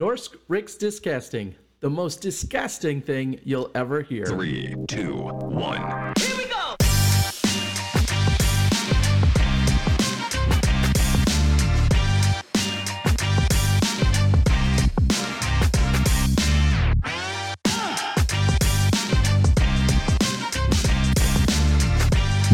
Norsk Rick's Discasting, the most disgusting thing you'll ever hear. Three, two, one.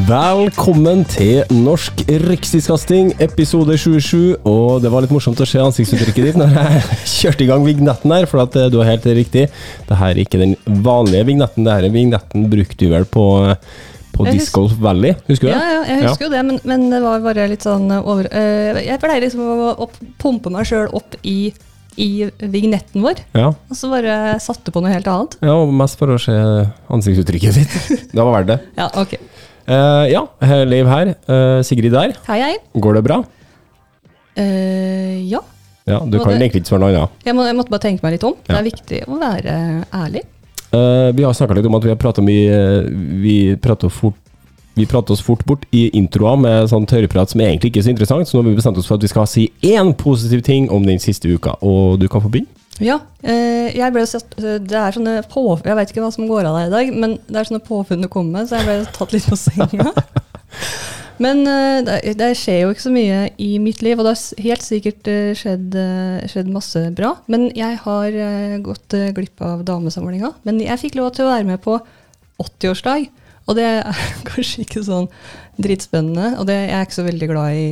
Velkommen til Norsk rikstidskasting, episode 27. Og det var litt morsomt å se ansiktsuttrykket ditt når jeg kjørte i gang vignetten her, for at eh, du har helt riktig. Det her er ikke den vanlige vignetten, Dette er vignetten brukte du vel på, på Jeg Disc Golf Valley, husker du det? ja, jeg husker jo det, men, men det var bare litt sånn over Uh, Jeg pleier liksom å opp, pumpe meg sjøl opp i, i vignetten vår, Ja. og så bare satte på noe helt annet. ja, og mest for å se ansiktsuttrykket ditt. Det var verdt det. Ja, ok. Eh, ja, Liv her. Uh, Sigrid der. Hei, hei. Går det bra? Uh, ja. Ja, du kan egentlig ikke svare noe annet. Jeg, må, jeg måtte bare tenke meg litt om. Det er viktig å være ærlig. Vi har snakka litt om at vi har prata mye Vi prater fort vi prater oss fort bort i introer med sånn tørrprat som egentlig ikke er så interessant, så nå har vi bestemt oss for at vi skal si én positiv ting om den siste uka. Og du kan få begynne. Ja, eh, jeg ble satt, det er sånne på, Jeg vet ikke hva som går av deg i dag, men det er sånne påfunn du kommer med, så jeg ble tatt litt på senga. Men eh, det, det skjer jo ikke så mye i mitt liv, og det har helt sikkert eh, skjedd, eh, skjedd masse bra. Men jeg har eh, gått eh, glipp av damesamlinga. Men jeg fikk lov til å være med på 80-årsdag, og det er kanskje ikke sånn dritspennende. Og det, jeg er ikke så veldig glad i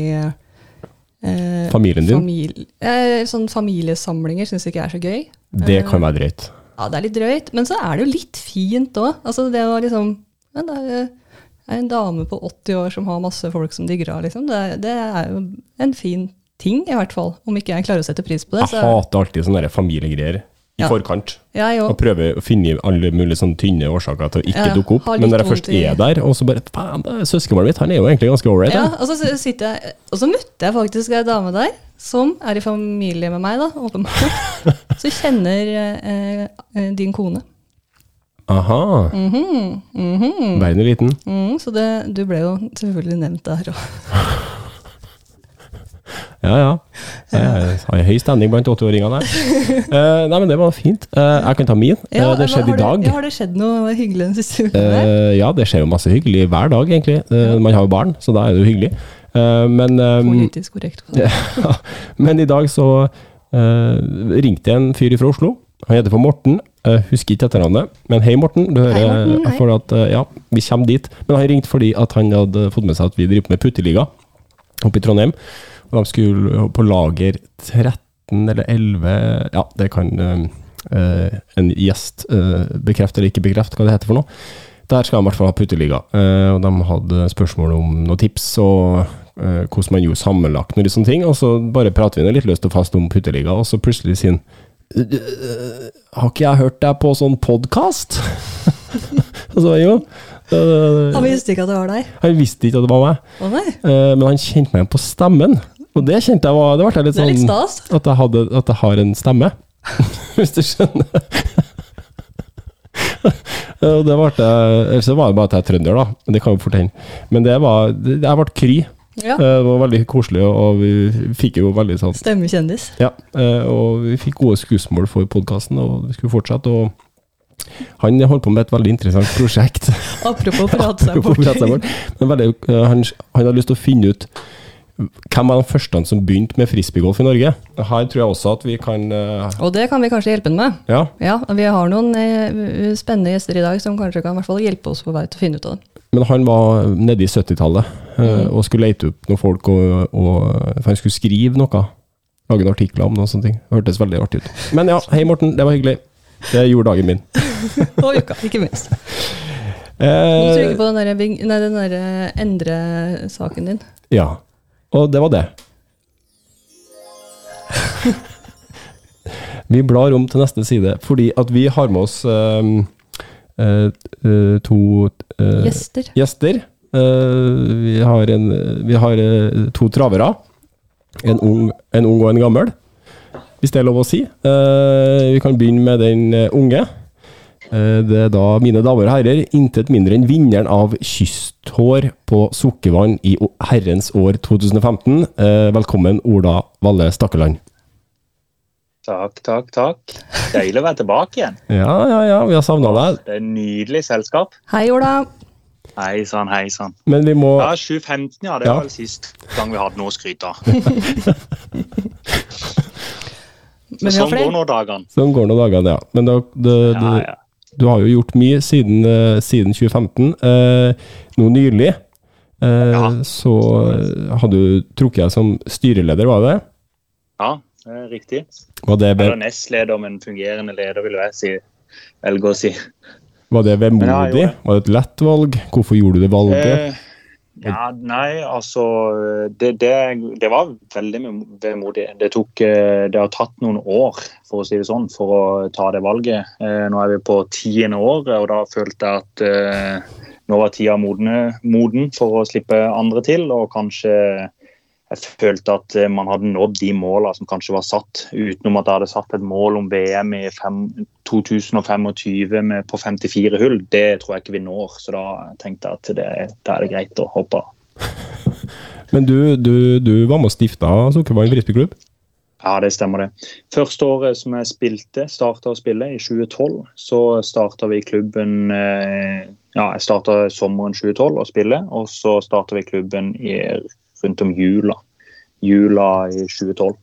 eh, Familien din? Famil eh, sånn familiesamlinger syns ikke jeg er så gøy. Det kan være drøyt. Ja, det er litt drøyt, men så er det jo litt fint òg. Altså, det å liksom ja, det er, er en dame på 80 år som har masse folk som digger henne, liksom. Det, det er jo en fin ting, i hvert fall. Om ikke jeg klarer å sette pris på det. Jeg hater alltid sånne familiegreier i Ja. forkant. jeg Og prøver å finne alle mulige sånne tynne årsaker til å ikke Ja, dukke opp. Men når jeg først i- er der, og så bare Faen, det søskenbarnet mitt, han er jo egentlig ganske ålreit. Ja, og så sitter jeg Og så møtte jeg faktisk ei dame der som er i familie med meg, da, åpenbart. Så kjenner eh, eh, din kone. Aha. Mhm, mhm. Verden er liten. Mm, så det, du ble jo selvfølgelig nevnt der òg. Ja, ja. Jeg har høy stemning blant 80-åringene her. Eh, nei, men det var fint. Uh, jeg kan ta min. Uh, det skjedde i dag. har det skjedd noe hyggelig den siste uka? Eh, ja, det skjer jo masse hyggelig hver dag, egentlig. Man har jo barn, så da er det jo hyggelig. Men, Politisk korrekt. ja, men i dag så ringte en fyr fra Oslo. Han heter for Morten. Jeg husker ikke etternavnet, men hei, Morten. Du hører Hei, Morten, at, ja, vi kommer dit. Men han ringte fordi at han hadde fått med seg at vi driver med putteliga oppe i Trondheim. Og de skulle på lager 13 eller 11 Ja, det kan eh, eh, en gjest eh, bekrefte eller ikke bekrefte hva det heter for noe. Der skal de i hvert fall ha putteliga. Eh, og de hadde spørsmål om noen tips og eh, hvordan man gjorde sammenlagt noen sånne ting. Og så bare prater vi nå litt løst og fast om putteliga, og så plutselig sier han «Øh, Har ikke jeg hørt deg på sånn podkast? og så jo. Han visste ikke at det var deg. han visste ikke at det var meg, Oh, men han kjente meg igjen på stemmen. Og det kjente jeg var Det ble litt litt sånn stas. at jeg, hadde, at jeg har en stemme, hvis du skjønner. Og det ble, Eller så var det bare at jeg er trønder, da. Det kan jo fort hende. Men det var Jeg ble kry. Ja. Eh, Det var veldig koselig, og vi fikk jo veldig sånn Stemmekjendis. Ja, eh, og vi fikk gode skussmål for podkasten, og vi skulle fortsette. Og han holdt på med et veldig interessant prosjekt. Apropos prate seg bort. Men veldig, eh, han, han hadde lyst til å finne ut hvem var de første som begynte med frisbeegolf i Norge. Her tror jeg også at vi kan uh... Og det kan vi kanskje hjelpe ham med. Ja, Ja, Vi har noen uh, spennende gjester i dag som kanskje kan hvert fall hjelpe oss på vei til å finne ut av det. men han var nede i 70-tallet uh, Mm. og skulle lete opp noen folk, og, og for han skulle skrive noe. Lage en artikler om noe sånt. Det hørtes veldig artig ut. Men ja, hei Morten, det var hyggelig. Det gjorde dagen min. Og uka, ikke minst. Du Eh, trykker på den der, nei, den der eh, endre-saken din. Ja. Og det var det. vi blar om til neste side, fordi at vi har med oss uh, uh, eh, to eh, Gjester. gjester. Eh, vi har, en, vi har eh, to travere. En ung, en ung og en gammel, hvis det er lov å si. Vi kan begynne med den unge. Eh, Det er da, mine damer og herrer, intet mindre enn vinneren av Kysthår på Sukkervann i herrens år 2015. Eh, Velkommen, Ola Valle Stakkeland. Takk, takk, takk. Deilig å være tilbake igjen. Ja, ja, ja, vi har savna deg. Det er nydelig selskap. Hei, Ola. Hei sann, hei sann. Men vi må Ja, 2015, ja. Det Ja. var vel sist gang vi hadde noe å skryte av. Men sånn går nå dagene. Sånn går nå dagene, ja. Men da, det, Ja, ja. Du har jo gjort mye siden, eh, siden 2015. Eh, nå nylig eh, Ja. så hadde har du trukket deg som styreleder, var det? ja, er riktig. Var det, Eller nestleder, men fungerende leder, vil jeg si. Velge å si. var det vemodig? Ja. Var det et lett valg? Hvorfor gjorde du det valget? Eh, ja, nei, altså det, det, det var veldig vemodig. Det, eh, det har tatt noen år for å si det sånn, for å ta det valget. Eh, Nå er vi på tiende året, og da følte jeg at eh, nå var tida moden for å slippe andre til. Og kanskje jeg følte at eh, man hadde nådd de målene som kanskje var satt, utenom at jeg hadde satt et mål om VM i 2025 med, på 54 hull. Det tror jeg ikke vi når, så da tenkte jeg at det, da er det greit å hoppe av. Men du, du, du var med og stifta Sukkervann frisbeeklubb? Ja, det stemmer det. Første året som jeg spilte, starta å spille, i 2012, så starta vi klubben eh, Ja, jeg starta sommeren 2012 å spille, og så starta vi klubben i, rundt om jula. Jula i 2012.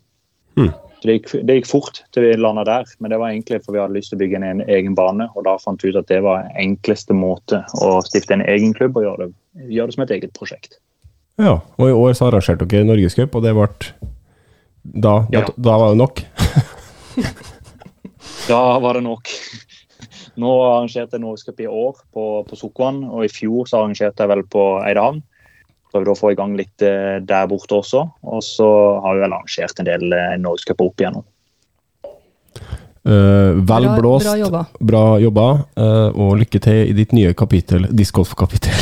Mm. Det gikk, det gikk fort til vi landa der, men det var egentlig for vi hadde lyst til å bygge en, en egen bane. Og da fant vi ut at det var enkleste måte å stifte en egen klubb og gjøre det, gjøre det som et eget prosjekt. Ja, og i år så arrangerte dere Norgescup, og det ble da, da, Ja. da var det nok? Da var det nok. Nå arrangerte jeg Norgescup i år på, på Sukkervann, og i fjor så arrangerte jeg vel på Eidehavn. Prøvde å få i gang litt eh, der borte også. Og så har vi vel arrangert en del eh, Norgescuper opp igjennom. Uh, vel Bra- blåst, bra jobba. bra jobba, uh, og lykke til i ditt nye kapittel, discgolf-kapittel.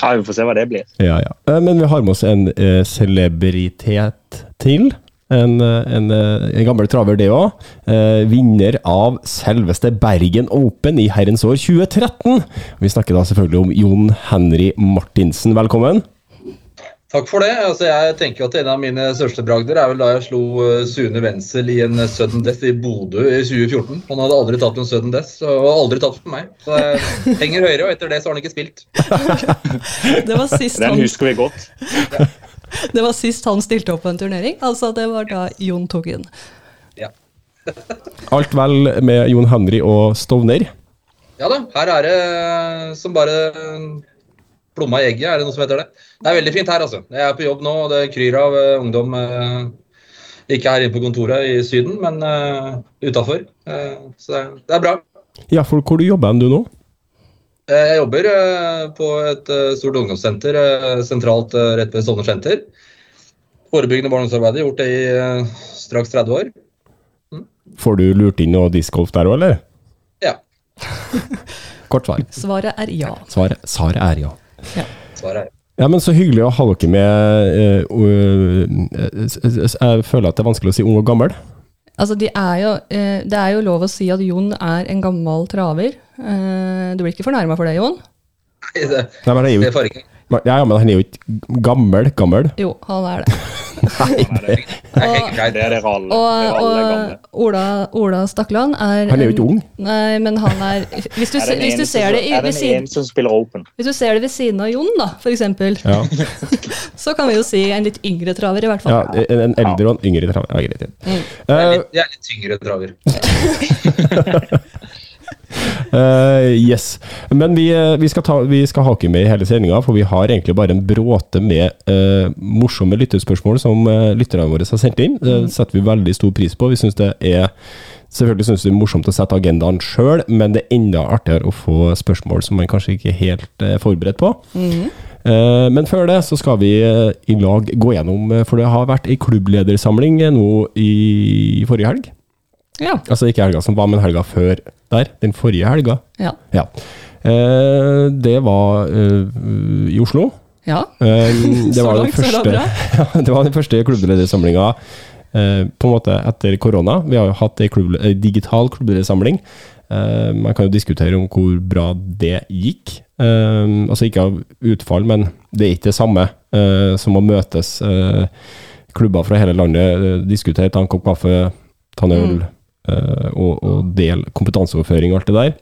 Ja, vi får se hva det blir. ja, ja. Uh, men vi har med oss en eh, celebritet til. En, eh, en, eh, en gammel traver, det òg. Eh, vinner av selveste Bergen Open i herrens år 2013. Vi snakker da selvfølgelig om Jon Henry Martinsen. Velkommen. Takk for det. Altså, jeg tenker at En av mine største bragder er vel da jeg slo eh, Sune Wenzel i en sudden death i Bodø i 2014. Han hadde aldri tatt en sudden death, og aldri tatt for meg. Så jeg henger høyere, og etter det så har han ikke spilt. Det var, sist Den han, husker vi godt. det var sist han stilte opp på en turnering. Altså, det var da Jon tok inn. Ja. Alt vel med Jon Henry og Stovner? ja da, her er det eh, som bare plomma i egget, er det noe som heter det. Det er veldig fint her, altså. Jeg er på jobb nå, og det kryr av eh, ungdom. eh, ikke her inne på kontoret i Syden, men uh, utafor. så det, er bra. Ja, for hvor du jobber du nå? Eh, Jeg jobber eh, på et eh, stort ungdomssenter sentralt rett ved Stovner senter. Forebyggende ungdomsarbeid. Gjort det i straks 30 år. Får du lurt inn noe discgolf der òg, eller? Ja, Kort svar. Svaret er ja. Svaret, svaret er ja. ja. svaret er Ja, Ja, men Så hyggelig å ha dere med. Jeg føler at det er vanskelig å si ung og gammel. Altså, de er jo, det er jo lov å si at Jon er en gammel traver. Eh, du blir ikke fornærma for det, Jon? Nei, det, Nei, men, det er jo, får ikke. ja, ja, men han er jo ikke gammel. Gammel. Jo, han er det. Nei, det, Det er det er alle. Og, er og Ola, Ola Stakland er Han er jo ikke ung. Nei, men han er Hvis du, Er hvis du ser det i, er siden, eneste som spiller open. hvis du ser det ved siden av Jon, da, for eksempel, Ja, så kan vi jo si en litt yngre traver, i hvert ja, fall. en, en eldre og en yngre traver. Ja, greit. Ja. Jeg er Eh, litt, jeg er litt tyngre traver. Eh, yes. Men vi, eh, vi, skal ta, vi skal hake med i hele sendinga, for vi har egentlig bare en bråte med uh, morsomme lyttespørsmål som uh, lytterne våre har sendt inn. Det setter vi veldig stor pris på. Vi synes det er Selvfølgelig synes vi det er morsomt å sette agendaen sjøl, men det er enda artigere å få spørsmål som man kanskje ikke er helt forberedt på. Eh, men før det så skal vi i lag gå gjennom, for det har vært ei klubbledersamling nå i forrige helg. Ja. Altså ikke helga som var, men helga før der. Den forrige helga. Ja. Ja. Eh, det var eh, i Oslo. ja. Eh, det, Så var den langt, så er det første, bra. ja, det var den første klubbledersamlinga eh, på en måte etter korona. Vi har jo hatt ei klubb, digital klubbledersamling. Eh, man kan jo diskutere om hvor bra det gikk. Eh, altså ikke av utfall, men det er ikke det samme eh, som å møtes eh, klubber fra hele landet, diskutere, ta en kopp kaffe, ta en øl eh, og, og dele kompetanseoverføring og alt det der.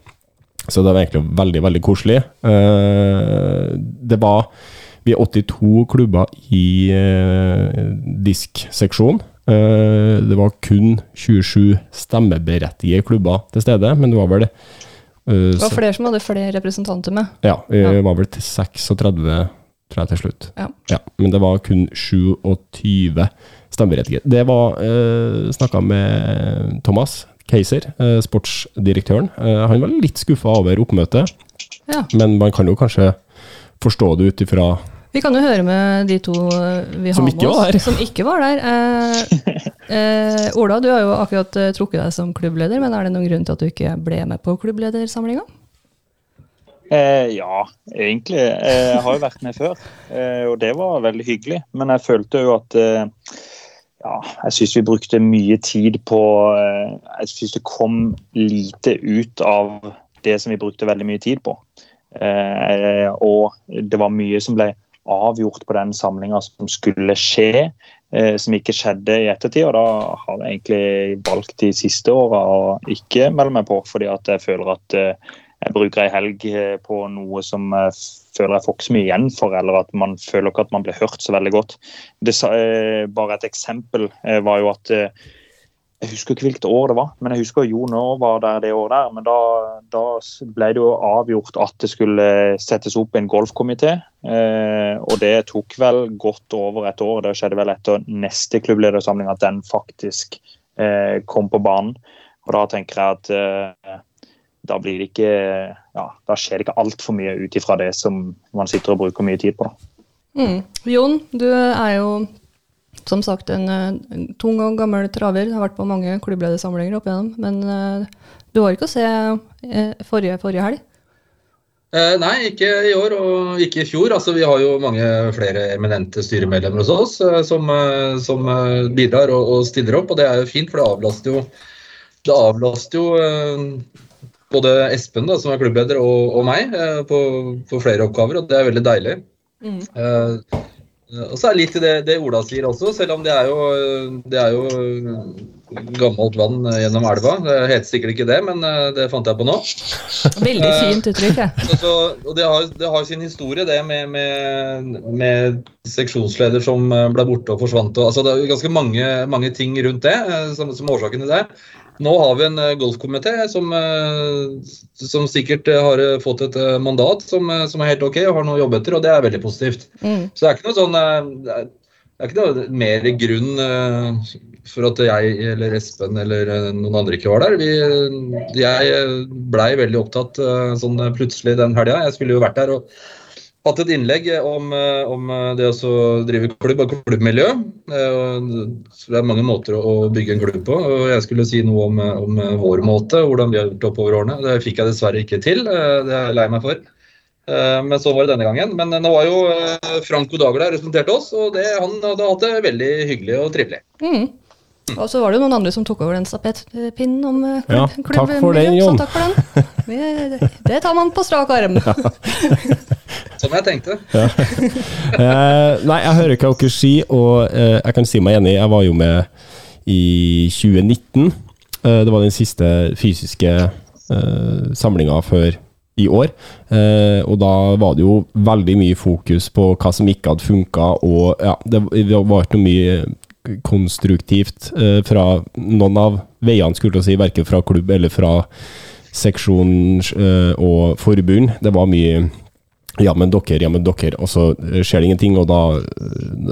Så det var egentlig veldig, veldig koselig. Eh, det var Vi er 82 klubber i eh, diskseksjonen. Eh, det var kun 27 stemmeberettigede klubber til stede, men det var vel eh, Det var flere som hadde flere representanter med. ja, det Ja. var vel til 36, tror jeg, til slutt. Ja. men det var kun 27 stemmeberettigede. Det var uh, Snakka med Thomas Keiser, eh, sportsdirektøren. Eh, han var litt skuffa over oppmøtet, Ja. men man kan jo kanskje forstå det ut ifra Vi kan jo høre med de to eh, vi har med oss, som ikke var der. Eh, eh, Ola, du har jo akkurat eh, trukket deg som klubbleder, men er det noen grunn til at du ikke ble med på klubbledersamlinga? Eh, ja, egentlig. Eh, Jeg har jo vært med før, eh, og det var veldig hyggelig. Men jeg følte jo at eh, ja, jeg syns vi brukte mye tid på eh, Jeg syns det kom lite ut av det som vi brukte veldig mye tid på. Eh, og det var mye som ble avgjort på den samlinga som skulle skje, eh, som ikke skjedde i ettertid. Og da har jeg egentlig valgt de siste åra å ikke melde meg på, fordi at jeg føler at eh, jeg bruker ei helg eh, på noe som jeg føler jeg får ikke så mye igjen for, eller at man føler ikke at man blir hørt så veldig godt. Det, eh, bare et eksempel eh, var jo at Jeg husker ikke hvilket år det var, men jeg husker Jon òg var der det året der. Men da, da ble det jo avgjort at det skulle settes opp en golfkomité. Og det tok vel godt over et år. Det skjedde vel etter neste klubbledersamling at den faktisk kom på banen. Og da tenker jeg at da blir det ikke ja, da skjer det ikke altfor mye ut ifra det som man sitter og bruker mye tid på. Da. Mm. Jon, du er jo som sagt en, en tung og gammel traver. Har vært på mange klubbledersamlinger opp igjennom. Men eh, du var ikke å se eh, forrige, forrige helg. Eh, nei, ikke i år og ikke i fjor. Altså, vi har jo mange flere eminente styremedlemmer hos oss eh, som, eh, som eh, bidrar og, og stiller opp, og det er jo fint, for det avlaster jo, det avlaster jo både Espen, da, som er klubbleder, og, og meg eh, på, på flere oppgaver, og det er veldig deilig. Mm. Eh, og så er det litt det, det Ola sier også, selv om det er jo, det er jo gammelt vann gjennom elva. Det heter sikkert ikke det, men eh, det fant jeg på nå. Veldig fint uttrykk. jeg. Så, så, og det har, det har sin historie, det med, med, med seksjonsleder som eh, ble borte og forsvant. Og, altså, det er ganske mange, mange ting rundt det eh, som, som årsaken til det. Nå har vi en eh, golfkomité som, eh, som sikkert eh, har fått et mandat som, som er helt ok og har noe å jobbe etter, og det er veldig positivt. Mm. Så det er ikke noe sånn Det er, det ikke noe mer grunn for at jeg eller Espen eller noen andre ikke var der. Vi, jeg blei veldig opptatt sånn plutselig den helga. Jeg skulle jo vært der og hatt et innlegg om, eh, om det å drive klubb og klubbmiljø. Eh, så Det er mange måter å bygge en klubb på. og Jeg skulle si noe om, om vår måte, hvordan vi har gjort oppover årene. Det fikk jeg dessverre ikke til. eh, Det er jeg lei meg for. Eh, Men sånn var det denne gangen. Men nå var jo eh, Franco Dagler representert oss, og det, han hadde hatt det veldig hyggelig og trivelig. Mm. Og så var det jo noen andre som tok over den stapettpinnen om klubb, Ja, takk for den, Jon. Så takk for den. Vi, det tar man på strak arm. Som jeg tenkte. Eh, nei, jeg hører hva dere sier, og eh, jeg kan si meg enig. Jeg var jo med i 2019. Eh, det var den siste fysiske eh, samlinga før i år. Eh, og da var det jo veldig mye fokus på hva som ikke hadde funka, og ja, det var ikke noe mye konstruktivt eh, fra noen av veiene, skulle jeg si, verken fra klubb eller fra seksjon eh, og forbund. Det var mye ja, men dere, ja, men dere. Og så eh, skjer det ingenting, og da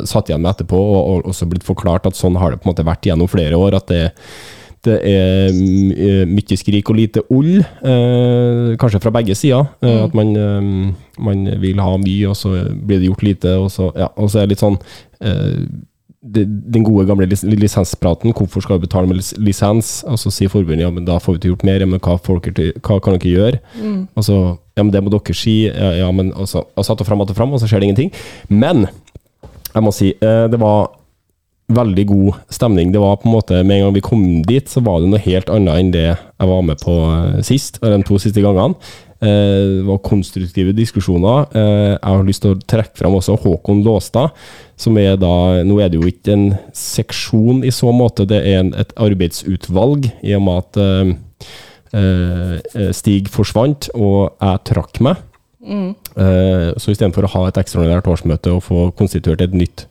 satt jeg igjen med etterpå og, og også blitt forklart at sånn har det på en måte vært gjennom flere år. At det, det er mye skrik og lite ull, eh, kanskje fra begge sider. Eh, At man, eh, man vil ha mye, og så blir det gjort lite. Og så, ja, og så er det litt sånn eh, den gode gamle lis lisenspraten, hvorfor skal vi betale med lis lisens? Og så sier forbundet ja, men da får vi ikke gjort mer, ja, men hva, til, hva kan dere gjøre? Og så, ja, men det må dere si, ja, ja men og så, og så att og fram, att og fram, og så skjer det ingenting. Men, jeg må si, eh, det var veldig god stemning. Det var på en måte, med en gang vi kom dit, så var det noe helt annet enn det jeg var med på eh, sist, eller de to siste gangene. Eh, det var konstruktive diskusjoner. Eh, jeg har lyst til å trekke fram også Håkon Låstad, som er da Nå er det jo ikke en seksjon i så måte, det er en, et arbeidsutvalg, i og med at eh, eh, Stig forsvant og jeg trakk meg. Eh, så istedenfor å ha et ekstraordinært årsmøte og få konstituert et nytt,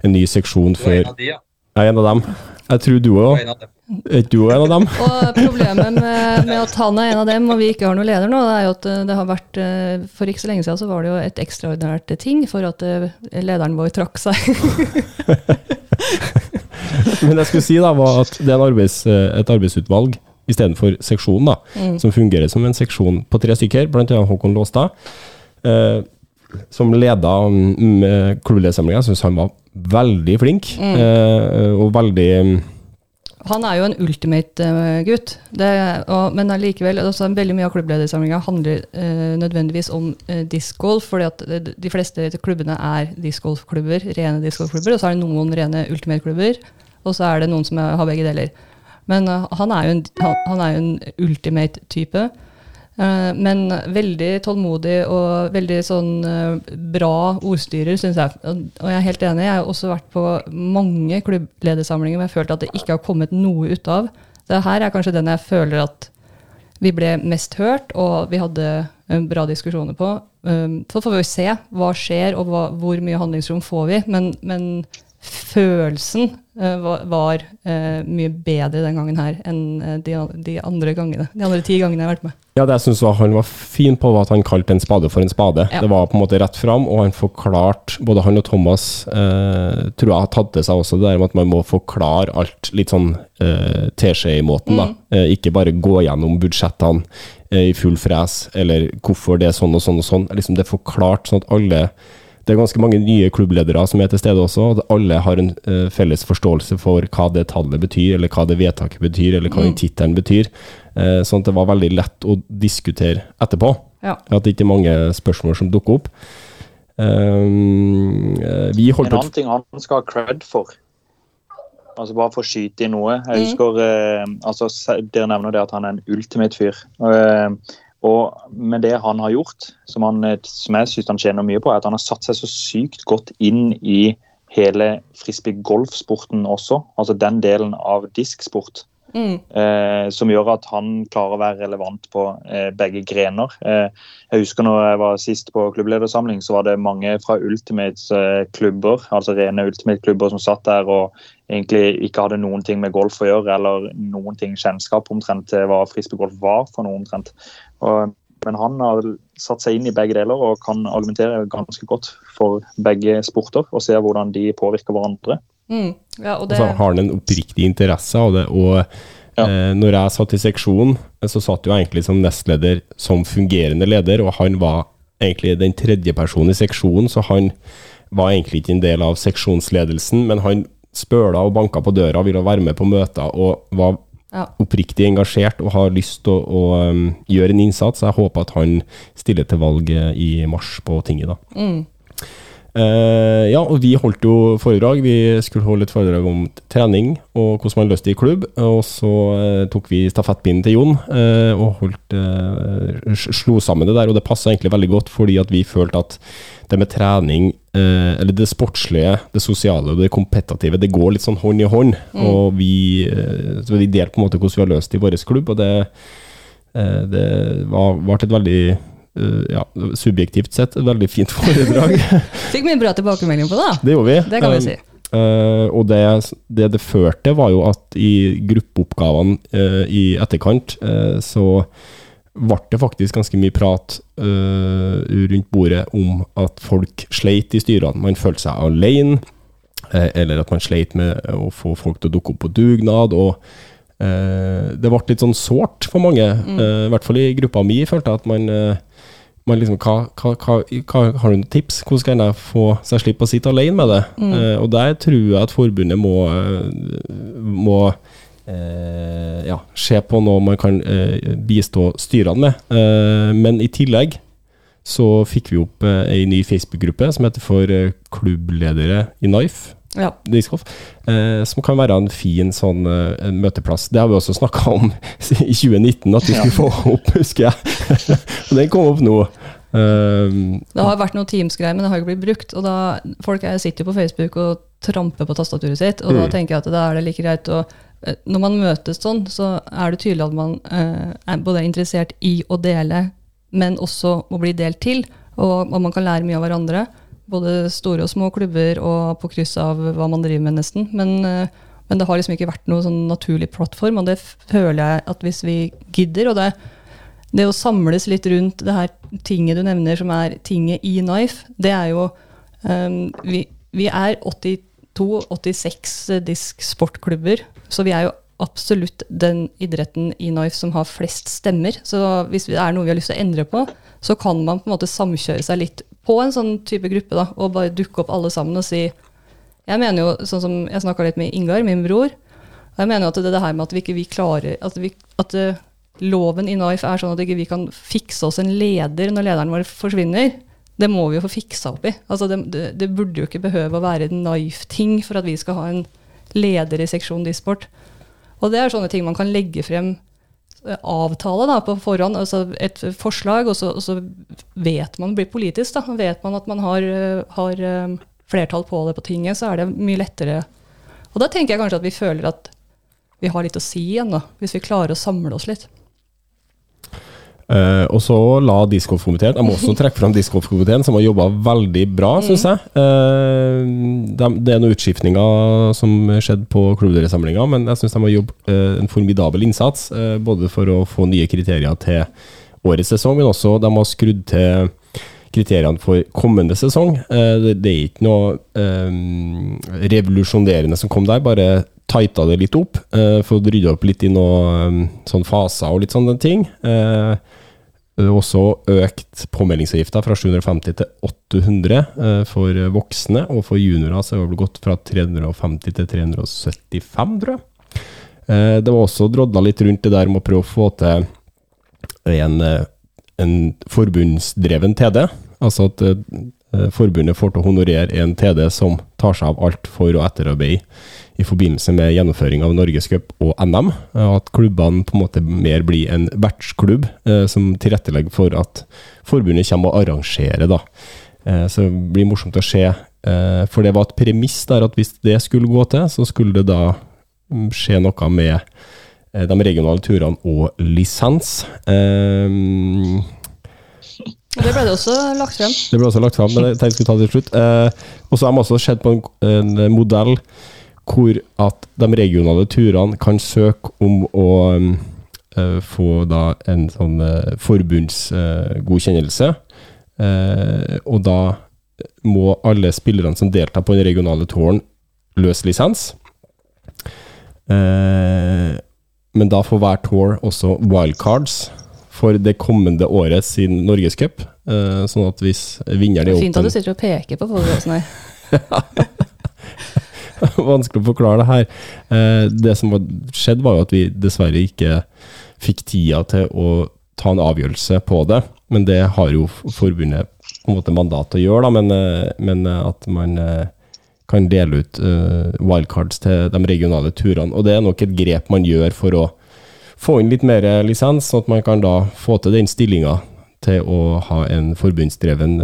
en ny seksjon Du er før en av de, ja. Jeg er en av dem. Jeg tror du er òg. en av dem. Er ikke du en av dem? Og problemet med, med at han er en av dem, og vi ikke har noen leder nå, det er jo at eh, det har vært eh, For ikke så lenge siden så var det jo et ekstraordinært ting for at eh, lederen vår trakk seg. Men jeg skulle si da var at det er en arbeids, et arbeidsutvalg istedenfor seksjon, da, som fungerer som en seksjon på tre stykker, annet Håkon Låstad, eh, som leda mm, klubbledersamlinga. Jeg syns han var veldig flink, eh, og veldig mm, Han er jo en ultimate-gutt, men allikevel også Veldig mye av klubbledersamlinga handler eh, nødvendigvis om eh, discgolf, fordi at eh, de fleste klubbene er discgolfklubber, rene discgolfklubber, og så er det noen rene ultimate-klubber, og så er det noen som har begge deler. Men uh, han er jo en, han, han er jo en ultimate-type. Eh, men veldig tålmodig og veldig sånn eh, bra ordstyrer, syns jeg. Og jeg er helt enig. Jeg har også vært på mange klubbledersamlinger hvor jeg følte at det ikke har kommet noe ut av. Det her er kanskje den jeg føler at vi ble mest hørt, og vi hadde eh, bra diskusjoner på. Um, Så får vi jo se hva skjer, og hva, hvor mye handlingsrom får vi. Men, men følelsen eh, var, var eh, mye bedre den gangen her enn eh, de, de andre gangene. De andre ti gangene jeg har vært med. Ja, det jeg synes han var fin på, var at han kalte en spade for en spade. Ja. Det var på en måte rett fram, og han forklarte Både han og Thomas eh, tror jeg har tatt til seg også det der med at man må forklare alt litt sånn eh, teskje i måten, da. Eh, ikke bare gå gjennom budsjettene eh, i full fres, eller hvorfor det er sånn og sånn og sånn. Liksom det er forklart sånn at alle det er ganske mange nye klubbledere som er til stede også, og alle har en uh, felles forståelse for hva det tallet betyr, eller hva det vedtaket betyr, eller hva den tittelen betyr. Uh, sånn at det var veldig lett å diskutere etterpå. Ja. At det ikke er mange spørsmål som dukker opp. Um, vi holdt En annen ting han skal ha cred for. Altså Bare for å skyte inn noe. Jeg husker uh, altså Dere nevner det at han er en ultimate fyr. Eh, og med det han har gjort, som, han, eh, som jeg syns han tjener mye på, er at han har satt seg så sykt godt inn i hele frisbee-golfsporten også. Altså den delen av disksport. Mm. eh, som gjør at han klarer å være relevant på eh, begge grener. Eh, jeg husker når jeg var sist på klubbledersamling, så var det mange fra Ultimates eh, klubber, altså rene Ultimate-klubber som satt der og egentlig ikke hadde noen ting med golf å gjøre, eller noen ting kjennskap omtrent til hva frisbeegolf var for noe omtrent. Og, men han har satt seg inn i begge deler og kan argumentere ganske godt for begge sporter, og ser hvordan de påvirker hverandre. Mm. Ja, og Og så har han en oppriktig interesse av det. Og Ja. eh, når jeg satt i seksjonen, eh, så satt jo jeg egentlig som nestleder som fungerende leder, og han var egentlig den tredje personen i seksjonen, så han var egentlig ikke en del av seksjonsledelsen, men han spøla og banka på døra, ville være med på møter og var ja. oppriktig engasjert og har lyst til å, å um, gjøre en innsats. Jeg håper at han stiller til valg eh, i mars på tinget, da. Mm. Eh, ja, og vi holdt jo foredrag. Vi skulle holde et foredrag om trening og hvordan man løste det i klubb. Og så uh, tok vi stafettpinnen til Jon uh, og holdt, slo sammen det der. Og det passa egentlig veldig godt, fordi at vi følte at det med trening, eller det sportslige, det sosiale og det kompetative, det går litt sånn hånd i hånd. Og vi, vi delte på en måte hvordan vi har løst det i vår klubb, og det, det var, var et veldig ja, subjektivt sett et veldig fint foredrag. Fikk mye bra tilbakemelding på det. Det gjorde vi. Det kan vi Um, si. Uh, og det, det det førte, var jo at i gruppeoppgavene uh, i etterkant, uh, så ble det faktisk ganske mye prat eh, rundt bordet om at folk sleit i styrene. Man følte seg alene, eh, eller at man sleit med å få folk til å dukke opp på dugnad. og eh, det ble litt sånn sårt for mange, eh, i hvert fall i gruppa mi, følte jeg at man eh, man liksom, hva, hva, hva, har du noen tips? Hvordan kan jeg få så jeg slipper å sitte alene med det? Eh, og der tror jeg at forbundet må, eh, må eh, ja, se på noe man kan eh, bistå styrene med. Eh, men i tillegg så fikk vi opp eh, ei ny Facebook-gruppe som heter for eh, klubbledere i Knife Ja. discgolf, eh, som kan være en fin sånn eh, møteplass. Det har vi også snakka om i 2019, at vi skulle få opp, husker jeg. Og den kom opp nå. Um, Det har vært noen Teams-greier, men det har ikke blitt brukt. Og da, folk er, sitter jo på Facebook og tramper på tastaturet sitt, og da Mm. tenker jeg at da er det like greit å eh, Når man møtes sånn, så er det tydelig at man eh, er både interessert i å dele, men også å bli delt til. Og, og man kan lære mye av hverandre. Både store og små klubber og på kryss av hva man driver med, nesten. Men, eh, men det har liksom ikke vært noen sånn naturlig plattform, og det føler jeg at hvis vi gidder og det, det å samles litt rundt det her tinget du nevner, som er tinget i Knife, det er jo um, vi, vi er 82-86 disk-sportklubber, så vi er jo absolutt den idretten i Knife som har flest stemmer. Så hvis det er noe vi har lyst til å endre på, så kan man på en måte samkjøre seg litt på en sånn type gruppe, da, og bare dukke opp alle sammen og si Jeg mener jo, sånn som jeg snakka litt med Ingar, min bror, og jeg mener jo at det, er det her med at vi ikke vi klarer At, vi, at eh, loven i NAIF er sånn at ikke vi kan fikse oss en leder når lederen vår forsvinner. Det må vi jo få fiksa opp i. Altså det, det, det burde jo ikke behøve å være en NAIF-ting for at vi skal ha en leder i seksjon disport. Og det er sånne ting man kan legge frem avtale da, på forhånd, altså et forslag, og så, og så vet man, blir politisk, da, vet man at man har, eh, har eh, flertall på det på tinget, så er det mye lettere. Og da tenker jeg kanskje at vi føler at vi har litt å si igjen, da, hvis vi klarer å samle oss litt. Eh, og så la discgolfkomiteen Jeg må også trekke fram discgolfkomiteen, som har jobba veldig bra, Mm. syns jeg. Uh, de, det er noen utskiftninger som skjedde på klubbdøresamlinga, men jeg syns de har jobbet uh, en formidabel innsats, eh, både for å få nye kriterier til årets sesong, men også de har skrudd til kriteriene for kommende sesong. Eh, det, det er ikke noe eh, revolusjonerende som kom der, bare tighta det litt opp. Uh, for å rydde opp litt i noen sånn faser og litt sånne ting. Eh, også økt påmeldingsavgifta fra 750 til 800 eh, for voksne, og for juniorer så har det gått fra 350 til 375, tror jeg. Eh, det var også drodla litt rundt det der med å prøve å få til en, eh, en forbundsdreven TD. Altså at eh, forbundet får til å honorere en TD som tar seg av alt for- og etterarbeid i forbindelse med gjennomføring av Norgescup og NM. og At klubbene på en måte mer blir en vertsklubb eh, som tilrettelegger for at forbundet kommer og arrangerer. da. Eh, så det blir morsomt å se. Eh, for det var et premiss der at hvis det skulle gå til, så skulle det da mm, skje noe med eh, de regionale turene og lisens. Eh, Og det ble det også lagt frem. det ble også lagt frem, men jeg tenkte vi skulle ta det til slutt. Eh, og så har man også sett på en, en modell hvor at de regionale turene kan søke om å eh, få da en sånn uh, forbundsgodkjennelse. Eh, og da må alle spillerne som deltar på den regionale touren, løse lisens. Men da får hver tour også wildcards for det kommende året sin norgescup. Uh, sånn at hvis vinneren i Fint at du sitter og peker på folk. Sånn her. Vanskelig å forklare det her. Eh, det som skjedde, skjedd, var jo at vi dessverre ikke fikk tida til å ta en avgjørelse på det. Men det har jo forbundet på en måte mandat å gjøre, da. Men, eh, men eh, at man kan dele ut wildcards til de regionale turene. Og det er nok et grep man gjør for å få inn litt mer lisens, sånn at man kan da få til den stillinga til å ha en forbundsdreven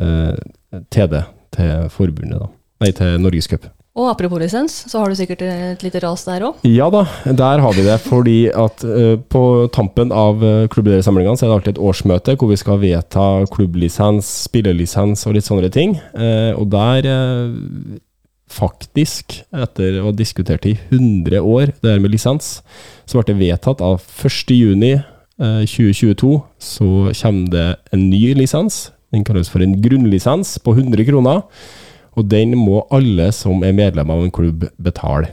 TD til forbundet, da. Nei, til Norgescup. Og apropos lisens, så har du sikkert et lite ras der òg. Ja da, der har vi det. Fordi at uh, på tampen av uh, klubbledersamlingene så er det alltid et årsmøte hvor vi skal vedta klubblisens, spillelisens og litt sånne ting. Uh, og der, eh, faktisk, etter å ha diskutert i 100 år det her med lisens, så ble det vedtatt av 1.6.2022 så kommer det en ny lisens. Den kalles for en grunnlisens på 100 kroner. Og den må alle som er medlem av en klubb betale.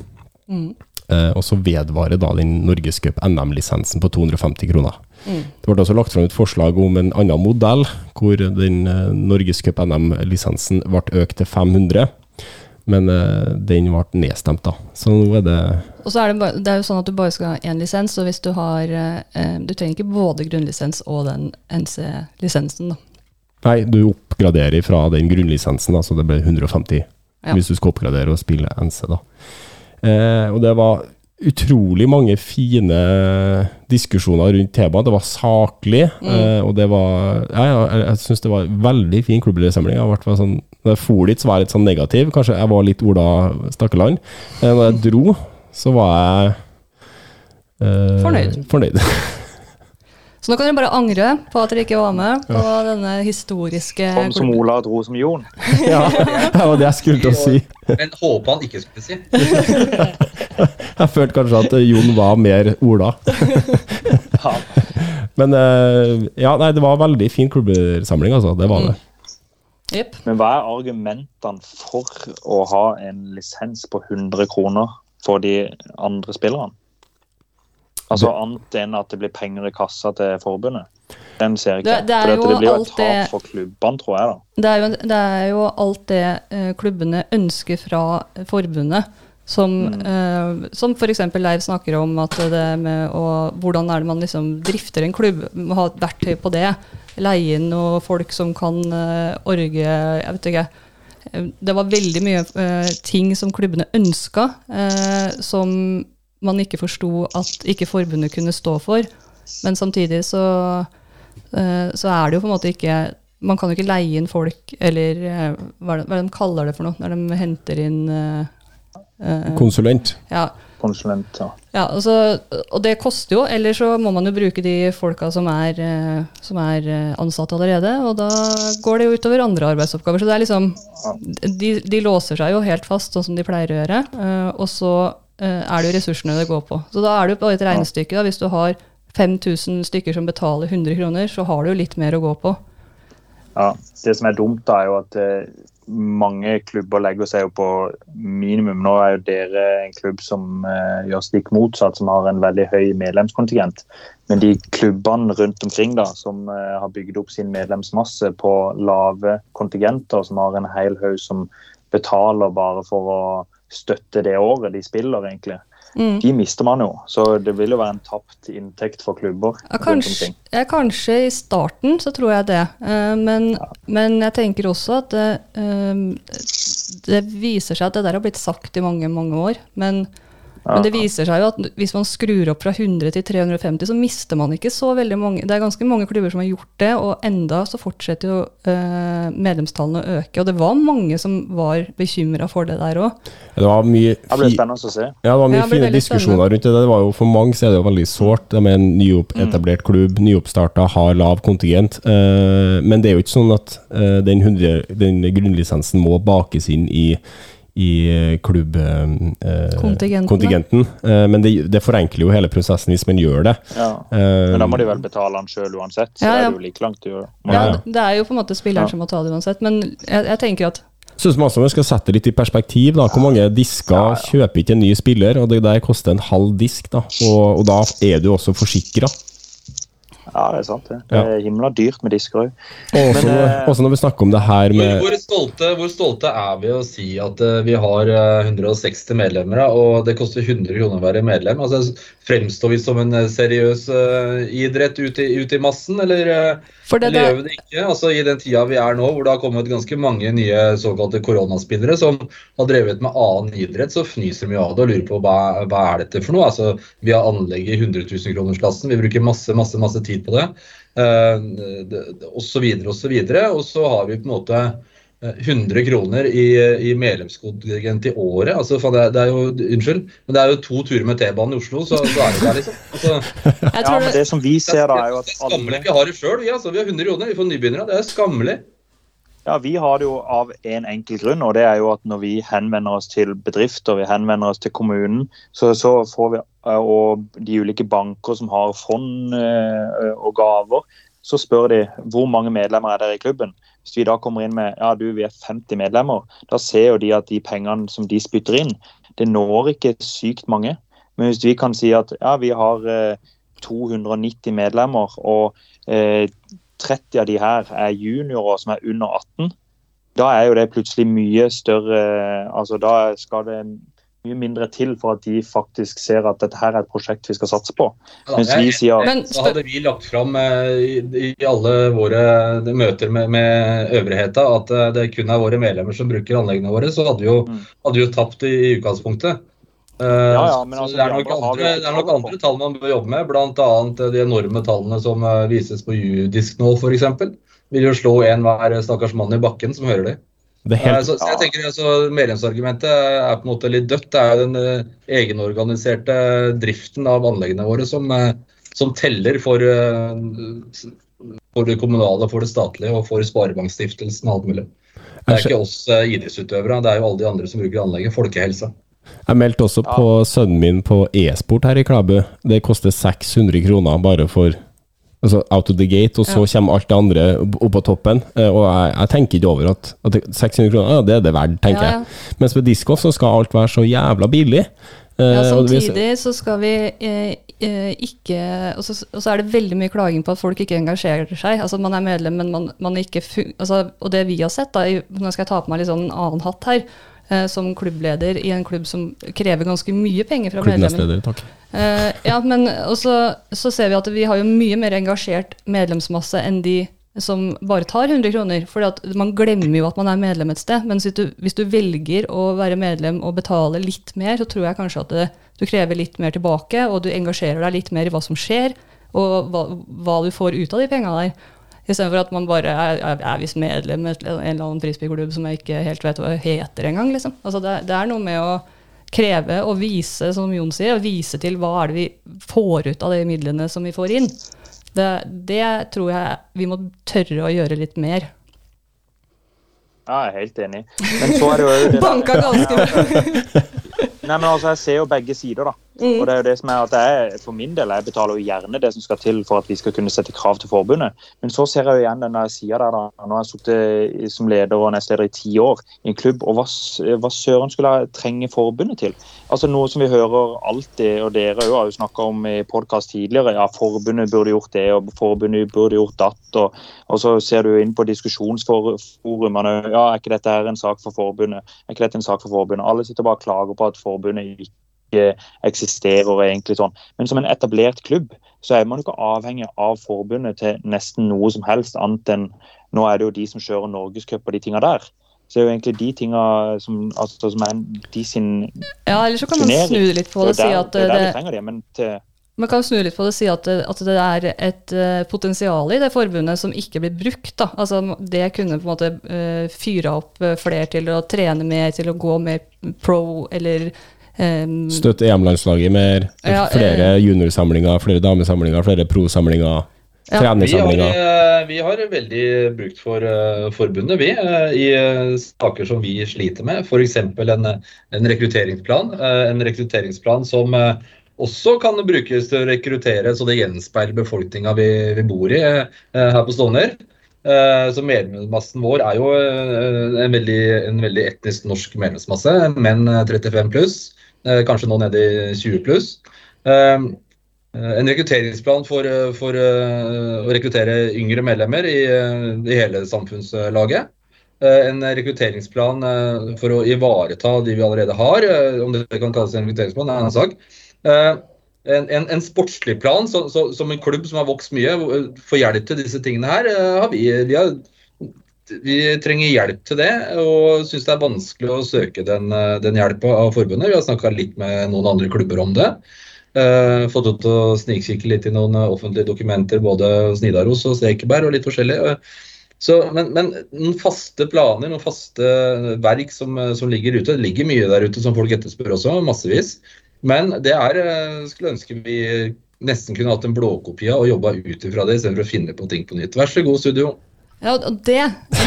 Eh, og så vedvarer da den Norgescup NM-lisensen på 250 kroner. Det ble også lagt fram et forslag om en annen modell, hvor den eh, Norgescup NM-lisensen ble økt til 500. Men eh, den ble nedstemt, da. Så nå er det Og så er det, bare, det er jo sånn at du bare skal ha én lisens, og hvis du har eh, Du trenger ikke både grunnlisens og den NC-lisensen, da. Nei, du oppgraderer fra den grunnlisensen, da, så det ble 150 Ja. hvis du skal oppgradere og spille NC, da. Eh, og det var utrolig mange fine diskusjoner rundt temaet. Det var saklig, eh, og det var Ja, ja, jeg, jeg syns det var en veldig fin klubbledersamling. Jeg sånn, når jeg for dit, så var jeg litt sånn negativ. Kanskje jeg var litt Ola Stakkeland. Eh, når jeg dro, så var jeg eh, Fornøyd. fornøyd. Så nå kan dere bare angre på at dere ikke var med på denne historiske Kom som Ola dro som Jon. ja, det var det jeg skulle til å si. Men håpa han ikke skulle si. Jeg følte kanskje at Jon var mer Ola. Men eh, ja, nei, det var veldig fin klubbsamling, altså. Det var det. Yep. Men hva er argumentene for å ha en lisens på 100 kroner for de andre spillerne? Altså annet enn at det blir penger i kassa til forbundet. Den ser jeg ikke. Det- det er jo det blir jo et tap for klubbene, tror jeg. da. Det er, jo, det er jo alt det eh, klubbene ønsker fra forbundet. Som, eh, som f.eks. Leiv snakker om at det med å, hvordan er det man liksom drifter en klubb. Må ha et verktøy på det. Leie inn noen folk som kan eh, orge Jeg vet ikke. Eh, Det var veldig mye eh, ting som klubbene ønska, eh, som man ikke forsto at ikke forbundet kunne stå for. Men samtidig så, eh, så er det jo på en måte ikke Man kan jo ikke leie inn folk, eller eh, hva er det, hva er det de kaller det for noe, når de henter inn eh, Konsulent. Ja, Konsulenter. ja, altså, og det koster jo, eller så må man jo bruke de folka som er, som er ansatt allerede, og da går det jo utover andre arbeidsoppgaver. Så det er liksom De, de låser seg jo helt fast, sånn som de pleier å gjøre, og så er det jo ressursene det går på. Så da er det jo bare et regnestykke. Da. Hvis du har 5000 stykker som betaler 100 kroner, så har du jo litt mer å gå på. Ja, Det som er dumt, da, er jo at eh, mange klubber legger seg jo på minimum. Nå er jo dere en klubb som eh, gjør stikk motsatt, som har en veldig høy medlemskontingent. Men de klubbene rundt omkring da, som eh, har bygd opp sin medlemsmasse på lave kontingenter, som har en hel haug som betaler bare for å støtte det året de spiller, egentlig. Mm. De mister man jo. Så det vil jo være en tapt inntekt for klubber Ja, kanskje, ja, kanskje i starten så tror jeg det. uh, men, men jeg tenker også at det, uh, det viser seg at det der har blitt sagt i mange, mange år. Men, men det viser seg jo at hvis man skrur opp fra 100 til 350, så mister man ikke så veldig mange. Det er ganske mange klubber som har gjort det, og enda så fortsetter jo eh, medlemstallene å øke. Og det var mange som var bekymra for det der òg. Det var mye, Det fi, ja, det var mye Ja, fine diskusjoner rundt det. det var jo, for mange så er det jo veldig sårt. De med en nyetablert klubb, nyoppstarta, har lav kontingent. Eh, men det er jo ikke sånn at eh, den, 100, den grunnlisensen må bakes inn i i klubbkontingenten. Eh, kontingenten. Eh, men det, det forenkler jo hele prosessen hvis man gjør det. Ja. Eh, Men da må de vel betale den sjøl uansett, så Ja, ja. er det jo like langt å gjøre. Ja, det er jo på en måte spilleren Ja. som må ta det uansett. Men jeg, jeg tenker at Synes man også man skal sette det litt i perspektiv. da, Hvor mange disker kjøper ikke en ny spiller? og Det der koster en halv disk. da, Og, og da er du også forsikra. Ja, det er sant. det. Det er himla dyrt med disker òg. Og også, Men, eh, også når vi snakker om det her med hvor, stolte, hvor stolte er vi å si at uh, vi har uh, 160 medlemmer, og det koster 100 kroner å være medlem? Altså, Fremstår vi som en eh, seriøs uh, idrett ute i, ut i massen, eller, eh, det eller gjør vi det ikke? Altså, I den tida vi er nå, hvor det har kommet ganske mange nye såkalte koronaspillere som har drevet med annen idrett, så fnyser vi av det og lurer på hva, hva er dette for noe? Altså, Vi har anlegg i 100 000-kronersklassen, vi bruker masse, masse, masse tid på det. Uh, og så videre og så videre. Og så har vi på en måte 100 kroner i, i medlemskontingent i året. Altså, faen, det, er, det er jo, Unnskyld, men det er jo to turer med T-banen i Oslo, så, så er det der, liksom. Altså, Ja, men det, det som vi ser, da, er jo at det er skammelig. alle Vi har det sjøl, vi. Altså, vi har 100 kroner. Vi får nybegynnere. Det er skammelig. Ja, Vi har det jo av en enkel grunn, og det er jo at når vi henvender oss til bedrifter, vi henvender oss til kommunen, så, så får vi, eh, og de ulike banker som har fond eh, og gaver, så spør de hvor mange medlemmer er dere i klubben. Hvis vi da kommer inn med ja du, vi er 50 medlemmer, da ser jo de at de pengene som de spytter inn, det når ikke sykt mange. Men hvis vi kan si at ja, vi har eh, 290 medlemmer, og eh, 30 av de her er juniorer som er under 18, da er jo det plutselig mye større altså Da skal det mye mindre til for at de faktisk ser at dette her er et prosjekt vi skal satse på. Ja, Mens vi sier Men Så hadde vi lagt fram eh, i, alle våre møter med, med øvrigheta at eh, det kun er våre medlemmer som bruker anleggene våre, så hadde vi jo, Mm. hadde vi jo tapt i, i utgangspunktet. Eh, Ja, ja, men altså, det, er andre det er nok andre tall man bør jobbe med, bl.a. de enorme tallene som vises på judisk nå, f.eks. Vil jo slå enhver stakkars mann i bakken som hører det. Det helt Så, så jeg tenker altså, Medlemsargumentet er på en måte litt dødt. Det er jo den uh, egenorganiserte driften av anleggene våre som, uh, som teller for, uh, for det kommunale, for det statlige og for Sparebankstiftelsen og alt mulig. Det er ikke oss idrettsutøvere, det er jo alle de andre som bruker anlegget. Folkehelsa. Jeg meldte også på sønnen min på e-sport her i Klæbu. Det koster 600 kroner bare for altså out of the gate, og så kommer alt det andre opp på toppen. Eh, Og jeg, jeg tenker ikke over at, at 600 kroner, ja, det er det verdt, tenker Ja, ja. jeg. Mens med disco så skal alt være så jævla billig. Eh, Ja, samtidig så skal vi eh, eh, ikke og så, og så er det veldig mye klaging på at folk ikke engasjerer seg. Altså Man er medlem, men man, man ikke altså, Og det vi har sett, da, nå skal jeg ta på meg litt sånn en annen hatt her, eh, som klubbleder i en klubb som krever ganske mye penger fra medlemmene. Takk. Eh, ja, men også så ser vi at vi har jo mye mer engasjert medlemsmasse enn de som bare tar 100 kroner. For man glemmer jo at man er medlem et sted. Men hvis du, hvis du velger å være medlem og betale litt mer, så tror jeg kanskje at det, du krever litt mer tilbake, og du engasjerer deg litt mer i hva som skjer, og hva, hva du får ut av de penga der. Istedenfor at man bare er, er, visst medlem i en eller annen frisbeeklubb som jeg ikke helt vet hva heter engang. Liksom. Altså det, det er noe med å kreve og vise, som Jon sier, og vise til hva er det vi får ut av de midlene som vi får inn. Det, det tror jeg vi må tørre å gjøre litt mer. Ja, jeg er helt enig. Men så er det jo Banka ganske bra. Nei, men altså, Jeg ser jo begge sider. da. Og det er jo det som er at jeg, For min del jeg betaler jo gjerne det som skal til for at vi skal kunne sette krav til forbundet. Men så ser jeg jo igjen denne sida der. da. Nå har jeg sittet som leder og nestleder i ti år i en klubb. og Hva, hva søren skulle jeg trenge forbundet til? Altså Noe som vi hører alltid, og dere jo har jo snakka om i podkast tidligere. Ja, forbundet burde gjort det, og forbundet burde gjort datt. Og, og så ser du inn på diskusjonsforumene. Ja, er ikke dette her en sak for forbundet? Er ikke dette en sak for forbundet? Alle sitter bare og klager på at forbundet ikke eksisterer og er egentlig sånn. Men som en etablert klubb så er man jo ikke avhengig av forbundet til nesten noe som helst, annet enn nå er det jo de som kjører Norgescup og de tinga der. Så det er jo egentlig de tinga som, altså, som er de sin Ja, eller så kan man snu det litt på det og si at det, det det, vi det, men til Man kan snu litt på det og si at det, at det er et uh, potensial i det forbundet som ikke blir brukt. Da. Altså, det kunne på en måte uh, fyra opp flere til å trene mer, til å gå mer pro, eller um, Støtte EM-landslaget mer, Ja, flere juniorsamlinger, flere damesamlinger, flere prosamlinger? Ja. Vi har, trenersamlinger. eh, vi har veldig brukt for uh, forbundet, vi, Uh, i eh, saker som vi sliter med. F.eks. En, en rekrutteringsplan. Uh, En rekrutteringsplan som eh, også kan brukes til å rekruttere så det gjenspeiler befolkninga vi, vi bor i eh, her på Stovner. Eh, Så medlemsmassen vår er jo eh, en veldig, en veldig etnisk norsk medlemsmasse. Menn eh, 35 pluss, eh, kanskje nå nede i 20 pluss. Eh, En rekrutteringsplan for, eh, for eh, å rekruttere yngre medlemmer i, eh, i hele samfunnslaget. Eh, En rekrutteringsplan eh, for å ivareta de vi allerede har. eh, Om det kan kalles en rekrutteringsplan, er en annen sak. Eh, En, en, en sportslig plan, så, så, som en klubb som har vokst mye, får hjelp til disse tingene her, eh, har vi, vi, har, vi trenger hjelp til det, og syns det er vanskelig å søke den, eh, den hjelpa av forbundet. Vi har snakka litt med noen andre klubber om det. Uh, fått til å snikkikke litt i noen eh, offentlige dokumenter, både hos Nidaros og Stekeberg og litt forskjellig. Så, men, men noen faste planer, noen faste verk som, som ligger ute. Det ligger mye der ute som folk etterspør også, massevis. Men det er Skulle ønske vi nesten kunne hatt en blåkopi av og jobba ut ifra det, istedenfor å finne på ting på nytt. Vær så god, studio. Ja, og det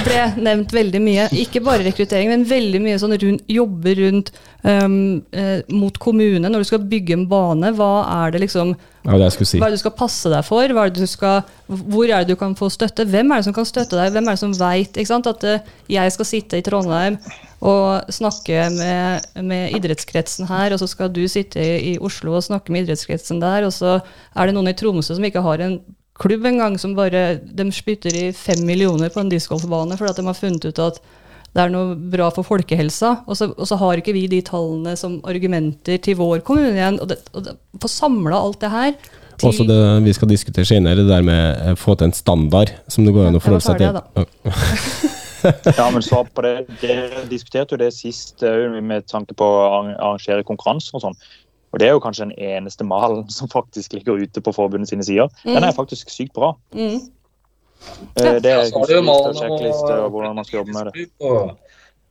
ble nevnt veldig mye. Ikke bare rekruttering, men veldig mye sånn rundt, jobber rundt um, eh, mot kommune. Når du skal bygge en bane, hva er det liksom Ja, det si. Hva er det du skal passe deg for? Er skal, hvor er det du kan få støtte? Hvem er det som kan støtte deg? Hvem er det som veit at uh, jeg skal sitte i Trondheim og snakke med, med idrettskretsen her, og så skal du sitte i, i Oslo og snakke med idrettskretsen der, og så er det noen i Tromsø som ikke har en klubb engang, som bare de spytter i fem millioner på en discgolfbane fordi at de har funnet ut at det er noe bra for folkehelsa. Og så, og så har ikke vi de tallene som argumenter til vår kommune igjen. Og, det, og det, få samla alt det her til Også det vi skal diskutere senere, det der med å få til en standard som det går an å forholde seg til. Ja, men svar på det. Dere diskuterte jo det sist med tanke på å arrangere konkurranser og sånn. Og Det er jo kanskje den eneste malen som faktisk ligger ute på forbundet sine sider. Den er faktisk sykt bra. Mm. Eh, Det Ja, er så har du jo malen og sjekkliste og hvordan man skal jobbe med det.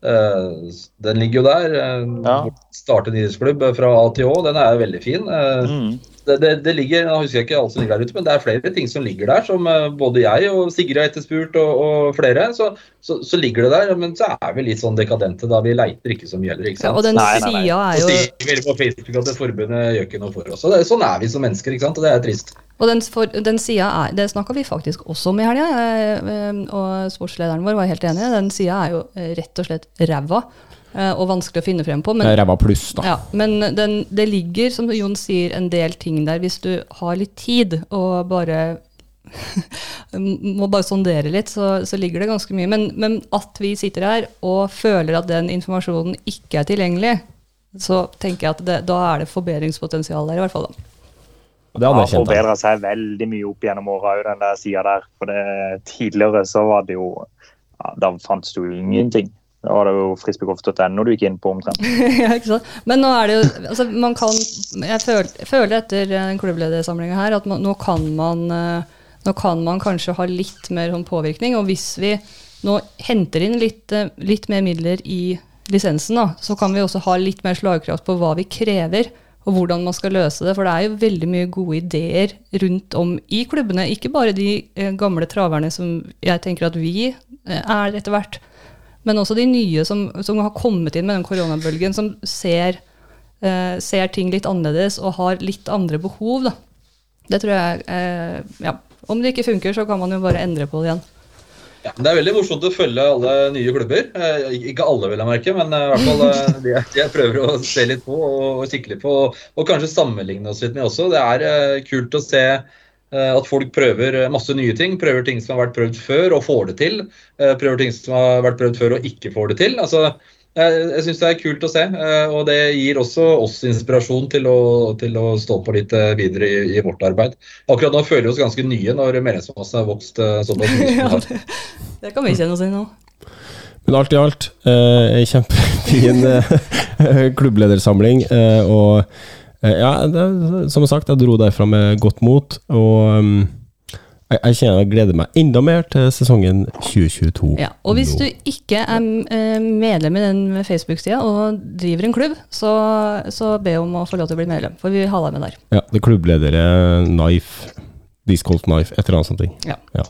Eh, den ligger jo der. Uh, Ja. Starte en idrettsklubb fra A til Å. Den er veldig fin. Eh, Mm. det, det, det ligger, jeg husker ikke alt som ligger der ute, men det er flere ting som ligger der, som eh, både jeg og Sigrid har etterspurt, og, og flere. Så, så, så ligger det der, men så er vi litt sånn dekadente da. Vi leiter ikke så mye heller, ikke Ja, og den Nei, nei, nei. sida er Så jo sier vi på Facebook at det forbundet gjør ikke noe for oss. Og det, sånn er vi som mennesker, ikke sant. Og det er trist. Og den, for, den er Det snakka vi faktisk også om i helga, eh, eh, og sportslederen vår var helt enig. Den sida er jo eh, rett og slett ræva og vanskelig å finne frem på. Men, Ræva pluss, da. ja, men den, det ligger, som Jon sier, en del ting der hvis du har litt tid og bare må bare sondere litt, så, så ligger det ganske mye. Men, men at vi sitter her og føler at den informasjonen ikke er tilgjengelig, så tenker jeg at det, da er det forbedringspotensial der, i hvert fall. da. Og det har forbedra seg veldig mye opp gjennom åra òg, den der sida der. For det, tidligere så var det jo ja, Da fantes det jo ingenting. Da var det jo frisbeegolf.no du gikk inn på omtrent. ja, ikke sant? Men nå er det jo altså man kan, Jeg føler, føler etter den klubbledersamlinga her at man, nå, kan man, eh, nå kan man kanskje ha litt mer sånn påvirkning. Og hvis vi nå henter inn litt, eh, litt mer midler i lisensen, da, så kan vi også ha litt mer slagkraft på hva vi krever. Og hvordan man skal løse det. For det er jo veldig mye gode ideer rundt om i klubbene. Ikke bare de eh, gamle traverne som jeg tenker at vi eh, er etter hvert. Men også de nye som, som har kommet inn med den koronabølgen, som ser, eh, ser ting litt annerledes og har litt andre behov. Da. Det tror jeg eh, Ja. Om det ikke funker, så kan man jo bare endre på det igjen. Ja, det er veldig morsomt å følge alle nye klubber. Eh, ikke alle, vil jeg merke, men eh, i hvert fall eh, de jeg- prøver å se litt på og, kikke litt på. Og, kanskje sammenligne oss litt med også. Det er kult å se at folk prøver masse nye ting. Prøver ting som har vært prøvd før og får det til. Prøver ting som har vært prøvd før og ikke får det til. Altså, jeg jeg syns det er kult å se, eh, og det gir også oss inspirasjon til å, til å stå på litt eh, videre i, i vårt arbeid. Akkurat nå føler vi oss ganske nye når medlemsmassen har vokst sånn ja, har. Det kan vi kjenne oss inn i nå. Men alt i alt, eh, en kjempefin eh, klubbledersamling. Eh, og ja, det, som sagt, jeg dro derfra med godt mot. Og um, jeg, jeg kjenner jeg gleder meg enda mer til sesongen 2022. Ja, og hvis du ikke er eh, medlem i den Facebook-sida og driver en klubb, så, så be om å få lov til å bli medlem, for vi vil ha deg med der. Ja, det er klubbledere, Knife, Discolt Knife, et eller annet sånt. Ja. Ja.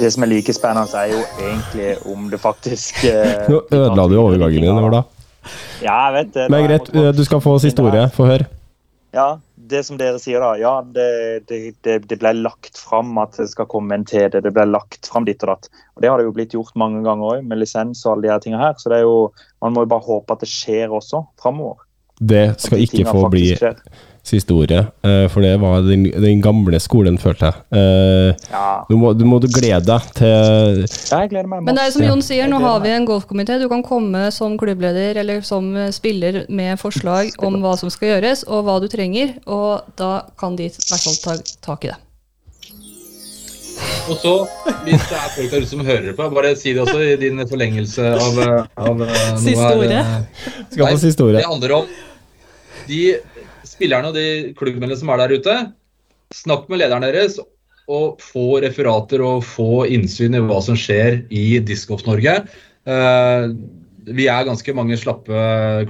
Det som er like spennende, er jo egentlig om det faktisk eh, Nå ødela du overgangen min da. Ja, jeg vet det. Men greit, du skal få siste ordet. Få høre. Ja, det som dere sier da. Ja, det, det, det, ble lagt fram at det skal komme en TD. Det ble lagt fram ditt og datt. Og det har det jo blitt gjort mange ganger òg, med lisens og alle de her tingene her. Så det er jo, man må jo bare håpe at det skjer også framover. Det skal ikke få bli siste ordet, eh, for det var den, den gamle skolen, følte jeg. Eh, Ja, Du må, du må glede deg til jeg gleder meg Men det er som Jon sier, nå har vi en golfkomité. Du kan komme som klubbleder eller som spiller med forslag om hva som skal gjøres, og hva du trenger, og da kan de i hvert fall ta tak i det. Og så, hvis det er folk der ute som hører på, bare si det også i din forlengelse av, av noe Siste ordet. eh, Skal få siste ordet. Det handler om de spillerne og de klubbene som er der ute. Snakk med lederen deres og få referater og få innsyn i hva som skjer i Discoff-Norge. Eh, vi er ganske mange slappe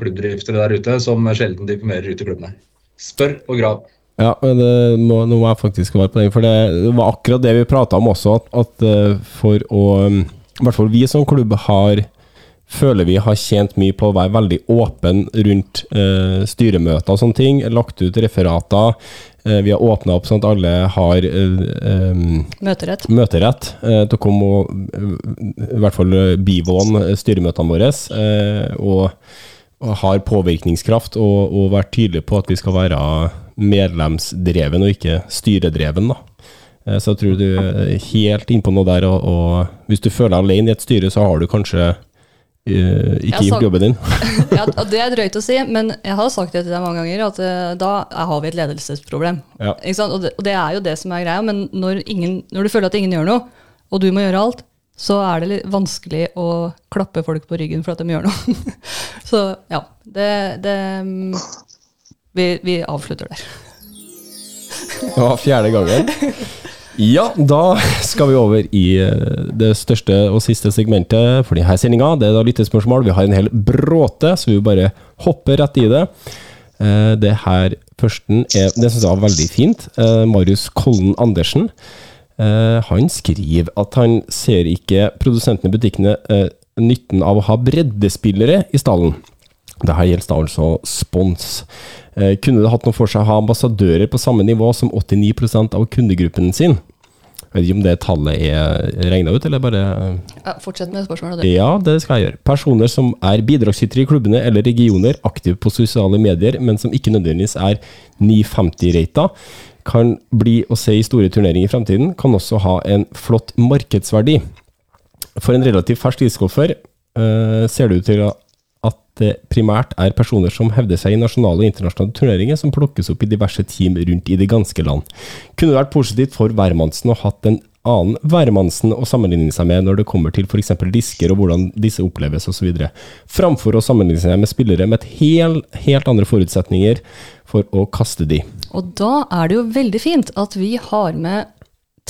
klubbdriftere der ute som sjelden diplomerer ut i klubbene. Spør og grav. Ja, det nå, nå må jeg faktisk være på den, for det, var akkurat det vi prata om også, at, at eh, for å I hvert fall vi som klubb har føler vi har tjent mye på å være veldig åpen rundt eh, styremøter og sånne ting. Lagt ut referater. Eh, vi har åpna opp sånn at alle har eh, Møterett. møterett eh, til å komme og eh, i hvert fall eh, bivåne eh, styremøtene våre. Eh, og, og har påvirkningskraft og, og vært tydelig på at vi skal være medlemsdreven og ikke styredreven. da. Eh, Så jeg tror du er helt innpå noe der, og, og hvis du føler deg alene i et styre, så har du kanskje eh, ikke gi opp jobben din. Ja, og det er drøyt å si, men jeg har sagt det til deg mange ganger, at eh, da har vi et ledelsesproblem. Ja. Og, det, og det er jo det som er greia, men når, ingen, når du føler at ingen gjør noe, og du må gjøre alt, så er det litt vanskelig å klappe folk på ryggen for at de gjør noe. så ja, det, det mm, vi, vi avslutter der. Ja, fjerde gangen. Ja, da skal vi over i eh, det største og siste segmentet for denne sendinga. Det er da lyttespørsmål. Vi har en hel bråte, så vi bare hopper rett i det. Eh, Det her førsten er Det syns jeg var veldig fint. Eh, Marius Kollen Andersen. Han skriver at han ser ikke produsentene i butikkene nytten av å ha breddespillere i stallen. Dette gjelder da altså spons. Kunne det hatt noe for seg å ha ambassadører på samme nivå som 89% av kundegruppen sin? Jeg vet ikke om det tallet er regna ut, eller bare Ja, fortsett med spørsmålet. Du. Ja, det skal jeg gjøre. Personer som er bidragsytere i klubbene eller regioner, aktive på sosiale medier, men som ikke nødvendigvis er 950-rata, kan bli å se i store turneringer i fremtiden, kan også ha en flott markedsverdi. For en relativt fersk isgolfer eh, ser det ut til det primært er personer som hevder seg i nasjonale og internasjonale turneringer, som plukkes opp i diverse team rundt i det ganske land. Kunne det vært positivt for hvermannsen å hatt en annen hvermannsen å sammenligne seg med når det kommer til f.eks. disker og hvordan disse oppleves osv., framfor å sammenligne seg med spillere med et hel, helt andre forutsetninger for å kaste de. Og da er det jo veldig fint at vi har med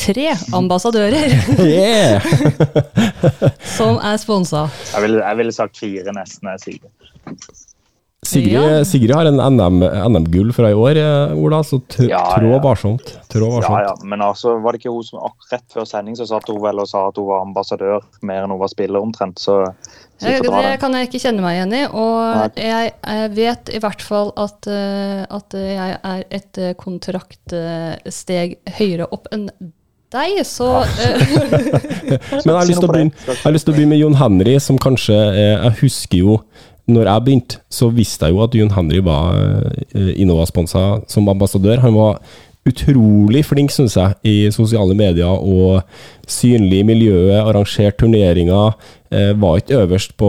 tre ambassadører som er sponsa. Jeg ville, vil sagt fire, nesten. jeg sier det. Sigrid, Ja. Sigrid har en NM NM-gull fra i år, eh, Ola, så trå Ja, trå ja. varsomt. Trå Ja, varsomt. ja, Men altså, var det ikke hun som rett før sending så satt hun vel og sa at hun var ambassadør mer enn hun var spiller, omtrent. Så så Det, det kan jeg ikke kjenne meg igjen i. Og jeg, jeg vet i hvert fall at, eh, at jeg er et eh, kontraktsteg høyere opp enn deg, så eh, Men jeg har lyst til å begynne med Jon Henry, som kanskje er Jeg husker jo når jeg begynte, så visste jeg jo at Jun Henry var eh, Innova-sponsa som ambassadør. Han var utrolig flink, syns jeg, i sosiale medier og synlig i miljøet, arrangert turneringer. Eh, var ikke øverst på,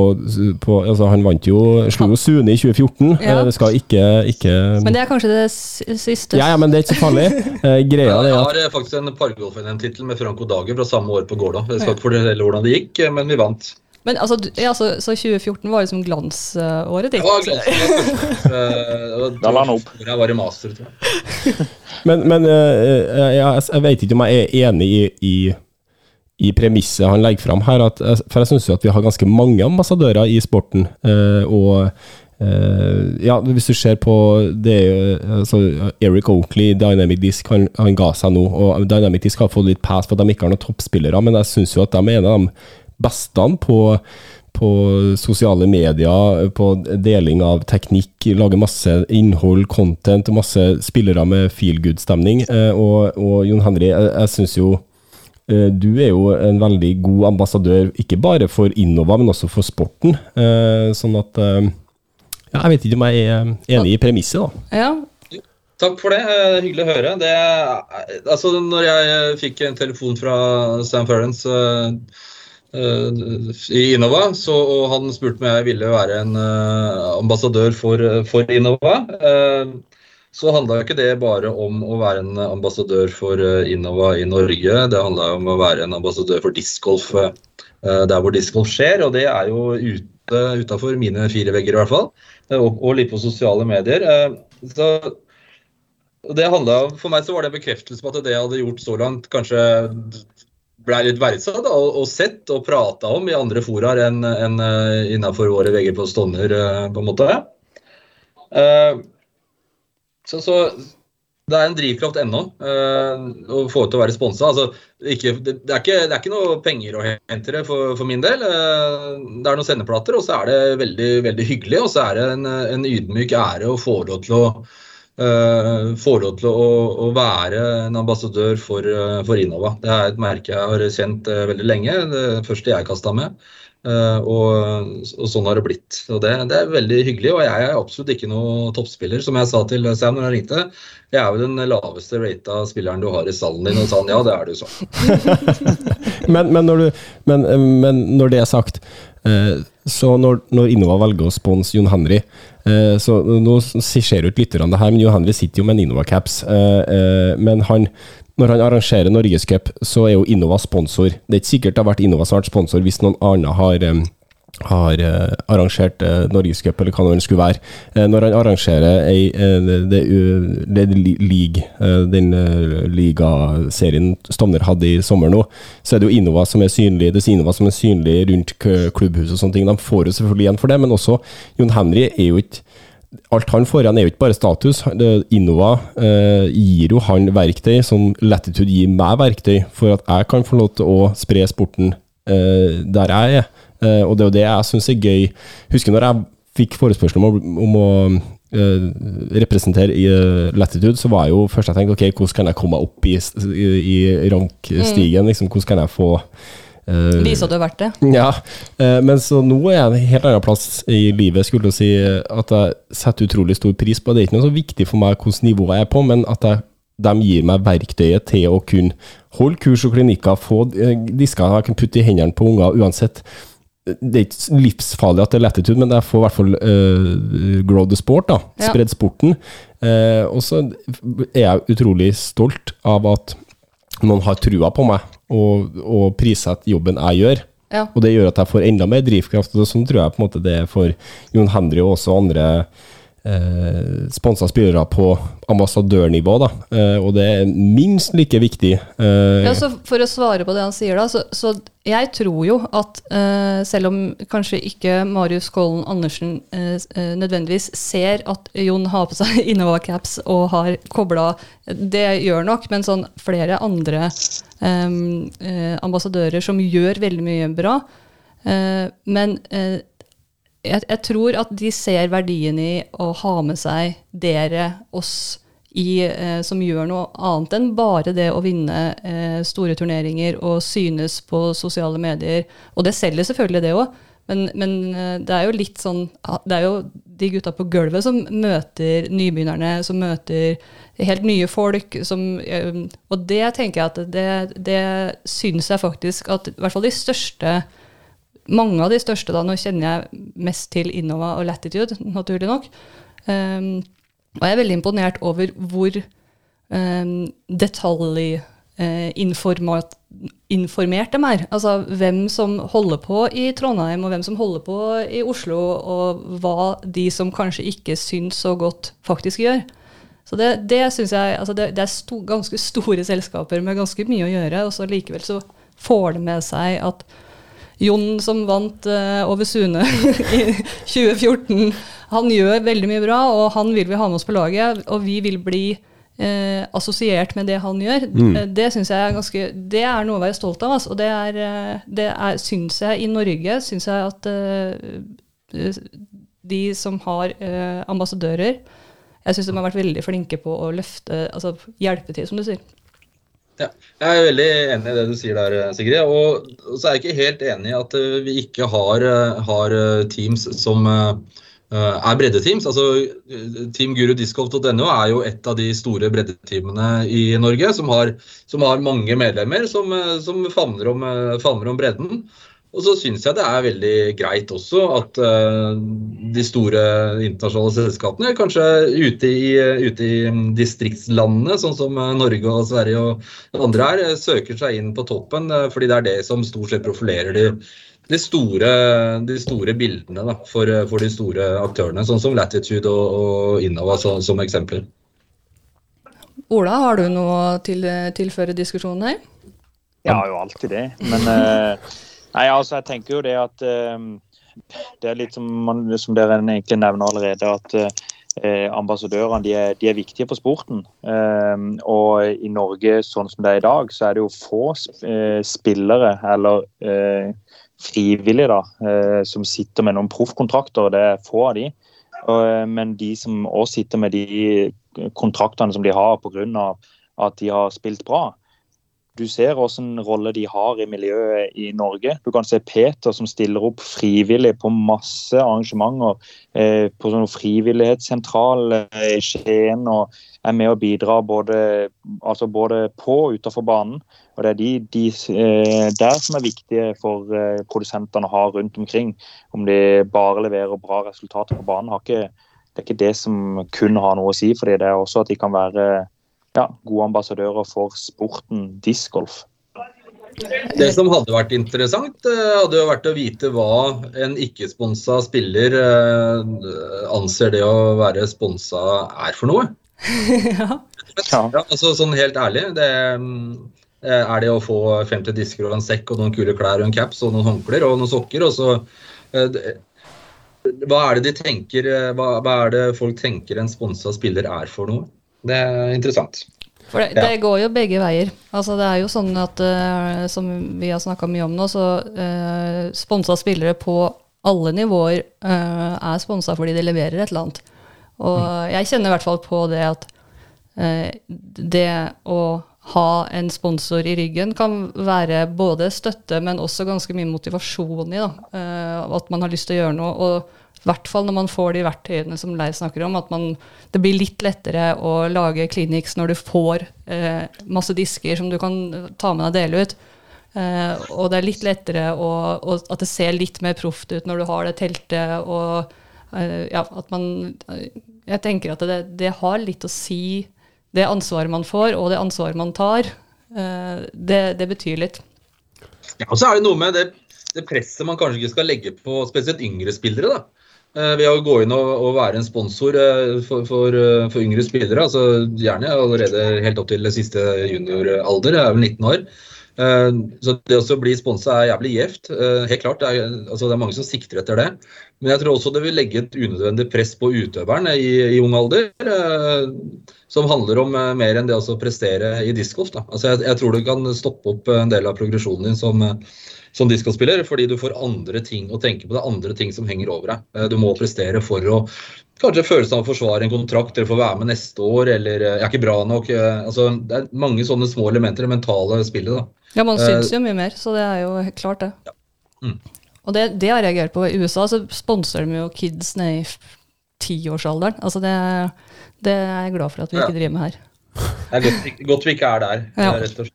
på altså Han vant jo Slo jo Sune i 2014. Ja. Eh, det skal ikke, ikke Men det er kanskje det siste. ja, ja, men det er ikke så farlig. Eh, greia er Jeg har faktisk en Pargolf-NM-tittel med Franco Dager fra samme år på Gårda. Jeg skal ikke fortelle hvordan det gikk, men vi vant. Men altså, ja, så, så 2014 var liksom glansåret ditt? Det var glansen. eh, Da la han opp. Jeg var i master, tror jeg. Men, men eh, jeg, jeg, jeg vet ikke om jeg er enig i, i, i premisset han legger fram her. At, for jeg syns jo at vi har ganske mange ambassadører i sporten. eh, og eh, ja, hvis du ser på det altså, Eric Oakley, Dynamic Disc, han, han ga seg nå. Og Dynamic Disc har fått litt pass for at de ikke har noen toppspillere, men jeg syns jo at de er en av de beste på på sosiale medier, på deling av teknikk, lage masse innhold, content, masse spillere med feel good-stemning. Eh, og, og Jon Henry, jeg, jeg syns jo eh, du er jo en veldig god ambassadør, ikke bare for Innova, men også for sporten. Eh, sånn at ja, Jeg vet ikke om jeg er enig i premisset, da. Ja. Takk for det. Hyggelig å høre. Det, altså, når jeg fikk en telefon fra Sam Ferrance eh, eh, i Innova, så, og han spurte om jeg ville være en eh, ambassadør for, for Innova, eh, så handla ikke det bare om å være en ambassadør for eh, Innova i Norge. Det handla om å være en ambassadør for discgolf eh, der hvor discgolf skjer, og det er jo ute utafor mine fire vegger i hvert fall, eh, og, og litt på sosiale medier. Eh, Så det handlet, For meg så var det en bekreftelse på at det jeg hadde gjort så langt, kanskje ble litt verdsatt og, og sett og prata om i andre foraer enn en, eh, innenfor våre vegger på Stovner, eh, på en måte. Eh, så, så det er en drivkraft ennå å få til å være sponsa. Altså, det, det, det er ikke noe penger å hente for, for min del. Det er noen sendeplater, og så er det veldig, veldig hyggelig. Og så er det en, en ydmyk ære å få lov til å får lov til å, å være en ambassadør for, uh, for Innova. Det er et merke jeg har kjent uh, veldig lenge. Det første jeg kasta med. Og, og, sånn har det blitt. Og det, det, er veldig hyggelig. Og jeg er absolutt ikke noen toppspiller. Som jeg sa til Sam når han ringte, jeg er jo den laveste rata spilleren du har i stallen din. Og sa han ja, det er du sånn. men, men, når du, men, men når det er sagt, eh, så når, når Innova velger å sponse Jon Henry eh, så Nå ser ikke lytterne det her, men Jon Henry sitter jo med en Innova-caps. Eh, eh, men han når han arrangerer Norgescup, så er jo Innova sponsor. Det er ikke sikkert det har vært Innova som har vært sponsor hvis noen annen har, har eh, arrangert eh, Norgescup, eller hva det skulle være. Eh, når han arrangerer ei, eh, det, det, det league, eh, den eh, ligaserien Stovner hadde i sommer nå, så er det jo Innova som er synlig. Det er Innova som er synlig rundt klubbhuset og sånne ting. De får jo selvfølgelig igjen for det, men også Jon Henry er jo ikke Alt han får igjen er jo ikke bare status. Innova eh, gir jo han verktøy som Latitude gir meg verktøy for at jeg kan få lov til å spre sporten der jeg er. Eh, og det er jo det jeg syns er gøy. Husker når jeg fikk forespørsel om å, om å uh, representere i uh, Latitude, så var jeg jo først jeg tenkte ok, hvordan kan jeg komme meg opp i, i, i rankstigen? Liksom, hvordan kan jeg få uh, Vise at du har vært det. ja, men så nå er jeg en helt annen plass i livet, skulle jeg si, at jeg setter utrolig stor pris på. Det er ikke noe så viktig for meg hvilket nivå jeg er på, men at jeg, de gir meg verktøyet til å kunne holde kurs og klinikker, få disker jeg kan putte i hendene på unger uansett. Det er ikke livsfarlig at det er latitude, men jeg får i hvert fall uh, grow the sport, da. Ja. Spredd sporten. Uh, og så er jeg utrolig stolt av at noen har trua på meg og, og prissetter jobben jeg gjør. Ja. Og det gjør at jeg får enda mer drivkraft. Og sånn tror jeg på en måte det er for Jon Henry og også andre eh, sponsa spillere på ambassadørnivå. Da. Eh, og det er minst like viktig. Eh, Ja, For å svare på det han sier, da, så, så jeg tror jo at eh, selv om kanskje ikke Marius Kollen Andersen eh, nødvendigvis ser at Jon har på seg Innova-caps og har kobla Det gjør nok, men sånn flere andre ambassadører som gjør veldig mye bra. Men jeg, jeg tror at de ser verdien i å ha med seg dere, oss, i, eh, som gjør noe annet enn bare det å vinne eh, store turneringer og synes på sosiale medier. Og det selger selvfølgelig det òg, men, men eh, det er jo litt sånn Det er jo de gutta på gulvet som møter nybegynnerne, som møter helt nye folk. Som, eh, og det tenker jeg at det, det syns jeg faktisk at i hvert fall de største mange av de største, da, nå kjenner jeg mest til Innova og Latitude, naturlig nok. Um, og jeg er veldig imponert over hvor um, detaljinformert de er. Altså hvem som holder på i Trondheim, og hvem som holder på i Oslo, og hva de som kanskje ikke syns så godt, faktisk gjør. Så det, det syns jeg altså det, det er sto, ganske store selskaper med ganske mye å gjøre, og så likevel så får det med seg at Jon som vant uh, over Sune i 2014, han gjør veldig mye bra, og han vil vi ha med oss på laget. Og vi vil bli uh, assosiert med det han gjør. Mm. Det synes jeg er ganske, det er noe å være stolt av. Altså. Og det er, eh, det er, syns jeg i Norge, syns jeg at eh, de som har eh, ambassadører, jeg syns de har vært veldig flinke på å løfte, altså hjelpe til, som du sier. Ja, jeg er veldig enig i det du sier der, Sigrid. Og så er jeg ikke helt enig i at eh, vi ikke har, eh, har eh, teams som er breddeteams. Altså, Team Guru Gurudiscgolf.no er jo et av de store breddeteamene i Norge som har, som har mange medlemmer som, som favner, om, om bredden. Og så syns jeg det er veldig greit også at uh, de store internasjonale selskapene, kanskje ute i, ute i distriktslandene, sånn som eh, Norge og Sverige og andre er, eh, søker seg inn på toppen. Uh, fordi det er det som stort sett profilerer de, de, store, de store bildene da, for, for de store aktørene, sånn som Latitude og, og Innova så, som eksempler. Ola, har du noe å til, tilføre diskusjonen her? Jeg har jo alltid det. Men eh, nei, altså, jeg tenker jo det at uh, Det er litt som, man, som dere egentlig nevner allerede, at uh, ambassadørene de er, de er viktige for sporten. Uh, og i Norge, sånn som det er i dag, så er det jo få eh, spillere eller eh, frivillige da, som sitter med noen proffkontrakter. Det er få av de. Men de som også sitter med de kontraktene som de har pga. at de har spilt bra, du ser hvilken rolle de har i miljøet i Norge. Du kan se Peter som stiller opp frivillig på masse arrangementer. Eh, på sånn frivillighetssentral eh, i Skien og er med å bidra både, altså både på og utenfor banen. Og Det er de, de eh, der som er viktige for eh, produsentene å ha rundt omkring. Om de bare leverer bra resultater på banen, ikke, det er ikke det som kun har noe å si. fordi det er også at de kan være ja, gode ambassadører for sporten discgolf. Det som hadde vært interessant, eh, hadde jo vært å vite hva en ikke-sponsa spiller eh, anser det å være sponsa er for noe. ja. Ja. Altså Sånn helt ærlig, det mm, er det å få 50 disker og en sekk og noen kule klær og en caps og noen håndklær og noen sokker, og så eh, det- Hva er det de tenker, eh, hva, hva er det folk tenker en sponsa spiller er for noe? Det er interessant. For det, Ja. det går jo begge veier. Altså Det er jo sånn at, uh, som vi har snakka mye om nå, så uh, sponsa spillere på alle nivåer uh, er sponsa fordi de leverer et eller annet. Og jeg kjenner i hvert fall på det at uh, det å ha en sponsor i ryggen kan være både støtte, men også ganske mye motivasjon i. da, eh, At man har lyst til å gjøre noe. og i hvert fall når man får de verktøyene som Leif snakker om, at man, det blir litt lettere å lage clinics når du får eh, masse disker som du kan ta med deg og dele ut. Eh, og det er litt lettere å, og at det ser litt mer proft ut når du har det teltet. og eh, ja, at man Jeg tenker at det, det har litt å si, det ansvaret man får, og det ansvaret man tar. Eh, det, det betyr litt. Ja, og så er det noe med det, det presset man kanskje ikke skal legge på spesielt yngre spillere. da. Eh, Ved å gå inn og, og være en sponsor eh, for, for, eh, for yngre spillere, altså gjerne allerede helt opp til det siste junioralder, jeg er vel 19 år. Så det å bli sponsa er jævlig gjevt. Helt klart, det er, altså det er mange som sikter etter det. Men jeg tror også det vil legge et unødvendig press på utøveren i, i ung alder. Som handler om mer enn det å prestere i discgolf. Altså jeg, jeg tror du kan stoppe opp en del av progresjonen din som, som discospiller, fordi du får andre ting å tenke på. Det er andre ting som henger over deg. Eh, Du må prestere for å kanskje følelsen av å forsvare en kontrakt eller få være med neste år, eller eh, jeg er ikke bra nok. eh, Altså, det er mange sånne små elementer i det mentale spillet. da. Ja, man syns jo mye mer, så det er jo klart det. Mm. Og det, det har jeg reagert på. I USA så sponser de jo kids ned i tiårsalderen. Altså det, det er jeg glad for at vi Ja. ikke driver med her. Det er godt, godt vi ikke er der, Ja. rett og slett.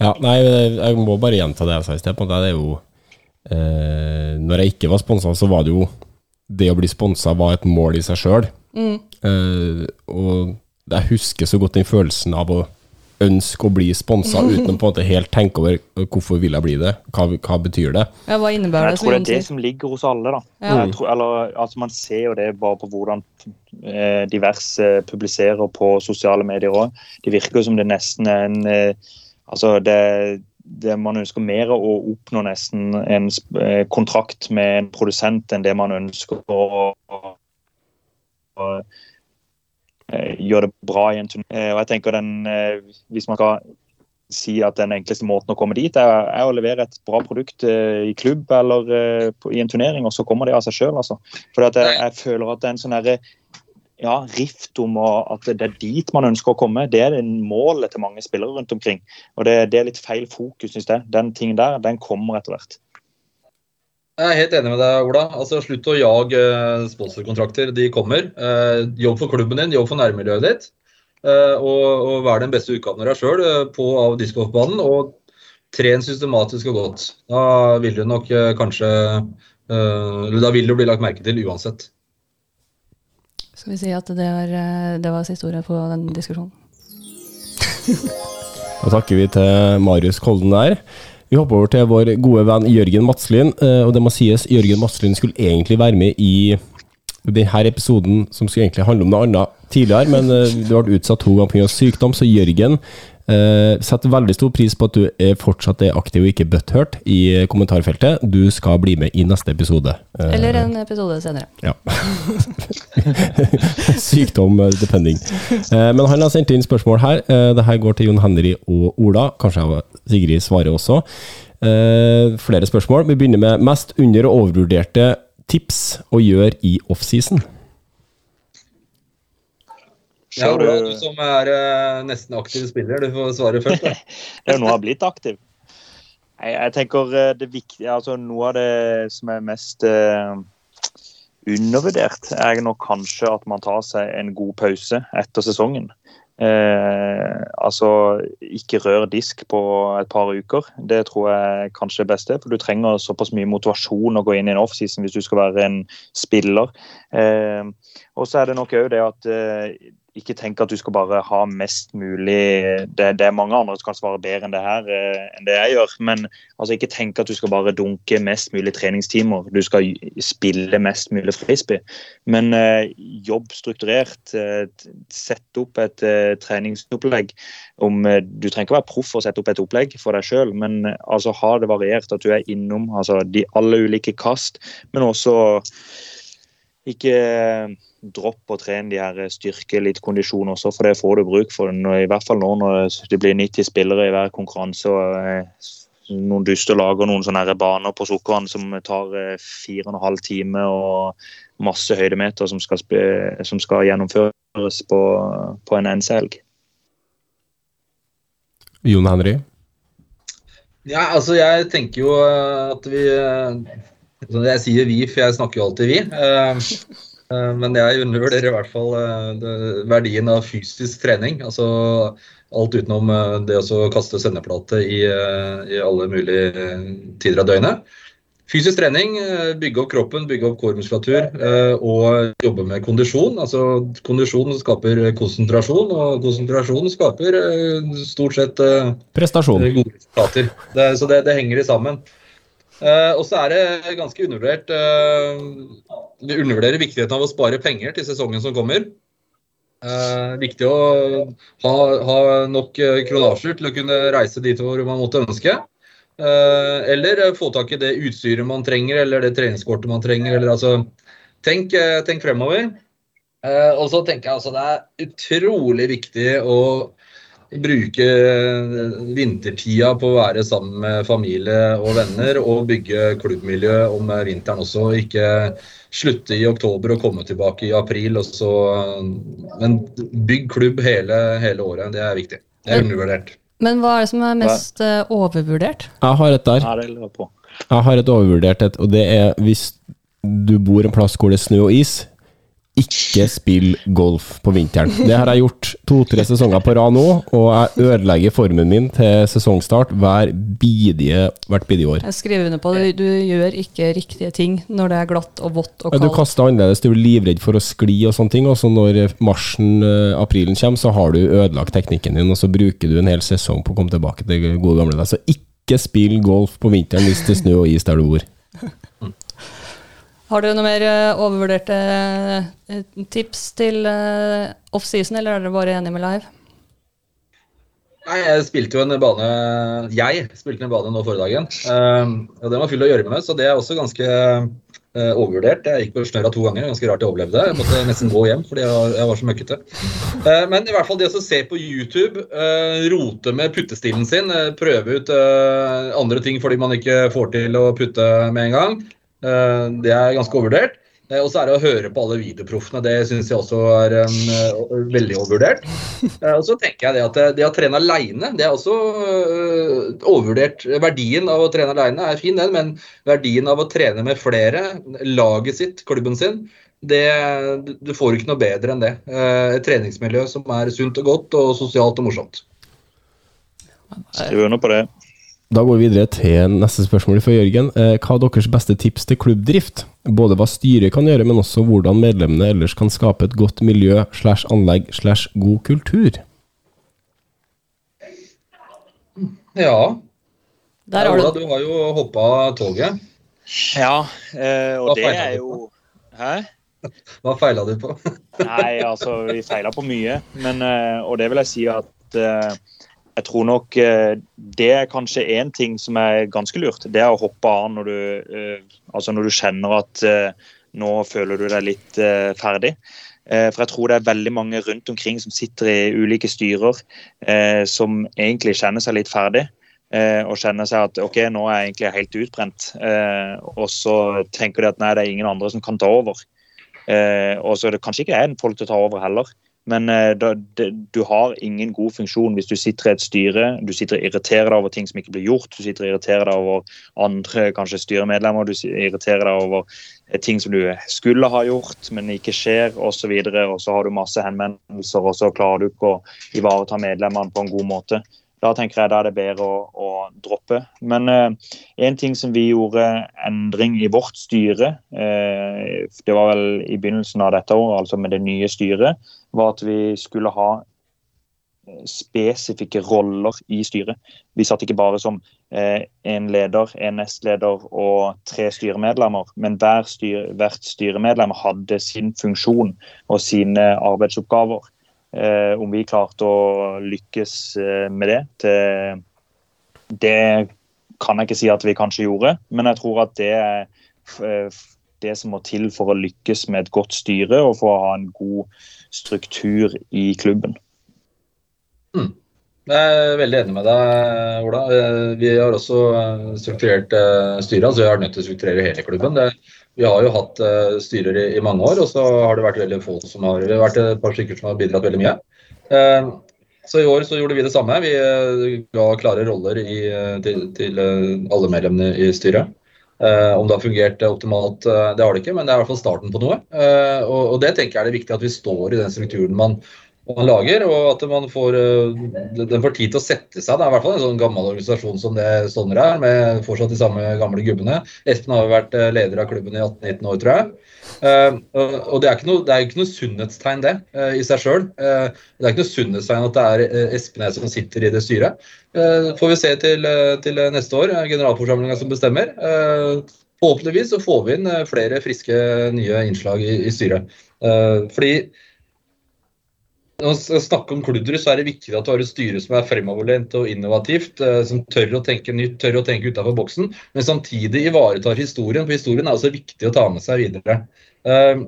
Ja. Nei, jeg må bare gjenta det jeg sa i sted. på. Det er jo eh, Når jeg ikke var sponsa, så var det jo Det å bli sponsa var et mål i seg sjøl. Eh, og jeg husker så godt den følelsen av å ønske å bli sponsa uten å på en måte helt tenke over eh, hvorfor vil jeg bli det, hva, hva betyr det. Ja, hva innebærer Jeg det? Jeg tror det er det som ligger hos alle. da. Ja. Jeg tror, eller, altså Man ser jo det bare på hvordan eh, diverse publiserer på sosiale medier òg. Det virker jo som det nesten er en eh, Altså det, det Man ønsker mer å oppnå nesten en eh, kontrakt med en produsent enn det man ønsker å, å, å eh, gjøre det bra i en turné. Eh, Og jeg tenker den, Hvis man skal si at den enkleste måten å komme dit er, er å levere et bra produkt i klubb eller i en turnering, og så kommer det av seg sjøl. Altså. For jeg, jeg føler at det er en sånn herre ja, rift om at det er dit man ønsker å komme. Det er målet til mange spillere rundt omkring. Og det, det er litt feil fokus, syns jeg. Den tingen der, den kommer etter hvert. Jeg er helt enig med deg, Ola. Altså, Slutt å jage eh, sponsorkontrakter. De kommer. Eh, jobb for klubben din, jobb for nærmiljøet ditt. Eh, og, og vær den beste utgaven av deg sjøl på av discgolfbanen. Og tren systematisk og godt. Da vil du nok kanskje da vil du bli lagt merke til uansett. Skal vi si at det var, eh, det var siste ordet på den diskusjonen. Da takker vi til Marius Kolden der. Vi hopper over til vår gode venn Jørgen Madslien. eh, Og det må sies, Jørgen Madslien skulle egentlig være med i denne episoden, som skulle egentlig handle om noe annet tidligere, men du det ble utsatt to ganger pga. sykdom. Så Jørgen eh, setter veldig stor pris på at du er fortsatt er aktiv og ikke butthurt i kommentarfeltet. Du skal bli med i neste episode. Eh, Eller en episode senere. ja. Sykdom eh, depending. Eh, men han har sendt inn spørsmål her. Eh, det her går til Jon Henry og Ola. Kanskje Sigrid svarer også. Eh, flere spørsmål. Vi begynner med mest under- og overvurderte tips å gjøre i offseason. Ja, du- Ola, du som er eh, nesten aktiv spiller, du får svare først. Da. Det er jo noe jeg har blitt aktiv. Jeg, jeg tenker eh, det viktige, altså Noe av det som er mest eh, undervurdert, er nok kanskje at man tar seg en god pause etter sesongen. Eh, altså ikke rør disk på et par uker. Det tror jeg kanskje er best. For du trenger såpass mye motivasjon å gå inn i en offseason hvis du skal være en spiller. Eh, og så er det nok òg det at eh, ikke tenk at du skal bare ha mest mulig Det, det er mange andre som kan svare bedre enn det her eh, enn det jeg gjør. Men altså, ikke tenk at du skal bare dunke mest mulig treningstimer. Du skal spille mest mulig frisbee. Men eh, jobb strukturert. Eh, sett opp et eh, treningsopplegg. Om, eh, du trenger ikke være proff for å sette opp et opplegg for deg sjøl, men eh, altså, ha det variert. At du er innom altså, de alle ulike kast, men også ikke dropp å trene de her styrke, litt kondisjon også, for det får du bruk for. I hvert fall nå når det blir 90 spillere i hver konkurranse. og noen noen lag lager noen sånne baner på Sukkervann som tar eh, fire og en halv time og masse høydemeter som skal, som skal gjennomføres på, på en NC-helg. Jon Henry? Ja, altså jeg tenker jo eh, at vi eh, Jeg sier vi, for jeg snakker jo alltid vi. eh, eh, Men jeg undervurderer i hvert fall eh, verdien av fysisk trening. Altså alt utenom det å kaste sendeplate i, i alle mulige tider av døgnet. Fysisk trening, bygge opp kroppen, bygge opp kårmuskulatur eh, og jobbe med kondisjon. Altså Kondisjon skaper konsentrasjon, og konsentrasjon skaper stort sett Prestasjon. Gode resultater. Det, så det, det henger sammen. Eh, og så er det ganske undervurdert uh, Vi undervurderer viktigheten av å spare penger til sesongen som kommer. Uh, viktig å ha, ha nok kronasjer til å kunne reise dit hvor man måtte ønske. Uh, eller få tak i det utstyret man trenger, eller det treningskortet man trenger. Eller, altså, tenk, tenk fremover. Og så tenker jeg altså det er utrolig viktig å bruke vintertida på å være sammen med familie og venner og bygge klubbmiljø om vinteren også. Ikke slutte i oktober og komme tilbake i april. Og så, men bygg klubb hele, hele året. Det er viktig. Det er undervurdert. Men hva er det som er mest eh, overvurdert? Jeg har et der. Jeg har et overvurdert et, og det er hvis du bor en plass hvor det er snø og is, ikke spill golf på vinteren. Det har jeg gjort to-tre sesonger på rad nå, og jeg ødelegger formen min til sesongstart hver bidige, hvert bidige år. Jeg skriver under på det. Du gjør ikke riktige ting når det er glatt og vått og kaldt. du kaster annerledes, du er livredd for å skli og sånne ting, og så når marsjen, eh, aprilen kommer, så har du ødelagt teknikken din, og så bruker du en hel sesong på å komme tilbake til gode gamle deg. Så ikke spill golf på vinteren hvis det snø og is der du bor. Har dere noe mer eh, overvurderte eh, tips til eh, offseason, eller er dere bare enige med Live? Nei, jeg spilte jo en bane Jeg spilte en bane nå forrige dagen. Um, og den var full av gjørme så det er også ganske uh, overvurdert. Jeg gikk på snørra to ganger. Ganske rart jeg overlevde. Jeg måtte nesten gå hjem fordi jeg var, jeg var så møkkete. Uh, men i hvert fall det å se på YouTube, uh, rote med puttestilen sin, prøve ut andre ting fordi man ikke får til å putte med en gang, det er ganske overvurdert. Eh, Og så er det å høre på alle videoproffene. Det syns jeg også er um, eh, veldig overvurdert. Eh, Og så tenker jeg det at det, å trene aleine, det er også uh, overvurdert. Verdien av å trene aleine er fin, den, men verdien av å trene med flere, laget sitt, klubben sin, det, du- får ikke noe bedre enn det. Eh, Et treningsmiljø som er sunt og godt og sosialt og morsomt. Skriv under på det. Da går vi videre til neste spørsmål fra Jørgen. Eh, Hva er deres beste tips til klubbdrift? Både hva styret kan gjøre, men også hvordan medlemmene ellers kan skape et godt miljø slash anlegg slash god kultur. Ja. Der har Ola, du du har jo hoppa toget. Ja, eh, og det er jo Hæ? Hva feila du på? Nei, altså, vi feila på mye. Men, eh, og det vil jeg si at jeg tror nok eh, det er kanskje én ting som er ganske lurt. Det er å hoppe av når du, eh, altså når du kjenner at eh, nå føler du deg litt ferdig. For jeg tror det er veldig mange rundt omkring som sitter i ulike styrer som egentlig kjenner seg litt ferdig. Og kjenner seg at ok, nå er jeg egentlig helt utbrent. Og så tenker de at nei, det er ingen andre som kan ta over. Og så er det kanskje ikke én folk til å ta over heller. Men eh, da, det, du har ingen god funksjon hvis du sitter i et styre, du sitter og irriterer deg over ting som ikke blir gjort, du sitter og irriterer deg over andre kanskje styremedlemmer, du irriterer deg over eh, ting som du skulle ha gjort, men ikke skjer, osv. Og, så og så har du masse henvendelser, og så klarer du ikke å ivareta medlemmene på en god måte. Da tenker jeg da er det bedre å, å droppe. Men eh, en ting som vi gjorde endring i vårt styre, eh, det var vel i begynnelsen av dette året, altså med det nye styret, var at vi skulle ha eh, spesifikke roller i styret. Vi satt ikke bare som eh, en leder, en nestleder og tre styremedlemmer, men hver styre, hvert styremedlem hadde sin funksjon og sine arbeidsoppgaver. Eh, om vi klarte å lykkes eh, med det, det, det kan jeg ikke si at vi kanskje gjorde, men jeg tror at det er eh, det som må til for å lykkes med et godt styre og for å ha en god struktur i klubben. Mm. Jeg er veldig enig med deg, Ola. Vi har også strukturert styret. altså Vi har nødt til å strukturere hele klubben. Det, vi har jo hatt uh, styrer i, i, mange år, og så har det vært veldig få som har det har vært et par stykker som har bidratt veldig mye. Uh, så i år så gjorde vi det samme. Vi uh, ga klare roller i, til, til alle medlemmene i styret. om det har fungert optimalt, det har det ikke, men det er i hvert fall starten på noe. Og, og, det tenker jeg er det viktig at vi står i den strukturen man man lager, og at man får, eh, den får tid til å sette seg. Det er i hvert fall en sånn gammel organisasjon som det Stovner er, med fortsatt de samme gamle gubbene. Espen har jo vært eh, leder av klubben i 18-19 år, tror jeg. Uh, og det er, noe, det er ikke noe, sunnhetstegn, det, i seg sjøl. Det er ikke noe sunnhetstegn at det er Espen som sitter i det styret. får vi se til, til neste år, generalforsamlinga som bestemmer. forhåpentligvis så får vi inn flere friske nye innslag i, i styret. fordi når vi snakker om kluddere, så er det viktig at du har et styre som er fremoverlent og innovativt, eh, som tør å tenke nytt, tør å tenke utenfor boksen, men samtidig ivaretar historien. For historien er også viktig å ta med seg videre. Eh,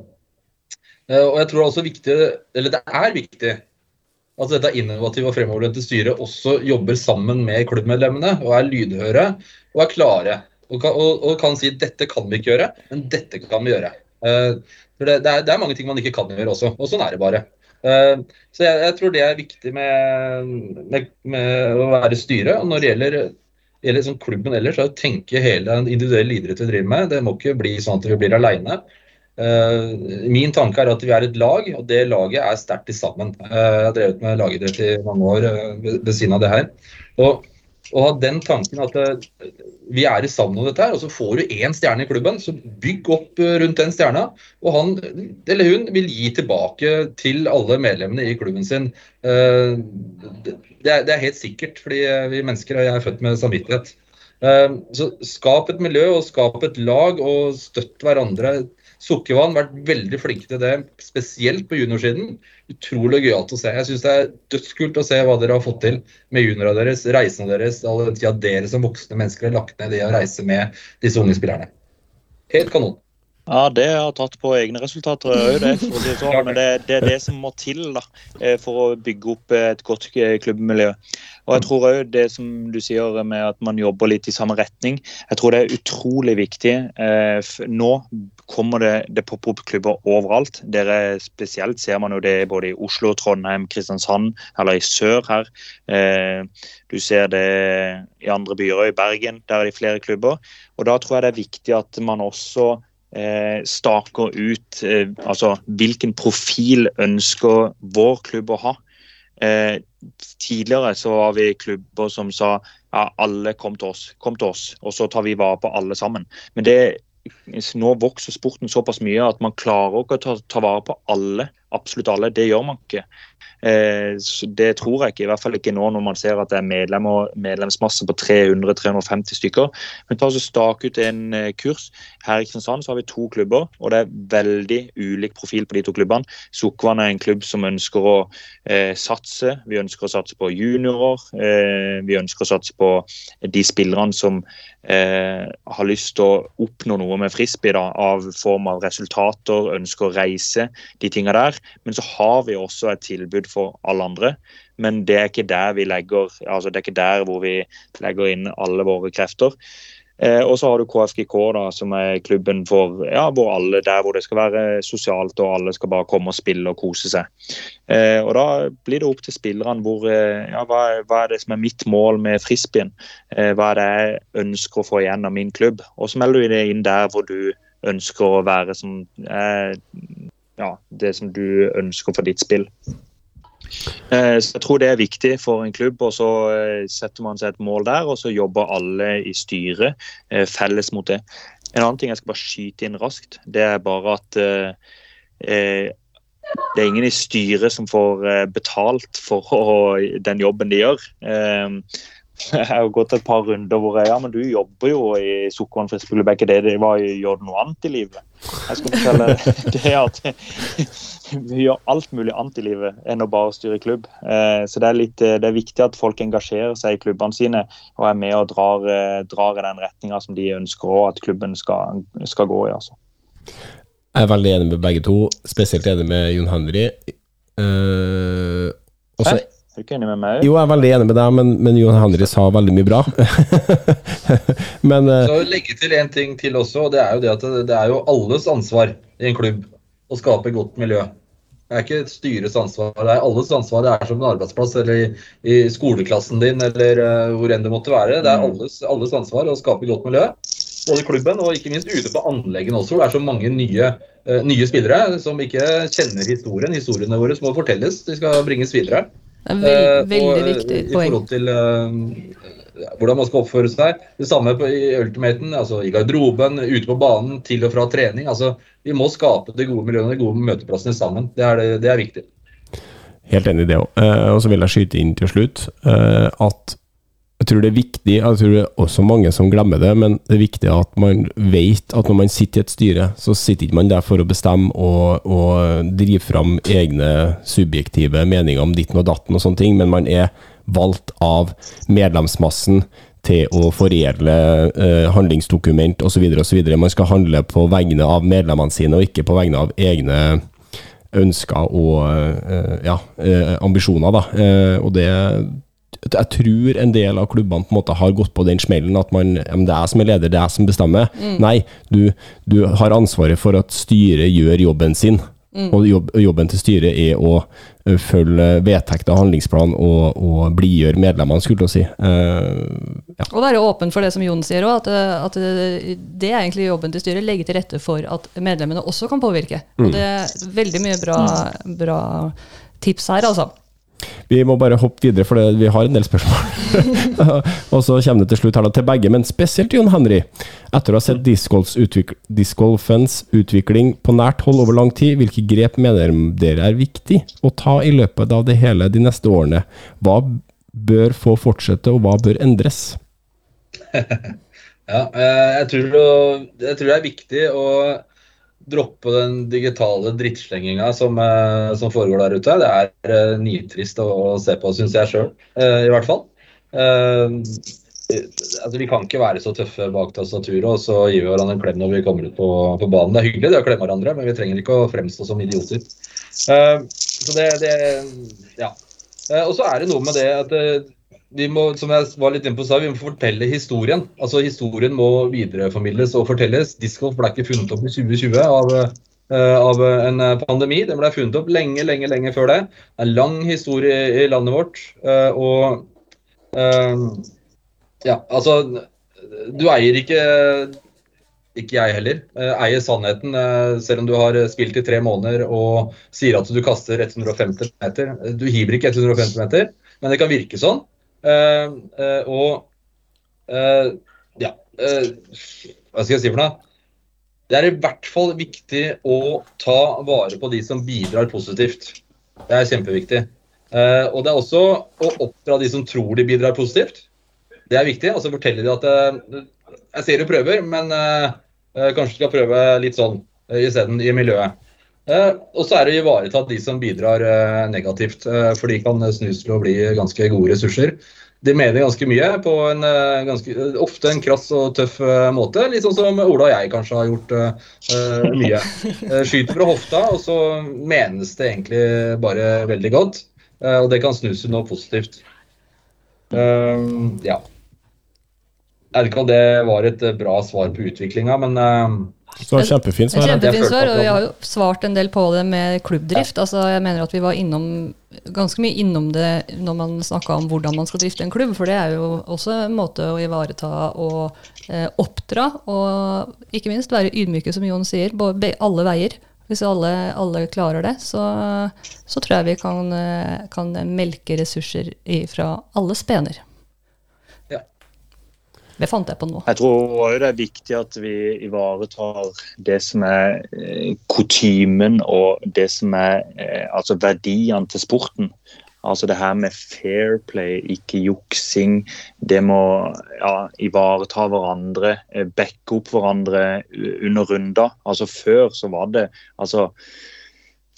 eh, og jeg tror også viktig, eller det er viktig at dette innovative og fremoverlente styret også jobber sammen med klubbmedlemmene og er lydhøre og er klare. Og kan, og, og kan si dette kan vi ikke gjøre, men dette kan vi gjøre. For det, det, er, det er mange ting man ikke kan gjøre også, og sånn er det bare. Eh, så jeg, jeg, tror det er viktig med, med, med å være styre. Og når det gjelder, gjelder sånn klubben ellers, så tenke hele den individuelle idretten vi driver med. Det må ikke bli sånn at vi blir aleine. Uh, min tanke er at vi er et lag, og det laget er sterkt sammen. Uh, jeg har drevet med lagidrett i mange år ved, siden av det her. Og og ha den tanken at eh, vi er i sammen om dette her, og så får du én stjerne i klubben, så bygg opp eh, rundt den stjerna. Og han eller hun vil gi tilbake til alle medlemmene i klubben sin. Eh, det er, helt sikkert, fordi vi mennesker er født med samvittighet. Så skap et miljø og skap et lag, og støtt hverandre Sukkervann vært veldig flinke til det, spesielt på juniorsiden. Utrolig gøyalt å se. Jeg syns det er dødskult å se hva dere har fått til med juniorene deres, reisene deres, all den tida dere som voksne mennesker har lagt ned i å reise med disse unge spillerne. Helt kanon. Ja, det har tatt på egne resultater òg, det. Sånn. Men det, det, er det som må til da, eh, for å bygge opp et godt klubbmiljø. Og jeg tror òg det som du sier med at man jobber litt i samme retning, jeg tror det er utrolig viktig. Eh, nå kommer det, det popper opp klubber overalt. Dere Spesielt ser man jo det både i Oslo, Trondheim, Kristiansand eller i sør her. Eh, du ser det i andre byer, i Bergen. Der er det flere klubber. Og Da tror jeg det er viktig at man også eh, staker ut eh, altså hvilken profil ønsker vår klubb å ha. Eh, tidligere så var vi klubber som sa ja, alle kom til oss, kom til oss, og så tar vi vare på alle sammen. Men det, nå vokser sporten såpass mye at man klarer ikke å ta, ta vare på alle, absolutt alle. Det gjør man ikke. Eh, det tror jeg ikke, i hvert fall ikke nå når man ser at det er medlem medlemsmasse på 300-350 stykker. Men ta og stak ut en eh, kurs. Her i Kristiansand så har vi to klubber, og det er veldig ulik profil på de to klubbene. Sukkervann er en klubb som ønsker å eh, satse. Vi ønsker å satse på juniorer. Eh, vi ønsker å satse på de spillerne som eh, har lyst til å oppnå noe med frisbee da, av form av resultater, ønsker å reise, de tinga der. Men så har vi også et tilbud for alle andre. Men det er ikke der vi legger, altså det er ikke der hvor vi legger inn alle våre krefter. Eh, og så har du KFGK, da, som er klubben for ja, hvor alle der hvor det skal være sosialt og alle skal bare komme og spille og kose seg. Eh, og Da blir det opp til spillerne hvor, eh, ja, hva, hva, er det som er mitt mål med frisbeen. Eh, hva er det jeg ønsker å få igjen av min klubb. Og så melder du det inn der hvor du ønsker å være som ja, det som du ønsker for ditt spill. Eh, Så jeg tror det er viktig for en klubb, og så eh, setter man seg et mål der, og så jobber alle i styret eh, felles mot det. En annen ting jeg skal bare skyte inn raskt, det er bare at eh, det er ingen i styret som får betalt for den jobben de gjør. Eh, jeg har gått et par runder hvor jeg, ja, men du jobber jo i Sukkervann begge Det, det var, jo gjør noe annet i livet? Jeg skal fortelle det at vi gjør alt mulig annet i livet enn å bare styre klubb. Eh, så det er, litt, eh, det er viktig at folk engasjerer seg i klubbene sine og er med og drar, eh, drar i den retninga som de ønsker og at klubben skal, skal gå i. altså. Jeg er veldig enig med begge to, spesielt enig med Jon Henry. Uh, også, Hæ? Er du ikke enig med meg? jo, jeg er veldig enig med deg, men, men Jon Henry sa veldig mye bra. men eh, Så legge til en ting til også, og det er jo det at det, er jo alles ansvar i en klubb å skape godt miljø. Det er ikke styrets styres ansvar, det er alles ansvar. Det er som en arbeidsplass eller i, i skoleklassen din eller uh, hvor enn det måtte være. Det er alles, alles ansvar å skape godt miljø. Både i klubben og ikke minst ute på anleggene også. hvor Det er så mange nye, uh, nye spillere som ikke kjenner historien. Historiene våre må fortelles, de skal bringes videre. Det er veld, Eh, veldig og, poeng. viktig I forhold til uh, hvordan man skal oppføre seg. Det samme på, i ultimaten, altså i garderoben, ute på banen, til og fra trening. altså Vi må skape de gode miljøene, de gode møteplassene sammen. Det er, det, det er viktig. Helt enig i det òg. og så vil jeg skyte inn til slutt uh, at jeg tror det er viktig, jeg tror det er også mange som glemmer det, men det er viktig at man vet at når man sitter i et styre, så sitter ikke man der for å bestemme og, og drive fram egne subjektive meninger om ditten og datten og sånne ting, men man er valgt av medlemsmassen til å foredle eh, handlingsdokument osv. osv. Man skal handle på vegne av medlemmene sine, og ikke på vegne av egne ønsker og eh, ja, eh, ambisjoner. Da. Eh, og det jeg tror en del av klubbene på en måte har gått på den smellen at man, det er jeg som er leder, det er jeg som bestemmer. Nei, du, du har ansvaret for at styret gjør jobben sin. Og jobb, jobben til styret er å følge vedtekter og handlingsplan og, og blidgjøre medlemmene, skulle jeg si. Uh, ja. Og være åpen for det som Jon sier òg, at, at det er egentlig jobben til styret. Legge til rette for at medlemmene også kan påvirke. Og det er veldig mye bra, bra tips her, altså. Vi må bare hoppe videre, for vi har en del spørsmål. og så kommer det til slutt her da, til begge, men spesielt Jon Henry. Etter å ha sett discgolfens utvik utvikling på nært hold over lang tid, hvilke grep mener dere er viktig å ta i løpet av det hele de neste årene? Hva bør få fortsette, og hva bør endres? Ja, eh, jeg tror, det- jeg tror det er viktig å droppe den digitale drittslenginga som, eh, som foregår der ute. Det er eh, nitrist å, å se på, syns jeg sjøl, i hvert fall. Eh, altså, vi kan ikke være så tøffe bak tastaturet og så gir vi hverandre en klem når vi kommer ut på, på banen. Det er hyggelig det å klemme hverandre, men vi trenger ikke å fremstå som idioter. Uh, så det, det Ja. Uh, og så er det noe med det at eh, vi må, som jeg var litt inne på, vi må fortelle historien. Altså Historien må videreformidles og fortelles. Discgolf ble ikke funnet opp i 2020 av, eh, av en pandemi. Den ble funnet opp lenge, lenge lenge før det. Det er en lang historie i landet vårt. eh, og eh, ja, altså Du eier ikke ikke jeg heller. eh, Eier sannheten, eh, selv om du har spilt i tre måneder og sier at du kaster 150 meter. Du hiver ikke 150 meter, men det kan virke sånn. Eh, eh, og eh, ja Hva skal jeg si for noe? Det er i hvert fall viktig å ta vare på de som bidrar positivt. Det er kjempeviktig. Og det er også å oppdra de som tror de bidrar positivt. Det er viktig. altså Fortelle de at jeg ser du prøver, men kanskje du skal prøve litt sånn isteden i miljøet. Eh, og så er det å ivareta de som bidrar eh, negativt, eh, for de kan snus til å bli ganske gode ressurser. De mener ganske mye på en ganske, ofte en krass og tøff måte. Litt sånn som Ola og jeg kanskje har gjort eh, mye. Skyter fra hofta, og så menes det egentlig bare veldig godt. Uh, og det kan snus til noe positivt. Uh, ja. Jeg vet ikke om det var et bra svar på utviklinga, men eh, var kjempefint svar. Kjempefint svar, og vi har jo svart en del på det med klubbdrift. Altså, jeg mener at vi var innom ganske mye innom det når man snakka om hvordan man skal drifte en klubb, for det er jo også en måte å ivareta og eh, oppdra, og ikke minst være ydmyke, som Jon sier, på alle veier. Hvis alle, alle klarer det, så, så tror jeg vi kan, eh, kan melke ressurser fra alle spener. Det fant jeg på nå. Jeg tror det er viktig at vi ivaretar det som er eh, kutymen og det som er eh, altså verdiene til sporten. Altså det her med fair play, ikke juksing. Det må ja, ivareta hverandre, eh, backe opp hverandre under runder. Altså Før så var det altså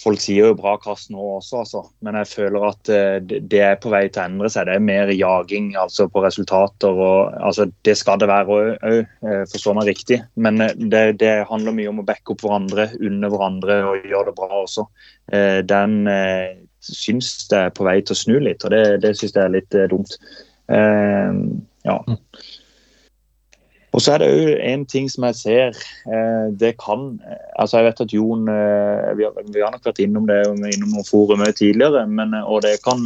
Folk sier jo bra kast nå også, altså. men jeg føler at eh, det er på vei til å endre seg. Det er mer jaging altså på resultater. og altså Det skal det være òg, forstå meg riktig. Men eh, det, det handler mye om å backe opp hverandre, unne hverandre og gjøre det bra også. Eh, Den eh, syns det er på vei til å snu litt, og det, det syns jeg er litt eh, dumt. Eh, ja. Og så er det òg en ting som jeg ser. Eh, det kan eh, altså Jeg vet at Jon eh, vi, har, vi har nok vært innom det innom noen forum tidligere. Men, og det kan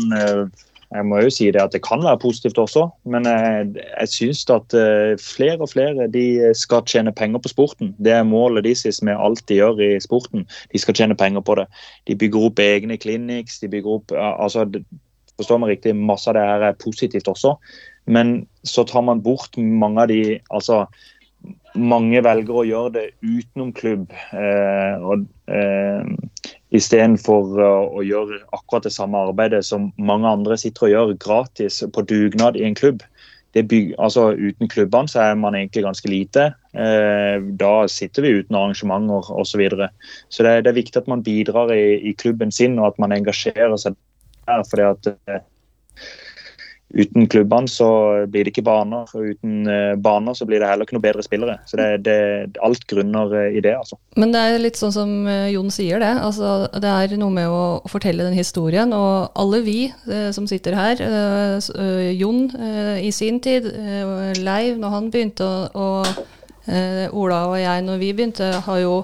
Jeg må jo si det at det kan være positivt også. Men jeg, jeg syns at flere og flere de skal tjene penger på sporten. Det er målet deres med alt de gjør i sporten. De skal tjene penger på det. De bygger opp egne kliniks, De bygger opp altså, Forstår meg riktig, masse av det her er positivt også. Men så tar man bort mange av de altså mange velger å gjøre det utenom klubb. Eh, og eh, Istedenfor å, å gjøre akkurat det samme arbeidet som mange andre sitter og gjør gratis på dugnad i en klubb. Byg, altså Uten klubbene så er man egentlig ganske lite. Eh, da sitter vi uten arrangementer osv. Så, videre. så det, det er viktig at man bidrar i, i klubben sin, og at man engasjerer seg der. fordi at eh, Uten klubbene så blir det ikke baner, og uten eh, baner så blir det heller ikke noe bedre spillere. Så det, det, alt grunner eh, i det, altså. Men det er litt sånn som eh, Jon sier det. Altså, det er noe med å, fortelle den historien. Og alle vi som sitter her, Jon i sin tid, Leiv når han begynte, og, Ola og jeg når vi begynte, har jo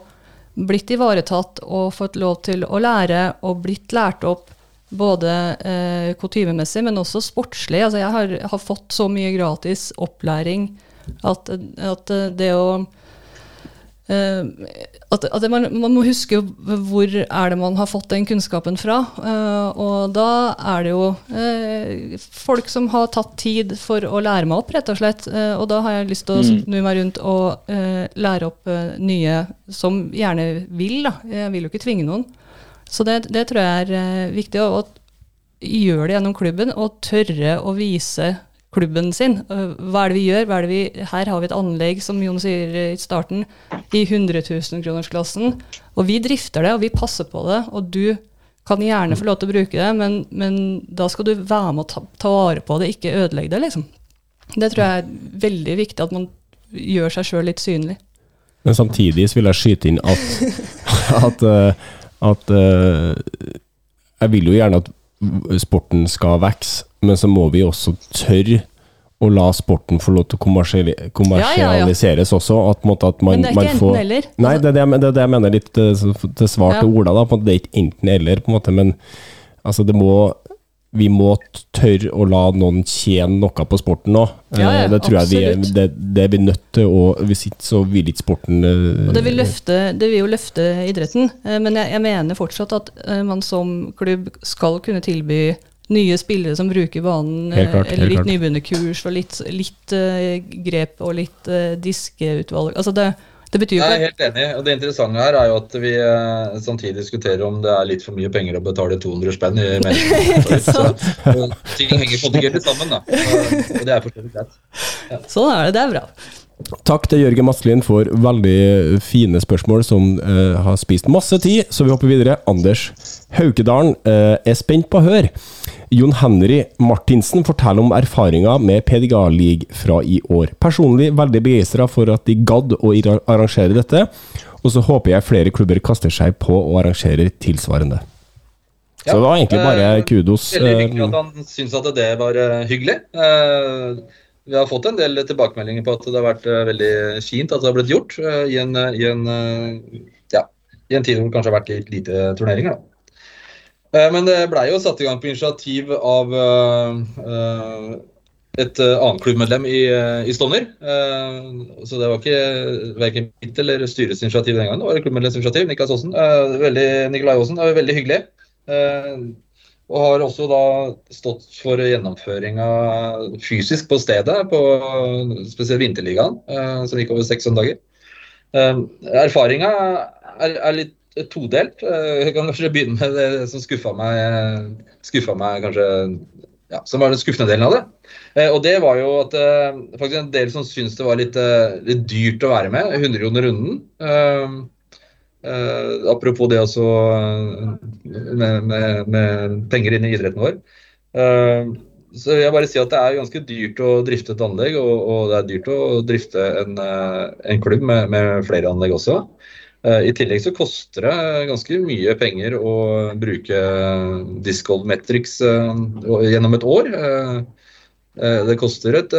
blitt ivaretatt og fått lov til å lære og blitt lært opp både eh, kutymemessig, men også sportslig. Altså, jeg har, har fått så mye gratis opplæring at, at det å Eh, at, at man, man må huske hvor er det man har fått den kunnskapen fra. Eh, og da er det jo eh, folk som har tatt tid for å lære meg opp, rett og slett. Eh, og da har jeg lyst til å snu meg rundt og eh, lære opp nye som gjerne vil. Da. Jeg vil jo ikke tvinge noen. Så det, det tror jeg er eh, viktig. å og gjøre det gjennom klubben, og tørre å vise klubben sin. Øh, Hva er det vi gjør? Det vi, her har vi et anlegg, som Jon sier i starten, i 100 000-kronersklassen. Og vi drifter det, og vi passer på det. Og du kan gjerne få lov til å bruke det, men, men da skal du være med å ta, ta vare på det, ikke ødelegge det, liksom. Det tror jeg er veldig viktig, at man gjør seg sjøl litt synlig. Men samtidig så vil jeg skyte inn at, at, eh, at uh, Jeg vil jo gjerne at sporten skal vokse, men så må vi også tørre å la sporten få lov til å kommersiali- kommersialiseres også. At, måte, at man, Men det er man ikke får, enten-eller. Nei, det er det, jeg- det er det jeg mener litt eh, til svar til Ja. Ola. Da, det er ikke enten-eller, på en måte, men altså, det må vi må tørre å la noen tjene noe på sporten nå. Ja, ja, Eh, det tror jeg vi er, det, det er vi nødt til, og hvis ikke så vil ikke sporten eh, Og det vil, løfte, det vil jo løfte idretten, eh, men jeg, jeg mener fortsatt at man som klubb skal kunne tilby nye spillere som bruker banen, klart, eller litt nybegynnerkurs og litt, litt grep og litt diskeutvalg. Altså det, det betyr jo Jeg er helt enig. og Det interessante her er jo at vi eh, samtidig diskuterer om det er litt for mye penger å betale 200 spenn i medlemskap. Ting henger på det sammen, da. Og, og det er for så vidt greit. Sånn er det, det er bra. Takk til Jørgen Maskelin for veldig fine spørsmål som uh, har spist masse tid, så vi hopper videre. Anders Haukedalen uh, er spent på å høre. Jon Henry Martinsen forteller om erfaringer med PDGA League fra i år. Personlig veldig begeistra for at de gadd å arrangere dette, og så håper jeg flere klubber kaster seg på og arrangerer tilsvarende. Så det var egentlig bare eh, kudos. Veldig hyggelig at han syns at det var hyggelig. Eh, vi har fått en del tilbakemeldinger på at det har vært eh, veldig fint at det har blitt gjort eh, i, en, i, en, eh, ja, i en tid hvor det kanskje har vært litt lite turneringer. Da. Eh, men det blei jo satt i gang på initiativ av eh, eh, et eh, annet klubbmedlem i, eh, i Stovner. Eh, så det var ikke verken mitt eller styrets initiativ den gangen. Det var klubbmedlems initiativ. Niklas Aasen. Eh, veldig, Nikolai Aasen. Det var veldig hyggelig. Og har også da stått for gjennomføringa fysisk på stedet, på spesielt Vinterligaen, eh, som gikk over seks søndager. Eh, Erfaringa er, litt todelt. Eh, Jeg kan kanskje begynne med det som skuffa meg, skuffa meg kanskje ja, som var den skuffende delen av det. Og det var jo at faktisk en del som syntes det var litt, litt dyrt å være med. 100 kroner runden. Eh, apropos det også eh, med, med, med penger inn i idretten vår. Uh, så jeg bare si at det er ganske dyrt å drifte et anlegg, og, og det er dyrt å drifte en, en klubb med, med flere anlegg også. Uh, I tillegg så koster det ganske mye penger å bruke Discold Metrics gjennom et år. Det koster et,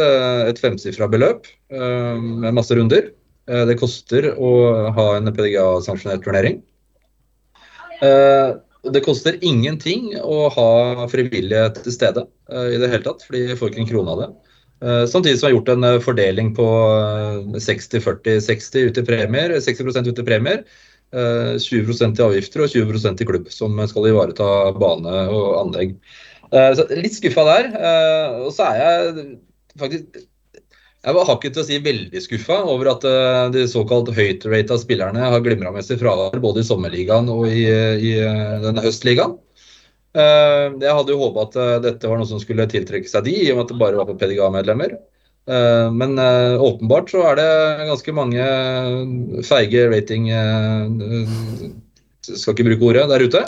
et femsifra beløp med masse runder. Eh, Det koster å ha en PDGA-sanksjonert turnering. Eh, Det koster ingenting å ha frivillige til stede eh, i det hele tatt, fordi de får ikke en krone av det. Samtidig som vi har gjort en fordeling på eh, 60-40-60 ut i premier, 60 ut i premier. eh, 20% i avgifter og 20% i klubb, som skal ivareta bane og anlegg. Så litt skuffa der. Og så er jeg faktisk jeg var hakket til å si veldig skuffa over at eh, de såkalt høyt-rata spillerne har glimra med sitt fravær både i sommerligaen og i, i eh, denne høstligaen. Eh, Jeg hadde jo håpa at dette var noe som skulle tiltrekke seg de, i og med at det bare var på PDGA-medlemmer. Men åpenbart så er det ganske mange feige rating Skal ikke bruke ordet der ute.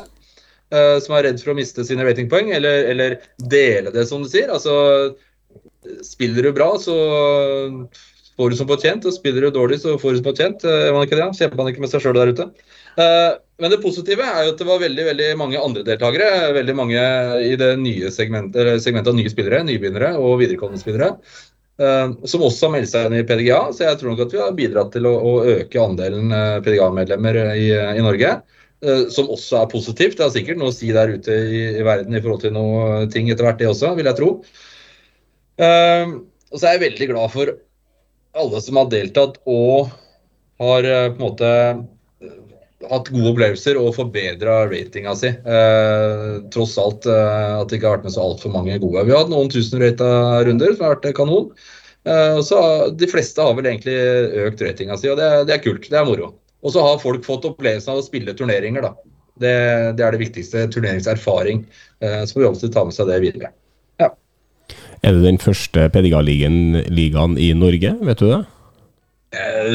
Som er redd for å miste sine ratingpoeng, eller, eller dele det, som du sier. Altså, spiller du bra, så får du som fortjent. Og spiller du dårlig, så får du som fortjent. Eh, Gjør man ikke det? Kjemper man ikke med seg sjøl der ute? Eh, Men det positive er jo at det var veldig veldig mange andre deltakere. Veldig mange i det nye segmentet, segmentet av nye spillere, nybegynnere og viderekommende spillere. eh, Som også har meldt seg inn i PDGA. Så jeg tror nok at vi har bidratt til å, å øke andelen eh, PDGA-medlemmer i, i Norge. eh, Som også er positivt. Det er sikkert noe å si der ute i, i verden i forhold til noe ting etter hvert, det også, vil jeg tro. Eh, og så er jeg veldig glad for alle som har deltatt og har eh, på en måte eh, hatt gode opplevelser og forbedra ratinga si. Eh, tross alt eh, at det ikke har vært med så altfor mange gode. Vi har hatt noen tusen rata runder som har vært kanon. Eh, så De fleste har vel egentlig økt ratinga si, og det, det er kult. Det er moro. Og så har folk fått opplevelsen av å spille turneringer, da. Det, det er det viktigste. Turneringserfaring. Eh, så får vi alltid ta med seg det videre. Er det den første PDGA-ligaen i Norge, vet du det? Eh,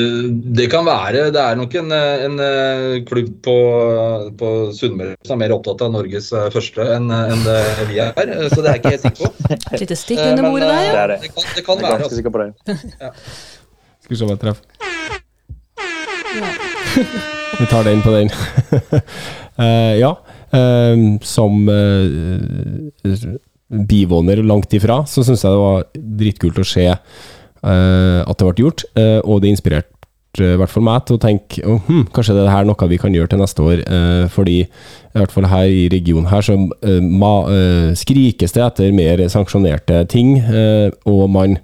Det kan være. Det er nok en, eh, en eh, klubb på, på Sunnmøre som er mer opptatt av Norges første enn en det vi er. Så det er jeg ikke helt sikker på. Et lite stikk under bordet der, ja. Det det. Det kan, det kan være. ganske Altså. sikker på det. Skal vi se om jeg treffer. Vi tar den på den. uh, ja. eh, som uh, bivåner langt ifra, så syns jeg det var dritkult å se uh, at det ble gjort, Uh, og det inspirerte eh, i hvert fall meg til å tenke oh, hm, kanskje det er noe vi kan gjøre til neste år. Uh, fordi i hvert fall her i regionen her så ma, skrikes det etter mer sanksjonerte ting, og man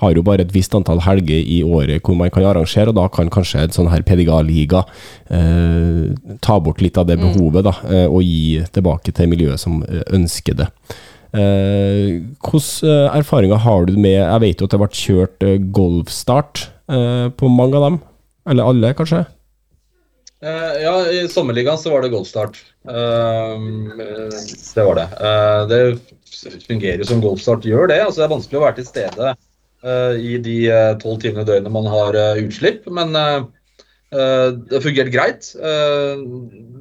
har jo bare et visst antall helger i året hvor man kan arrangere, og da kan kanskje en sånn her PDGA-liga eh, ta bort litt av det behovet, da, og gi tilbake til miljøet som ønsker det. Eh, Hvilke eh, erfaringer har du med Jeg vet jo at det ble kjørt eh, golfstart eh, på mange av dem. Eller alle, kanskje? Eh, ja, i sommerligaen så var det golfstart. Eh, det var det. Eh, det fungerer jo som golfstart gjør det. Altså, det er vanskelig å være til stede eh, i de tolv timene i døgnet man har eh, utslipp, men eh, eh, det har fungert greit. Eh,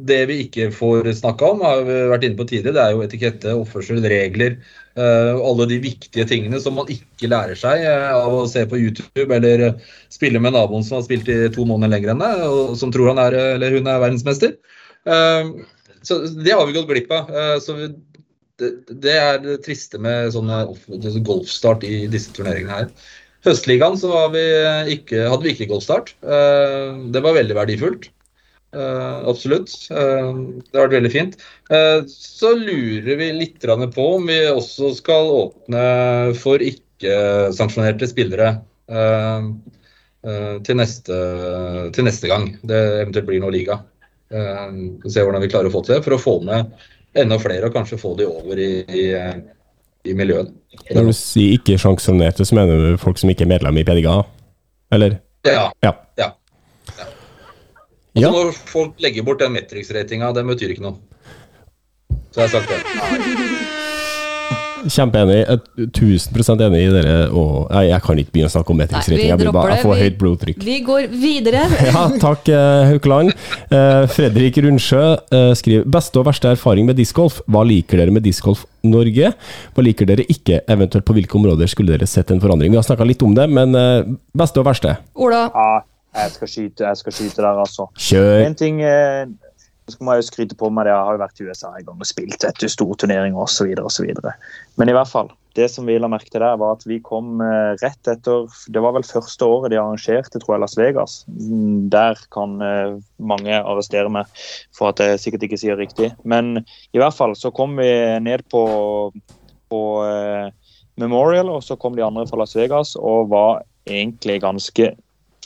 det vi ikke får snakka om, har vi vært inne på tidligere, det er jo etikette, oppførsel, regler. eh, alle de viktige tingene som man ikke lærer seg eh, av å se på YouTube eller eh, spille med naboen som har spilt i to måneder lenger enn deg, og som tror han er, eller hun er verdensmester. Eh, så det har vi gått glipp av. Eh, så det, er det triste med sånne golfstart i disse turneringene her. Høstligaen så vi ikke, hadde vi ikke golfstart. Eh, det var veldig verdifullt. Eh, absolutt. Eh, det har vært veldig fint. Eh, så lurer vi litt på om vi også skal åpne for ikke ikke-sanksjonerte spillere eh, eh, til, neste, til neste gang det eventuelt blir noe liga. Uh, Se hvordan vi klarer å få til det, for å få med enda flere og kanskje få de over i, i, eh, i miljøet. Når du sier ikke sanksjonerte, så mener du folk som ikke er medlem i PDGA? Eller? Ja. Ja. ja. Ja. Når folk legger bort den Metrix-ratinga, den betyr ikke noe. Så jeg har sagt det. Kjempeenig. Jeg er 1000% enig i dere. Og jeg, jeg kan ikke begynne å snakke om metringsrating. Jeg bare- jeg får høyt blodtrykk. Vi går videre. Ja, takk, eh, Haukeland. Eh, Fredrik Rundsjø eh, skriver Beste og verste erfaring med discgolf. Hva liker dere med discgolf Norge? Hva liker dere ikke? Eventuelt på hvilke områder skulle dere sett en forandring? Vi har snakka litt om det, men beste og verste? Ola, Ja, jeg skal skyte, jeg skal skyte der, altså. Kjør! En ting eh, så må jeg jo skryte på meg det, Jeg har jo vært i USA en gang og spilt etter store turneringer osv. Men i hvert fall, det som vi la merke til der, var at vi kom eh, rett etter Det var vel første året de arrangerte, tror jeg, Las Vegas. Mm, Der kan eh, mange arrestere meg for at jeg sikkert ikke sier riktig. Men i hvert fall så kom vi ned på, på eh, Memorial, og så kom de andre fra Las Vegas og var egentlig ganske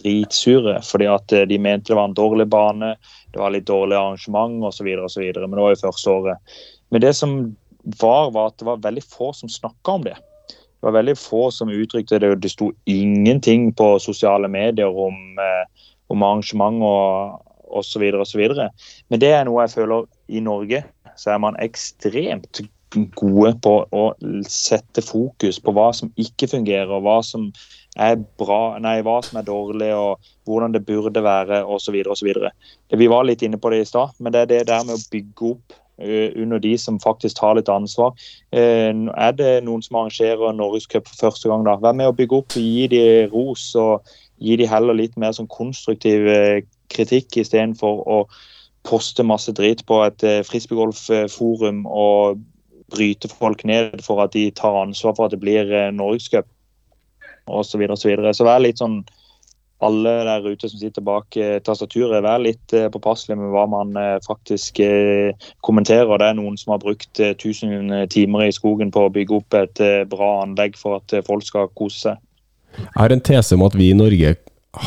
dritsure. Fordi at eh, de mente det var en dårlig bane, det var litt dårlig arrangement osv. Men det var jo første året. Men det som var, var at det var veldig få som snakka om det. Det var veldig få som uttrykte det. Det sto ingenting på sosiale medier om, eh, om arrangement og osv. Men det er noe jeg føler i Norge så er man ekstremt gode på å sette fokus på hva som ikke fungerer, hva som er bra, nei, hva som er dårlig, og hvordan det burde være, osv. Vi var litt inne på det i stad, men det er det der med å bygge opp eh, under de som faktisk tar litt ansvar. Eh, er det noen som arrangerer Norgescup for første gang, da? Vær med å bygge opp, gi de ros, og gi de heller litt mer sånn konstruktiv eh, kritikk istedenfor å poste masse drit på et frisbeegolfforum og bryte folk ned for at de tar ansvar for at det blir eh, Norgescup osv. Så, videre, og så, videre. så vær litt sånn alle der ute som sitter bak eh, tastaturet, vær litt eh, påpasselig med hva man faktisk kommenterer. Det er noen som har brukt eh, 1000 timer i skogen på å bygge opp et bra anlegg for at folk skal kose seg. Jeg har en tese om at vi i Norge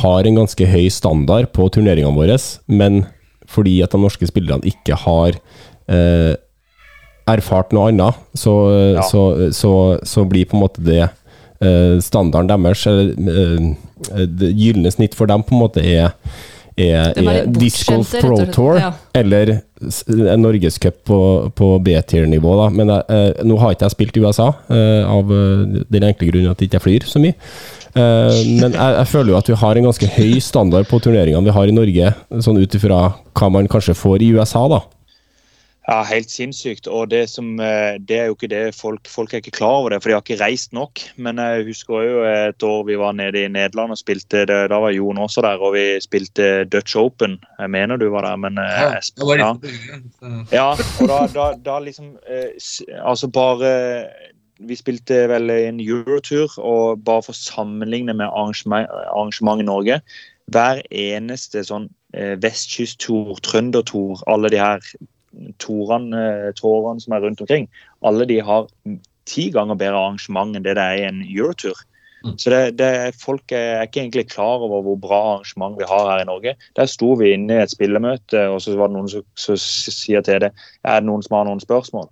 har en ganske høy standard på turneringene våre, men fordi at de norske spillerne ikke har eh, erfart noe annet, så, Ja. så, så, så blir på en måte det eh, standarden deres, eller eh, det gylne snitt for dem, på en måte er er, er Disc Golf Pro. Tour Ja. eller en norgescup på, på B-tier-nivå. da Men jeg, eh, nå har ikke jeg spilt i USA, eh, av eh, den enkle grunn at jeg ikke flyr så mye. Eh, men jeg, jeg føler jo at vi har en ganske høy standard på turneringene vi har i Norge, sånn ut ifra hva man kanskje får i USA, da. Ja, helt sinnssykt. Og det, som, eh, det er jo ikke det folk, folk er ikke klar over det, for de har ikke reist nok. Men jeg husker jo et år vi var nede i Nederland og spilte det, Da var Jon også der, og vi spilte Dutch Open. Jeg mener du var der, men eh, Ja, jeg- var ja. Ja, og da, da, da liksom eh, Altså bare Vi spilte vel en eurotur, og bare for å sammenligne med arrangement, arrangement i Norge Hver eneste sånn vestkysttur, trøndertur, alle de her torene, eh, tårene som er rundt omkring, alle de har ti ganger bedre arrangement enn det det er i en eurotur. Mm. Så det, det, folk er, ikke egentlig klar over hvor bra arrangement vi har her i Norge. Der sto vi inne i et spillemøte, og så var det noen som, som sier til det er det noen som har noen spørsmål.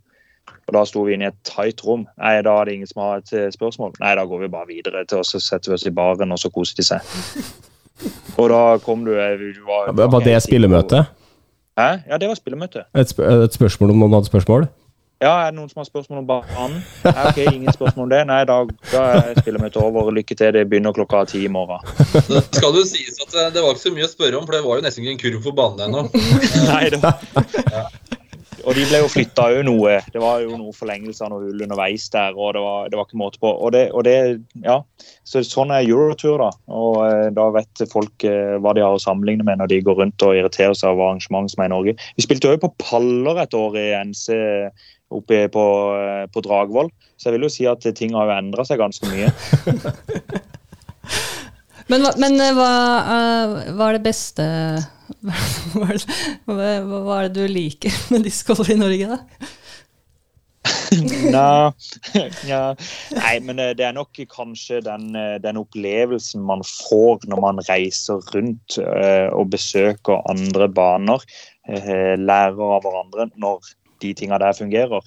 Og Da sto vi inne i et tight rom. Nei, da er det ingen som har et eh, spørsmål. Nei, da går vi bare videre til og så setter vi oss i baren, og så koser de seg. Og da kom du, eh, du var, Var det spillemøte? Hæ? Ja, det var spillermøte. Et, sp et spørsmål om noen hadde spørsmål? Ja, er det noen som har spørsmål om banen? Nei, ok, ingen spørsmål om det. Nei, da, da er spillemøtet over. Lykke til. Det begynner klokka ti i morgen. Det skal jo sies at eh, det var ikke så mye å spørre om, for det var jo nesten ikke en kurv for banen ennå. Nei, det var... Og de ble jo flytta òg noe. Det var jo noen forlengelser noe hull underveis der. og Det var, det var ikke måte på. Og det, og det, ja. Så Sånn er Eurotour, da. Og eh, da vet folk eh, hva de har å sammenligne med når de går rundt og irriterer seg over arrangement som er i Norge. Vi spilte òg på paller et år i NC oppe på, eh, på Dragvoll, så jeg vil jo si at ting har jo endra seg ganske mye. Men, men eh, hva, eh, hva er det beste hva, hva, er det du liker med discgolf i Norge, da? Nei, ja. Nei, men eh, det er nok kanskje den, eh, den opplevelsen man får når man reiser rundt eh, og besøker andre baner, eh, lærer av hverandre når de tinga der fungerer.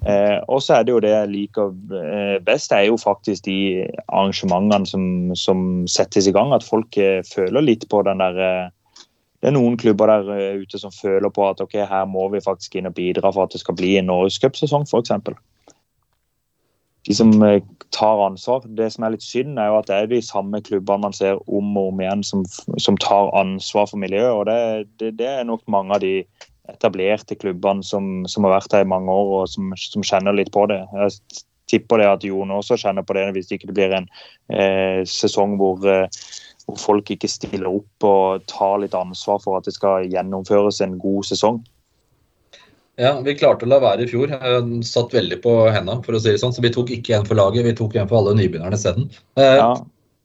Eh, og så er det jo det jeg liker eh, best, er jo faktisk de arrangementene som, som settes i gang. At folk eh, føler litt på den der eh, Det er noen klubber der ute som føler på at ok, her må vi faktisk inn og bidra for at det skal bli en norgescupsesong, f.eks. De som tar ansvar. Det som er litt synd, er jo at det er de samme klubbene man ser om og om igjen som, som tar ansvar for miljøet. og det, det, det er nok mange av de etablerte klubbene som, som har vært her i mange år og som, som kjenner litt på det. Jeg tipper det at Jon også kjenner på det hvis ikke det blir en eh, sesong hvor, eh, hvor folk ikke stiller opp og tar litt ansvar for at det skal gjennomføres en god sesong. Ja, vi klarte å la være i fjor. Jeg satt veldig på hendene, for å si det sånn. Så vi tok ikke en for laget, vi tok en for alle nybegynnerne isteden. Eh, Ja,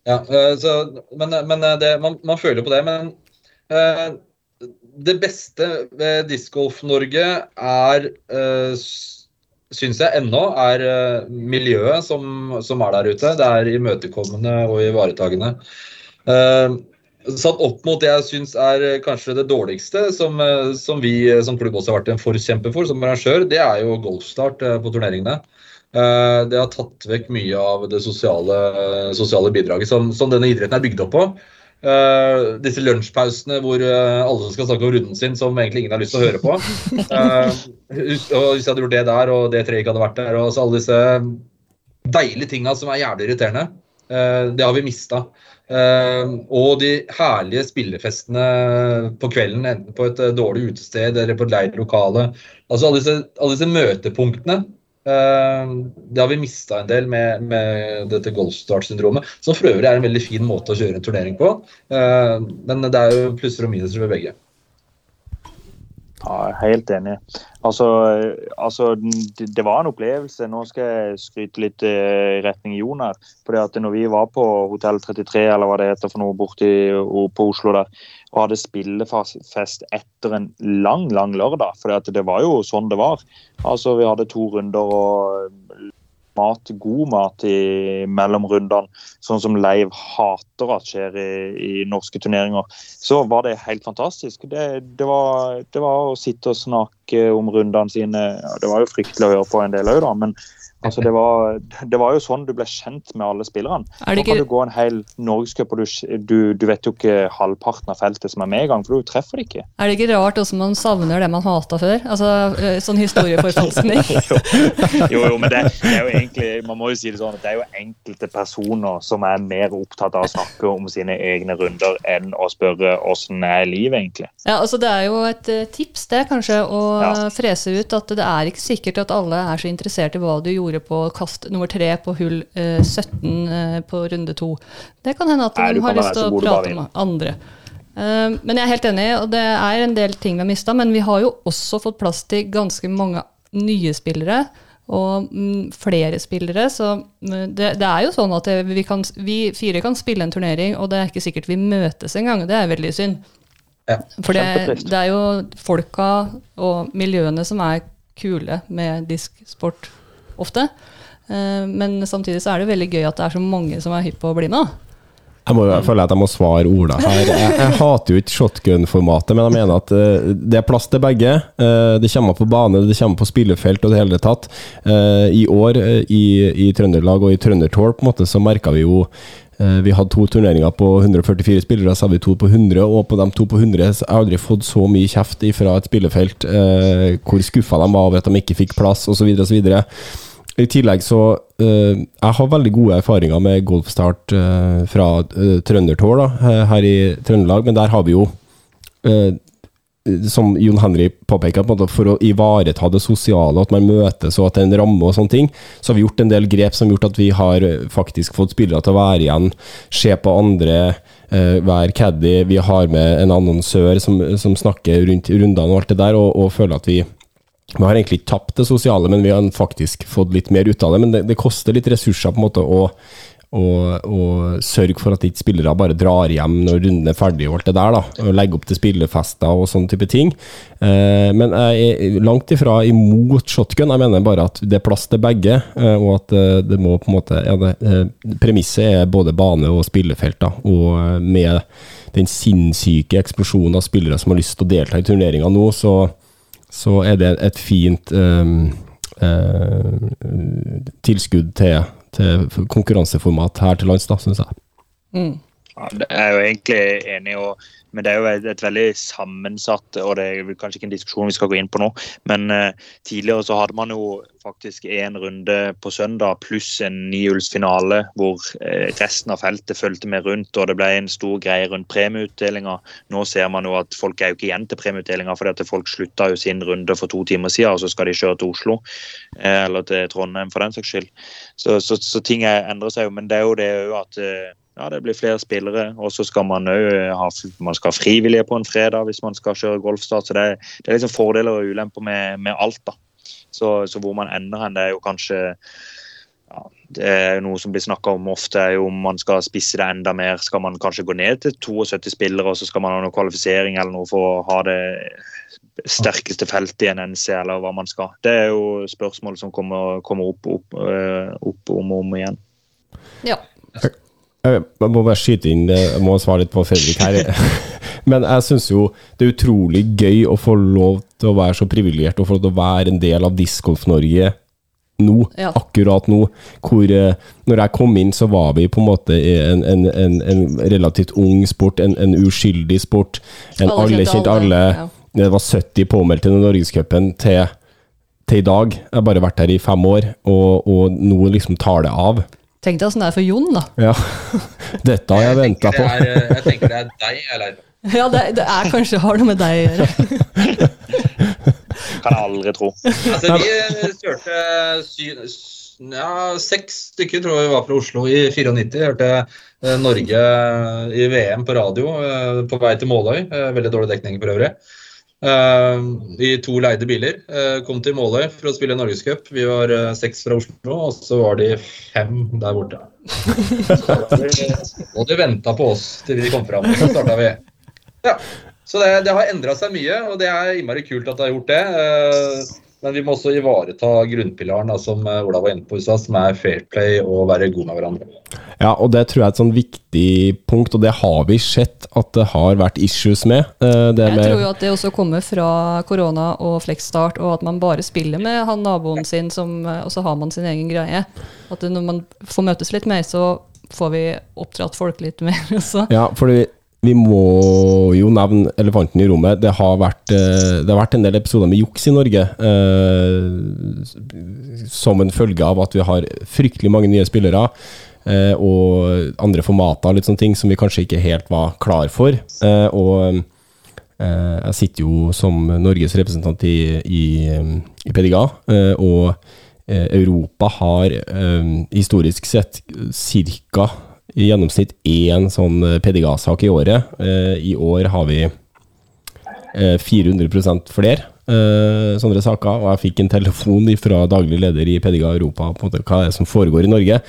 Ja, eh, så, men, men eh, det, man, man føler på det. Men eh, det beste ved Discgolf Norge er, uh, syns jeg ennå, er uh, miljøet som, som er der ute. Det er imøtekommende og ivaretagende. Uh, satt opp mot det jeg syns er eh, kanskje det dårligste, som, eh, som vi eh, som klubb også har vært en forkjemper for som arrangør, det er jo golfstart eh, på turneringene. Eh, Det har tatt vekk mye av det sosiale, sosiale bidraget som, som denne idretten er bygd opp på. Eh, disse lunsjpausene hvor uh, alle skal snakke om runden sin som egentlig ingen har lyst til å høre på. Uh, hvis jeg hadde gjort det der, og det treet ikke hadde vært der, og så alle disse deilige tinga som er jævlig irriterende, det har vi mista. Og de herlige spillefestene på kvelden, enten på et dårlig utested eller på et leid lokale. Altså alle disse, alle disse møtepunktene. Eh, det har vi mista en del med, med dette golfstart-syndromet. Som for øvrig er en veldig fin måte å kjøre en turnering på. Eh, men det er jo plusser og minuser ved begge. Ja, jeg er helt enig. Altså, altså det, var en opplevelse. Nå skal jeg skryte litt eh, i retning Jon her. Fordi at når vi var på Hotell 33, eller hva det heter for noe borti på Oslo der, og hadde spillefest etter en lang, lang lørdag, for det var jo sånn det var. Altså, vi hadde to runder og mat, god mat i mellom rundene, sånn som Leiv hater at skjer i, i norske turneringer, så var det helt fantastisk. Det, det, var, det var å sitte og snakke om rundene sine. Ja, det var jo fryktelig å høre på en del òg, da, men altså, det, var, det var jo sånn du ble kjent med alle spillerne. Er Nå kan du gå en hel norgescup, og du, du, du vet jo ikke halvparten av feltet som er med i gang, for du treffer det ikke. er det ikke rart også man savner det man hata før? Altså sånn historieforfalskning. jo, jo, jo, men det, det er jo egentlig Man må jo si det sånn at det er jo enkelte personer som er mer opptatt av å snakke om sine egne runder enn å spørre åssen er livet, egentlig. Ja, altså Det er jo et eh, tips det, kanskje, å Ja. frese ut at det er ikke sikkert at alle er så interessert i hva du gjorde på kast nummer tre på hull eh, 17 eh, på runde to. Det kan hende at Nei, de har lyst til å prate om andre. Uh, men jeg er helt enig, og det er en del ting vi har mista. Men vi har jo også fått plass til ganske mange nye spillere. Og mm, flere spillere, så mm, det, det er jo sånn at vi, kan, vi fire kan spille en turnering, og det er ikke sikkert vi møtes engang. Det er veldig synd. Ja, For det, det er jo folka og miljøene som er kule med disksport ofte. Eh, Men samtidig så er det veldig gøy at det er så mange som er hypp på å bli med. Jeg, må, jeg føler at jeg må svare Ola her. Jeg, jeg hater jo ikke shotgun-formatet, men jeg mener at uh, det er plass til begge. Uh, det kommer på bane, det kommer på spillefelt og det hele tatt. Uh, I år i, i Trøndelag og i Trøndertour på en måte så merka vi jo vi hadde to turneringer på 144 spillere, så hadde vi to på 100. Og på de to på 100 så har jeg aldri fått så mye kjeft fra et spillefelt eh, hvor skuffa de var over at de ikke fikk plass, osv. osv. I tillegg så eh, Jeg har veldig gode erfaringer med golfstart eh, fra eh, Trøndertår da, eh, her i Trøndelag, men der har vi jo eh, som Jon Henry påpeker, på en måte, for å ivareta det sosiale, at man møtes og at det er en ramme og sånne ting, så har vi gjort en del grep som har gjort at vi har eh, faktisk fått spillere til å være igjen, se på andre, eh, være caddy. Vi har med en annonsør som, som snakker rundt rundene og alt det der, og, og føler at vi vi har egentlig ikke tapt det sosiale, men vi har faktisk fått litt mer ut av det. Men det, det koster litt ressurser på en måte å, og, og sørge for at ikke spillere bare drar hjem når runden er ferdig og alt det der. da, og Legge opp til spillefester og sånne type ting. Eh, men jeg er langt ifra imot shotgun. Jeg mener bare at det er plass til begge, eh, og at eh, det må på en måte ja, eh, Premisset er både bane og spillefelt. da, og eh, med den sinnssyke eksplosjonen av spillere som har lyst til å delta i turneringa nå, så, så er det et fint eh, tilskudd til, til konkurranseformat her til lands, da, syns jeg. Mm. Ja, det er jeg jo egentlig enig og- men det er jo et, et veldig sammensatt og det er kanskje ikke en diskusjon vi skal gå inn på nå. Men uh, tidligere så hadde man jo faktisk en runde på søndag pluss en nihjulsfinale hvor uh, resten av feltet fulgte med rundt, og det ble en stor greie rundt premieutdelinga. Nå ser man jo at folk er jo ikke igjen til premieutdelinga, fordi at folk slutta jo sin runde for to timer siden, og så skal de kjøre til Oslo eh, eller til Trondheim for den saks skyld. Så, så, så ting er- endrer seg jo, men det er jo det jo at ja, det blir flere spillere, og så skal man òg ha, man skal ha frivillige på en fredag hvis man skal kjøre golfstart. Så det, det er liksom fordeler og ulemper med, med alt, da. Så, så hvor man ender hen, det er jo kanskje ja, Det er jo noe som blir snakka om ofte, er jo om man skal spisse det enda mer. Skal man kanskje gå ned til 72 spillere, og så skal man ha noe kvalifisering eller noe for å ha det sterkeste feltet i en NC, eller hva man skal. Det er jo spørsmål som kommer, kommer opp, opp, øh, opp om og om igjen. Ja. Jeg må bare skyte inn, eh, jeg må svare litt på Fredrik her. Men jeg syns jo det er utrolig gøy å få lov til å være så privilegert og få lov til å være en del av Discgolf-Norge nå, Ja. akkurat nå. Hvor eh, når jeg kom inn, så var vi på en måte en, en, en, en relativt ung sport, en, en uskyldig sport. En Alle kjente alle, alle. ja. Det var 70 påmeldte i Norgescupen til, til i dag. Jeg har bare vært her i fem år, og, og nå liksom tar det av. Tenk deg åssen det er for Jon, da. Ja. Dette har jeg venta tenker på. det er, eh, jeg tenker det er deg, eller Ja, det, det er kanskje har noe med deg å gjøre. Kan jeg aldri tro. Altså, vi eh, kjørte sy, ja, seks stykker, tror jeg vi var fra Oslo i 94. Hørte eh, Norge i VM på radio på vei til Måløy. Veldig dårlig dekning for øvrig. Eh, I to leide biler. Eh, kom til Måløy for å spille Norgescup. Vi var eh, seks fra Oslo, og så var de fem der borte. Og de venta på oss til vi kom fram. Så starta vi. Ja. Så det, det har endra seg mye, og det er innmari kult at det har gjort det. Eh, Men vi må også ivareta grunnpilaren da, som eh, Ola var inne på i stad, som er fair play og være god med hverandre. Ja, og det tror jeg er et sånn viktig punkt, og det har vi sett at det har vært issues med. Eh, Det Jeg med tror jo at det også kommer fra korona og flexstart, og at man bare spiller med han naboen sin, som, og så har man sin egen greie. At når man får møtes litt mer, så får vi oppdratt folk litt mer også. Ja, fordi vi må jo nevne elefanten i rommet. Det har vært, eh, det har vært en del episoder med juks i Norge. eh, som en følge av at vi har fryktelig mange nye spillere. eh, og andre formater litt sånne ting som vi kanskje ikke helt var klar for. Eh, og eh, jeg sitter jo som Norges representant i, i, i PDGA, eh, og Europa har historisk sett ca. i gjennomsnitt én sånn eh, PDGA-sak i året. Eh, I år har vi eh, 400% flere eh, sånne saker, og jeg fikk en telefon fra daglig leder i PDGA Europa på hva er som foregår i Norge.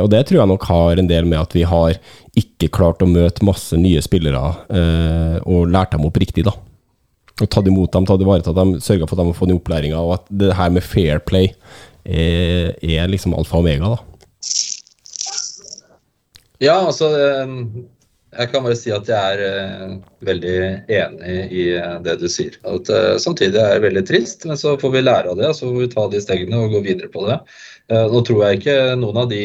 Og det tror jeg nok har en del med at vi har ikke klart å møte masse nye spillere og lært dem opp riktig, da. Og tatt imot dem, tatt ivaretatt dem, sørga for at de har fått den opplæringa, og at det her med fair play er, er liksom alfa og omega, da. Ja, altså eh, Jeg kan bare si at jeg er eh, veldig enig i eh, det du sier. At eh, Samtidig er det veldig trist, men så får vi lære av det. Så får vi ta de stegene og gå videre på det. Nå tror jeg ikke noen av de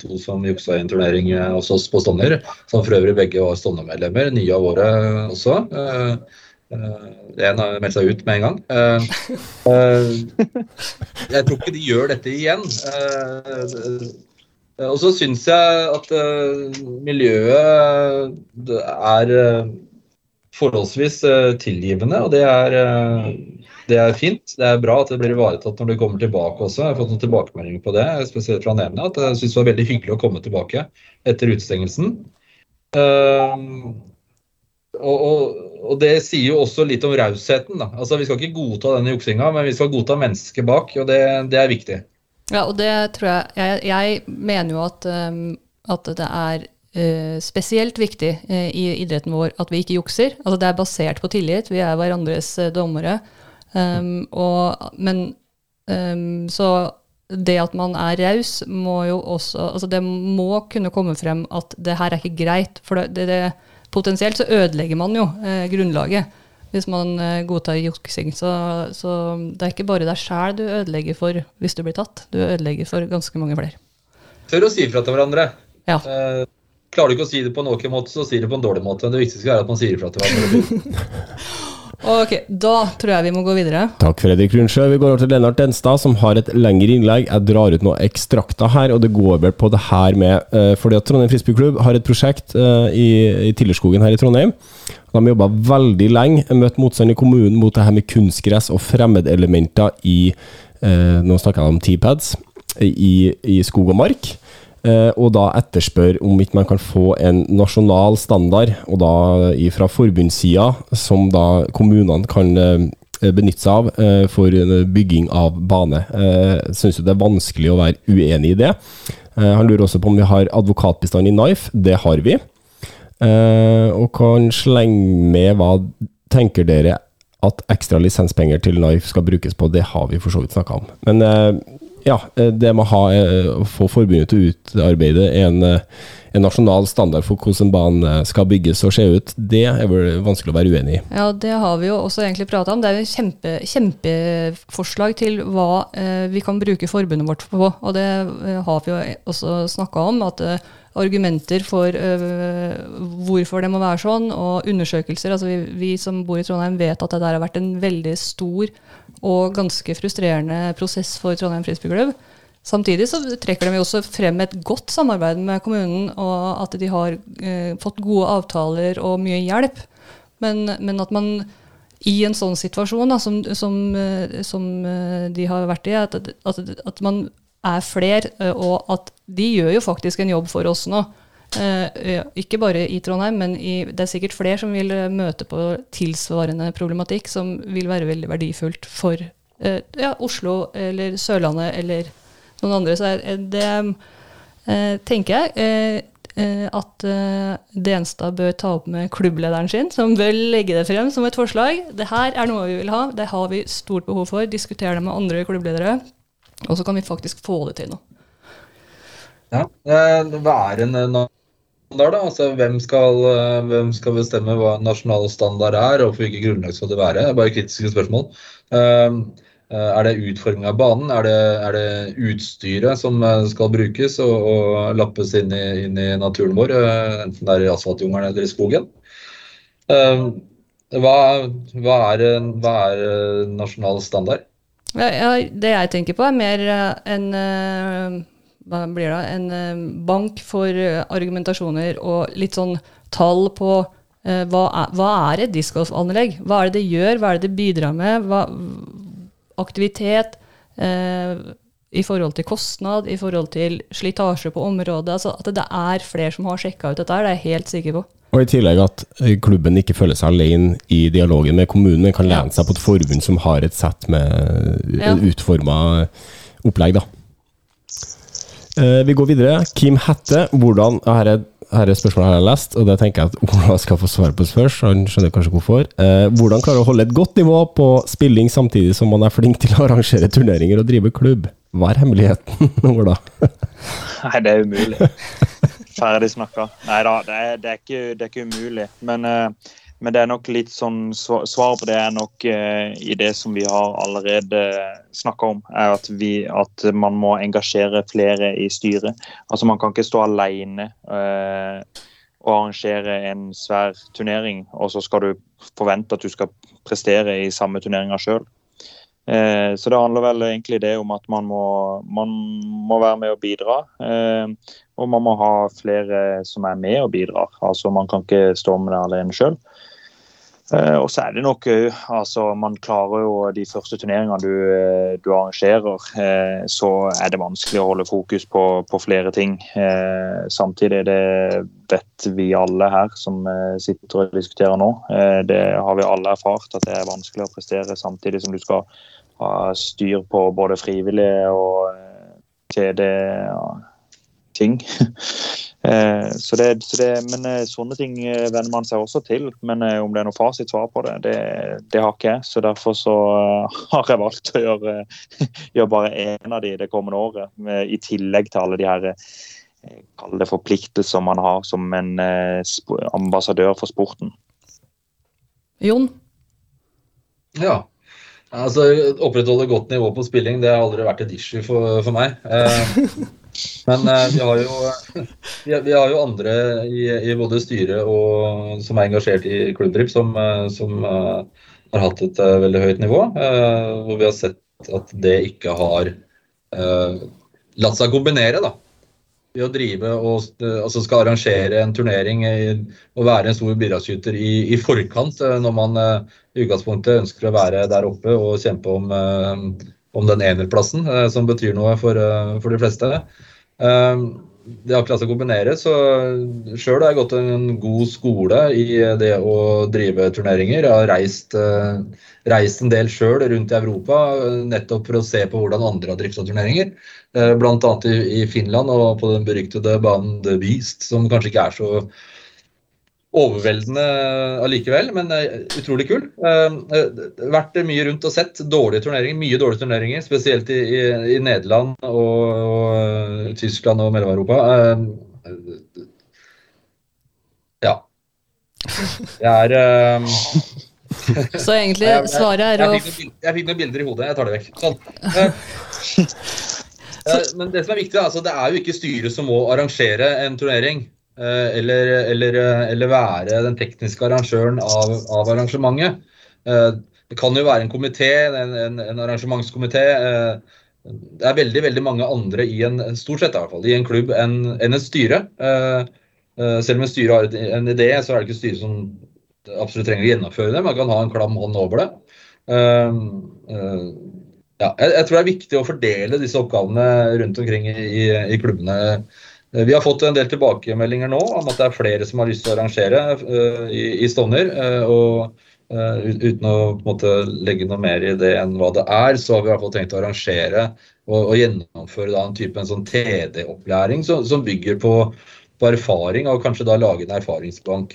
to som juksa i en turnering hos oss på Stovner, som for øvrig begge var Stovner-medlemmer, nye av året også eh, En har meldt seg ut med en gang. Jeg tror ikke de gjør dette igjen. Eh, Og så syns jeg at eh, miljøet er eh, forholdsvis tilgivende, og det er, det er fint. Det er bra at det blir ivaretatt når du kommer tilbake også. Jeg har fått noen tilbakemeldinger på det, spesielt fra Nevne, at jeg syns det var veldig hyggelig å komme tilbake etter utestengelsen. Og, og, og det sier jo også litt om rausheten. Altså, Vi skal ikke godta denne juksinga, men vi skal godta mennesket bak, og det, det er viktig. Ja, og det tror jeg Jeg, jeg mener jo at, um, at det er Uh, spesielt viktig uh, i idretten vår at vi ikke jukser. Altså det er basert på tillit. Vi er hverandres uh, dommere. Um, og, men um, så det at man er raus, må jo også Altså det må kunne komme frem at det her er ikke greit. For det, det, det, potensielt så ødelegger man jo eh, grunnlaget hvis man eh, godtar juksing. Så, så, det er ikke bare deg sjæl du ødelegger for hvis du blir tatt. Du ødelegger for ganske mange flere. Tør å si ifra til hverandre. Ja. Eh, klarer du ikke å si det på en ok måte, så si det på en dårlig måte. Men det viktigste er at man sier ifra til hverandre. Ok, da tror jeg vi må gå videre. Takk, Fredrik Rundsjø. Vi går over til Lennart Denstad, som har et lengre innlegg. Jeg drar ut noen ekstrakter her, og det går vel på det her med eh, Fordi at Trondheim Frisbeeklubb har et prosjekt eh, i, i Tillerskogen her i Trondheim. De har jobba veldig lenge, møtt motstand i kommunen mot det her med kunstgress og fremmedelementer i eh, Nå snakker jeg om T-pads. I, I skog og mark. Eh, og da etterspør om ikke man kan få en nasjonal standard, og da fra forbundssida, som da kommunene kan eh, benytte seg av eh, for bygging av bane. Jeg syns det er vanskelig å være uenig i det. Han lurer også på om vi har advokatbistand i NIFE. Det har vi. Og kan slenge med hva tenker dere at ekstra lisenspenger til NIFE skal brukes på? Det har vi for så vidt snakka om. Men ja, eh, det med å ha, eh, få forbundet til å utarbeide en, eh, en, nasjonal standard for hvordan banen skal bygges og se ut, det er vel vanskelig å være uenig i. Ja, det har vi jo også egentlig prata om. Det er jo kjempe, kjempeforslag til hva eh, vi kan bruke forbundet vårt på. Og det har vi jo også snakka om. at eh, argumenter for eh, hvorfor det må være sånn, og undersøkelser. Altså vi, vi, som bor i Trondheim vet at det der har vært en veldig stor og ganske frustrerende prosess for Trondheim Frisbeeklubb. Samtidig så trekker de også frem et godt samarbeid med kommunen, og at de har eh, fått gode avtaler og mye hjelp. Men, men at man i en sånn situasjon da, som, som, uh, som de har vært i, at, at, at man er flere, eh, og at de gjør jo faktisk en jobb for oss nå. Eh, ikke bare i Trondheim, men i, det er sikkert flere som vil eh, møte på tilsvarende problematikk, som vil være veldig verdifullt for ja, Oslo eller Sørlandet eller noen andre. Så det tenker jeg at Denstad bør ta opp med klubblederen sin, som bør legge det frem som et forslag. Det her er noe vi vil ha, det har vi stort behov for. Diskutere det med andre klubbledere. Og så kan vi faktisk få det til nå. Ja, Det er en standard? da? Altså, hvem skal, eh, hvem skal, bestemme hva nasjonal standard er, og for hvilket grunnlag skal det være? Det er bare kritiske spørsmål. Ehm, eh, er det utforming av banen? Er det, er det utstyret som eh, skal brukes og, og lappes inn i, inn i, naturen vår, enten det er i asfaltjungelen eller i skogen? Ehm, hva, hva, er, hva er nasjonal standard? Ja, det jeg tenker på, er mer en hva blir det, en eh, bank for argumentasjoner og litt sånn tall på hva er, hva er et discgolfanlegg? Hva er det det gjør, hva er det det bidrar med? Hva, aktivitet eh, i forhold til kostnad, i forhold til slitasje på området. Altså at det er flere som har sjekka ut dette, det er jeg helt sikker på. Og i tillegg at eh, klubben ikke føler seg alene i dialogen med kommunen, kan lene seg på et forbund som har et sett med ja. utforma opplegg. da. Eh, vi går videre. Kim Hette, hvordan her er, her er spørsmålet jeg har lest, og det tenker jeg at Ola skal få svare på først. Han skjønner kanskje hvorfor. Eh, hvordan klare å holde et godt nivå på spilling samtidig som man er flink til å arrangere turneringer og drive klubb? Hva er hemmeligheten, Ola? Nei, det er umulig. Ferdig snakka. Nei da, det, det, er ikke umulig. Men, uh, men, det er nok litt sånn Svaret på det er nok eh, i det som vi har allerede snakka om, er at, vi, at, man må engasjere flere i styret. Altså Man kan ikke stå alene eh, og arrangere en svær turnering, og så skal du forvente at du skal prestere i samme turneringa sjøl. Eh, så det handler vel egentlig det om at man må, man må være med og bidra. Eh, og man må ha flere som er med og bidrar. Altså Man kan ikke stå med det alene sjøl. Eh, og så er det nok altså Man klarer jo de første turneringene du, du arrangerer, så er det vanskelig å holde fokus på, på flere ting. Samtidig det vet vi alle her som sitter og diskuterer nå. Det har vi alle erfart, at det er vanskelig å prestere samtidig som du skal ha styr på både frivillige og TD-ting. Eh, så det, så det, men eh, sånne ting eh, venner man seg også til. Men eh, om det er noe fasitsvar på det, det, det har ikke jeg. Så derfor så har jeg valgt å gjøre, gjøre bare én av de det kommende året. Med, I tillegg til alle de her kall det forpliktelser man har som en eh, sp- ambassadør for sporten. Jon? Ja. Altså, Opprettholde godt nivå på spilling det har aldri vært et issue for, for meg. Eh, men eh, vi, har jo, vi, vi har jo andre i, i både styret og som er engasjert i klubbdrift, som, eh, som uh, har hatt et uh, veldig høyt nivå. Uh, hvor vi har sett at det ikke har latt seg kombinere. da. Ved å drive og eh, altså skal arrangere en turnering og være en stor bidragsyter i, i forkant eh, når man eh, i utgangspunktet ønsker å være der oppe og kjempe om, om den enerplassen, som betyr noe for, for de fleste. Det har ikke latt seg kombinere, så sjøl har jeg gått en god skole i det å drive turneringer. Jeg har reist, reist en del sjøl rundt i Europa nettopp for å se på hvordan andre har drifta turneringer. Eh, annet i, i Finland og på den beryktede banen The Beast, som kanskje ikke er så overveldende allikevel, men eh, utrolig kul. Eh, Vært mye rundt og sett dårlige turneringer, mye dårlige turneringer, spesielt i, i, i Nederland og, og Tyskland og Mellom-Europa. Ja. Jeg er eh, Så egentlig svaret er å jeg fikk noen bilder i hodet. Jeg tar det vekk. Sånn. Eh, Men det som er viktig, altså, det er jo ikke styret som må arrangere en turnering. eh, Eller, eller, eh, eller være den tekniske arrangøren av, av arrangementet. Det kan jo være en komité, en, en, en arrangementskomité. Det er veldig veldig mange andre i en stort sett i hvert fall, i en klubb enn en et styre. Selv om et styre har en idé, så er det ikke styret som absolutt trenger å gjennomføre det. Man kan ha en klam hånd over det. Ja, jeg, jeg tror det er viktig å fordele disse oppgavene rundt omkring i, i, i klubbene. Eh, Vi har fått en del tilbakemeldinger nå om at det er flere som har lyst til å arrangere uh, i, i Stovner. Uh, og Uh, uten å måte, legge noe mer i det enn hva det er, så har vi i hvert fall tenkt å arrangere og, og gjennomføre da, en type en sånn TD-opplæring som, som bygger på, på erfaring, og kanskje da lage en erfaringsbank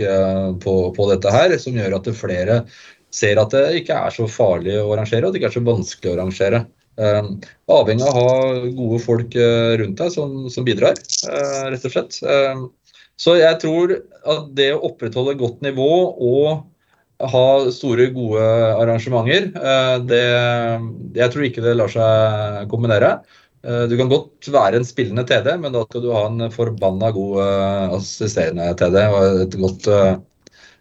på, på dette her, som gjør at flere ser at det ikke er så farlig å arrangere, og det ikke er så vanskelig å arrangere. Eh, avhengig av å ha gode folk eh, rundt deg som, som bidrar, eh, rett og slett. Eh, så jeg tror at det å opprettholde godt nivå og ha store, gode arrangementer, eh, det, jeg tror ikke det lar seg kombinere. Eh, Du kan godt være en spillende TD, men da skal du ha en forbanna god assisterende TD og et godt,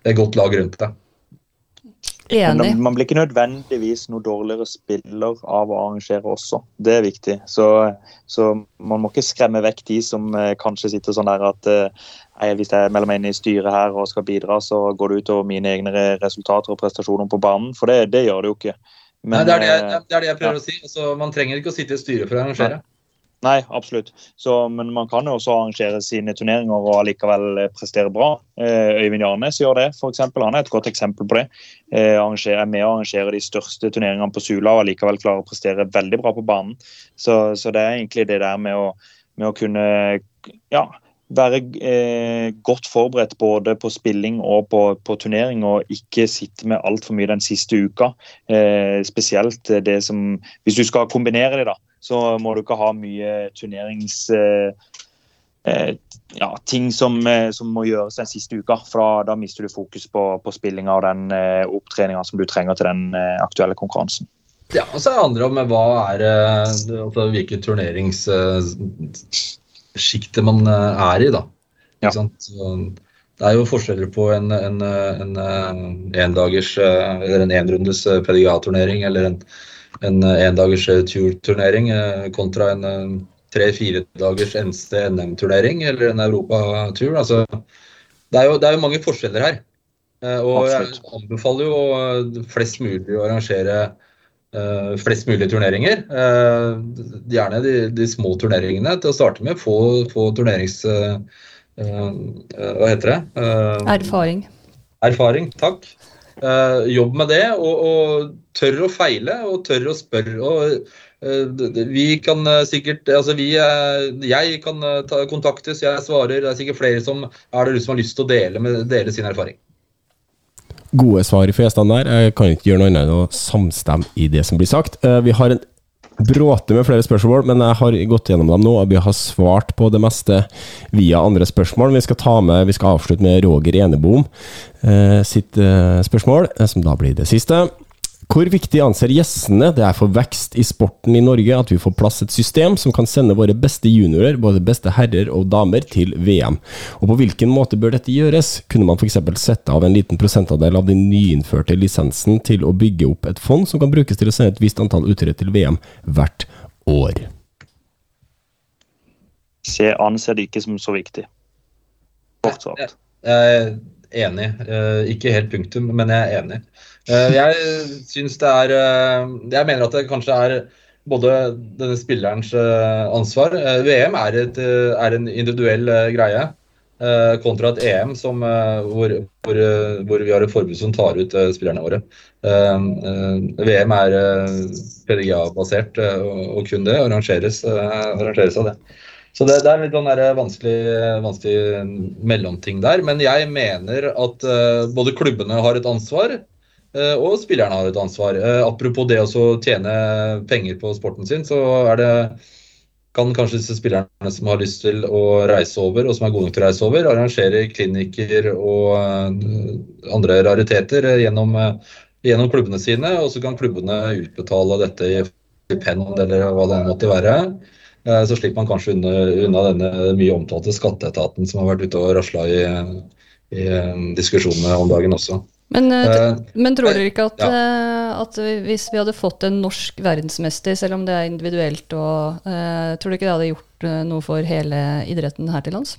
et godt lag rundt deg. Men man blir ikke nødvendigvis noe dårligere spiller av å arrangere også. Det er viktig. Så, så man må ikke skremme vekk de som eh, kanskje sitter sånn der at eh, nei, hvis jeg melder meg inn i styret her og skal bidra, så går det utover mine egne resultater og prestasjoner på banen. For det, det gjør det jo ikke. Men, Nei, det, er det, jeg, eh, det er det jeg prøver å si. Altså, man trenger ikke å sitte i styret for å arrangere. Nei, absolutt. Så, men man kan jo også arrangere sine turneringer og allikevel eh, prestere bra. Eh, Øyvind Jarnes gjør det, f.eks. Han er et godt eksempel på det. Eh, arrangerer, er med å arrangere de største turneringene på Sula og allikevel klarer å prestere veldig bra på banen. Så, så det er egentlig det der med å, med å kunne ja, være eh, godt forberedt både på spilling og på, på turnering, og ikke sitte med altfor mye den siste uka. Eh, spesielt det som Hvis du skal kombinere det, da, så må du ikke ha mye turnerings... Eh, eh, ja, ting som, eh, som må gjøres den siste uka. For da, da mister du fokus på, på spillinga og den eh, opptreninga som du trenger til den eh, aktuelle konkurransen. Ja, og så handler det om hva er eh, altså, hvilket turneringssjikte man eh, er i, da. Ja. Så, det er jo forskjeller på en, en, en, en, eh, endagers eh, eller en enrundes eh, PDGA-turnering eller en, en eh, endagers turturnering eh, kontra en eh, tre-fire dagers eneste NM-turnering eller en Europa-tur. Altså, det, er jo, det er jo mange forskjeller her. Og Og jeg anbefaler jo eh, flest mulig å arrangere uh, flest mulig turneringer. Uh, gjerne de, de små turneringene til å starte med. Få, få turnerings... Uh, eh, hva heter det? Eh, Erfaring. erfaring. Takk. Eh, jobb med det, og, og tør å feile og tør å spørre. Og, d- Vi kan eh, sikkert Altså, vi eh, Jeg kan ta, kontaktes, jeg svarer. Det er sikkert flere som er der ute som har lyst til å dele, med, dele sin erfaring. Gode svar i gjestene der. Jeg kan ikke gjøre noe annet enn å samstemme i det som blir sagt. Vi har en bråte med flere spørsmål, men jeg har gått gjennom dem nå, og vi har svart på det meste via andre spørsmål. Vi skal ta med, vi skal avslutte med Roger Enebom eh, sitt eh, spørsmål, eh, som da blir det siste. Hvor viktig anser gjestene det er for vekst i sporten i Norge at vi får plass et system som kan sende våre beste juniorer, både beste herrer og damer, til VM? Og på hvilken måte bør dette gjøres? Kunne man f.eks. sette av en liten prosentandel av den nyinnførte lisensen til å bygge opp et fond som kan brukes til å sende et visst antall utøvere til VM hvert år? Jeg anser det ikke som så viktig. Kort sagt. Jeg er enig. Eh, Ikke helt punktum, men jeg er enig. Eh, Jeg syns det er eh, Jeg mener at det kanskje er både denne spillerens eh, ansvar VM er, et, er en individuell greie. Kontra et EM som, hvor, hvor, hvor vi har et forbud som tar ut spillerne våre. VM er PDGA-basert og kun det. Arrangeres, arrangeres av det. Så det, det er litt sånn vanskelig, vanskelig mellomting der. Men jeg mener at både klubbene har et ansvar, og spillerne har et ansvar. Eh, apropos det å tjene penger på sporten sin, så er det kan kanskje disse spillerne som har lyst til å reise over, og som er gode nok til å reise over, arrangere klinikker og eh, andre rariteter eh, gjennom, eh, gjennom klubbene sine. Og så kan klubbene utbetale dette i stipend eller hva det måtte være. Eh, Så slipper man kanskje unna, unna denne mye omtalte skatteetaten som har vært ute og rasla i, i eh, diskusjonene om dagen også. Men, eh, Eh, men tror dere ikke at, ja. eh, at hvis vi hadde fått en norsk verdensmester, selv om det er individuelt, og, uh, tror du ikke det hadde gjort eh, noe for hele idretten her til lands?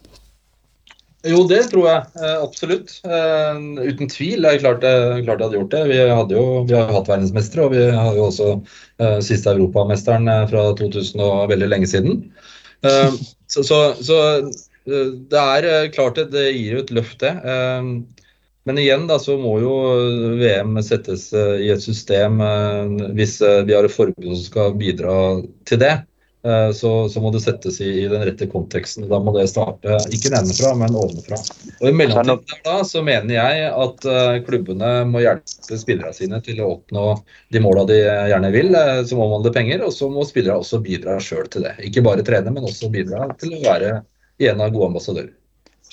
Jo, det tror jeg eh, absolutt. Eh, uten tvil det klart, jeg klart jeg hadde gjort det. Vi, hadde jo, vi har jo hatt verdensmestere, og vi har jo også uh, siste europamesteren eh, fra 2000 og veldig lenge siden. Uh, så så, så eh, det er eh, klart det, det gir jo et løft, det. Men igjen da, så må jo VM settes eh, i et system eh, hvis eh, vi har et forbud som skal bidra til det. Så, så må det settes i, den rette konteksten. Da må det starte ikke nedenfra, men ovenfra. Og I mellomtiden da, så mener jeg at klubbene må hjelpe spillerne sine til å oppnå de måla de gjerne vil, eh, som omhandler penger. Og så må spillere også bidra sjøl til det. Ikke bare trene, men også bidra til å være en av gode ambassadører.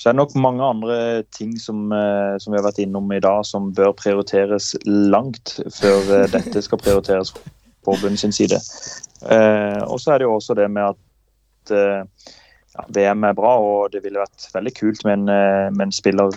Så er det nok mange andre ting som, eh, som vi har vært innom i dag, som bør prioriteres langt før eh, dette skal prioriteres på forbundet sin side. Eh, og så er det jo også det med at ja, VM er bra, og det ville vært veldig kult med en, med en spiller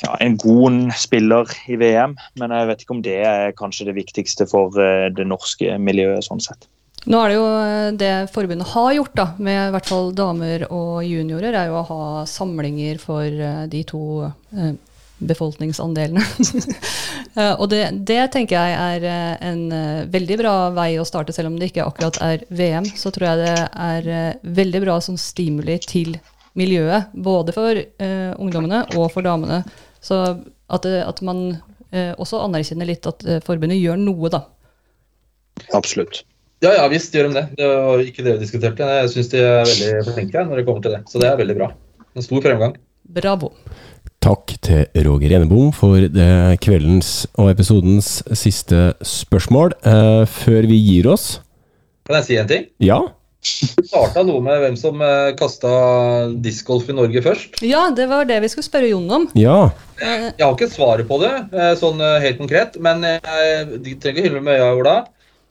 ja, En god spiller i VM, men jeg vet ikke om det er kanskje det viktigste for det norske miljøet. sånn sett. Nå er det jo eh, det forbundet har gjort, da, med i hvert fall damer og juniorer, er jo å ha samlinger for eh, de to eh, befolkningsandelene. Og det, det tenker jeg er en veldig bra vei å starte, selv om det ikke akkurat er VM. Så tror jeg det er veldig bra som stimuli til miljøet, både for uh, ungdommene og for damene. Så at, at man uh, også anerkjenner litt at forbundet gjør noe, da. Absolutt. Ja, ja visst gjør de det. Det var ikke det vi diskuterte. Jeg syns de er veldig flinke når det kommer til det. Så det er veldig bra. En stor fremgang. Bravo. Takk til Roger Enebom for det kveldens og episodens siste spørsmål. Eh, før vi gir oss Kan jeg si en ting? Ja? Du starta noe med hvem som uh, kasta discgolf i Norge først. Ja, det var det vi skulle spørre Jon om. Ja. Eh, Jeg har ikke svaret på det, eh, sånn eh, helt konkret. Men jeg, de trenger ikke hylle med øya, Ola.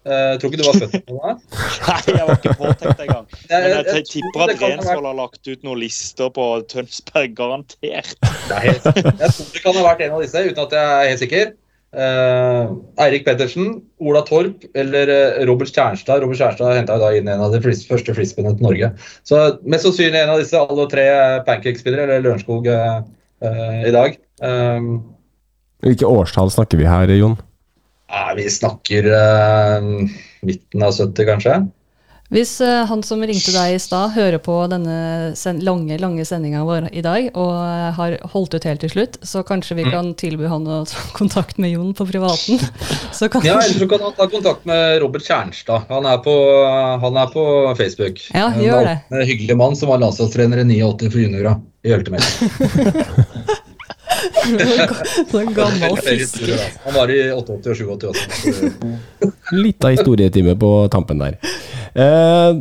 Eh, Jeg tror ikke du var født på det. Nei, jeg var ikke påtenkt engang. Men Jeg- jeg, jeg tipper at Rensvoll har lagt ut noen lister på Tønsberg, garantert. Nei, jeg tror det kan ha vært en av disse, uten at jeg er helt sikker. Uh, Eirik Pettersen, Ola Torp eller eh, Robert Kjernstad. Robert Kjernstad henta da inn en av de første frisbeene til Norge. Så mest sannsynlig en av disse, alle tre eh, pancake-spillere, eller Lørenskog uh, eh, i dag. Um, Hvilke årstall snakker vi her, Jon? Ja, vi snakker eh, midten av 70, kanskje. Hvis eh, han som ringte deg i stad, hører på denne lange lange sendinga vår i dag, og eh, har holdt ut helt til slutt, så kanskje vi kan tilby han å ta kontakt med Jon på privaten. Så kan Ja, Eller så kan han ta kontakt med Robert Kjernstad. Han er på, han er på Facebook. Ja, gjør det. En hyggelig mann som var landslagstrener i 89 for juniora i Høltemet. Sånn gammel fisker. Han var i 88 og 87 også. Litt av historietime på tampen der. Eh,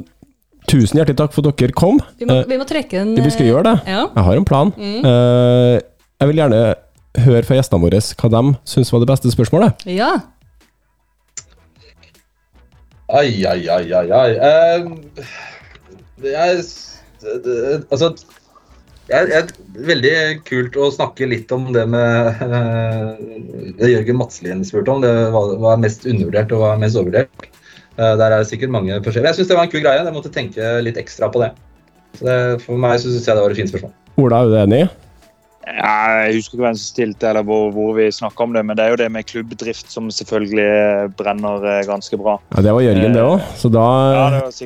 tusen hjertelig takk for at dere kom. Vi må, Eh, vi må trekke en vi skal gjøre det. Ja. Jeg har en plan. Eh, jeg vil gjerne høre fra gjestene våre hva de syns var det beste spørsmålet. ja. Ai, ai, ai, ai, ai. Eh, det er det- Altså jeg, jeg, Veldig kult å snakke litt om det med eh, det Jørgen Madslien spurte om. Det var, var mest undervurdert og var mest overvurdert. Eh, der er det sikkert mange forskjellige. Jeg syns det var en kul greie. Jeg måtte tenke litt ekstra på det. Så det, For meg syns jeg det var et fint spørsmål. Ola, er du enig? Ja, jeg husker ikke hvem som stilte, eller hvor, hvor vi snakka om det, men det er jo det med klubbdrift som selvfølgelig brenner eh, ganske bra. Ja, Det var Jørgen, det òg. Så da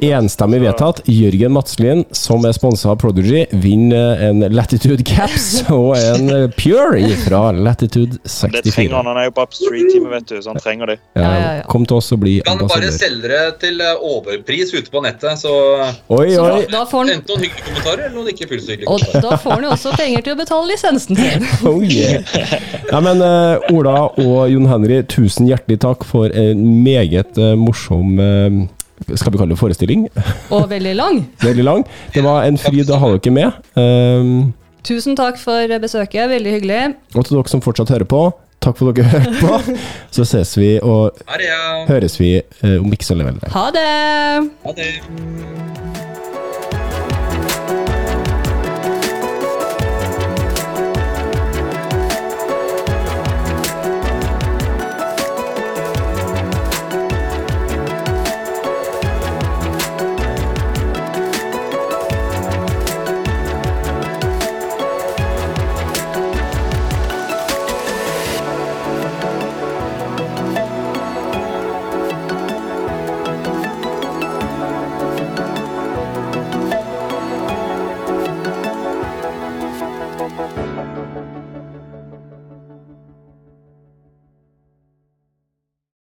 Ja, enstemmig vedtatt. Jørgen Madslien, som er sponsa av Prodigy, vinner en Latitude Caps og en Pure fra Latitude 64. Det trenger han. Han er jo på Upstreet-teamet, vet du, så han trenger det. Ja. Kom til oss og bli Kan bare selge det til eh, overpris ute på nettet, så Oi, Så oi! da, da, får han, enten noen hyggelige kommentarer eller noen ikke fullt kommentarer. og da får han jo også penger til å betale lisensen sin. Oh, yeah. ja, men uh, Ola og Jon Henry, tusen hjertelig takk for en meget uh, morsom uh, Skal vi kalle det forestilling? Og veldig lang. Veldig lang. Det var en fryd å ha dere med. Um, Tusen takk for besøket. Veldig hyggelig. og til dere som fortsatt hører på, takk for at dere hørte på. Så ses vi og høres vi om ikke så lenge. Ha det! Ha det.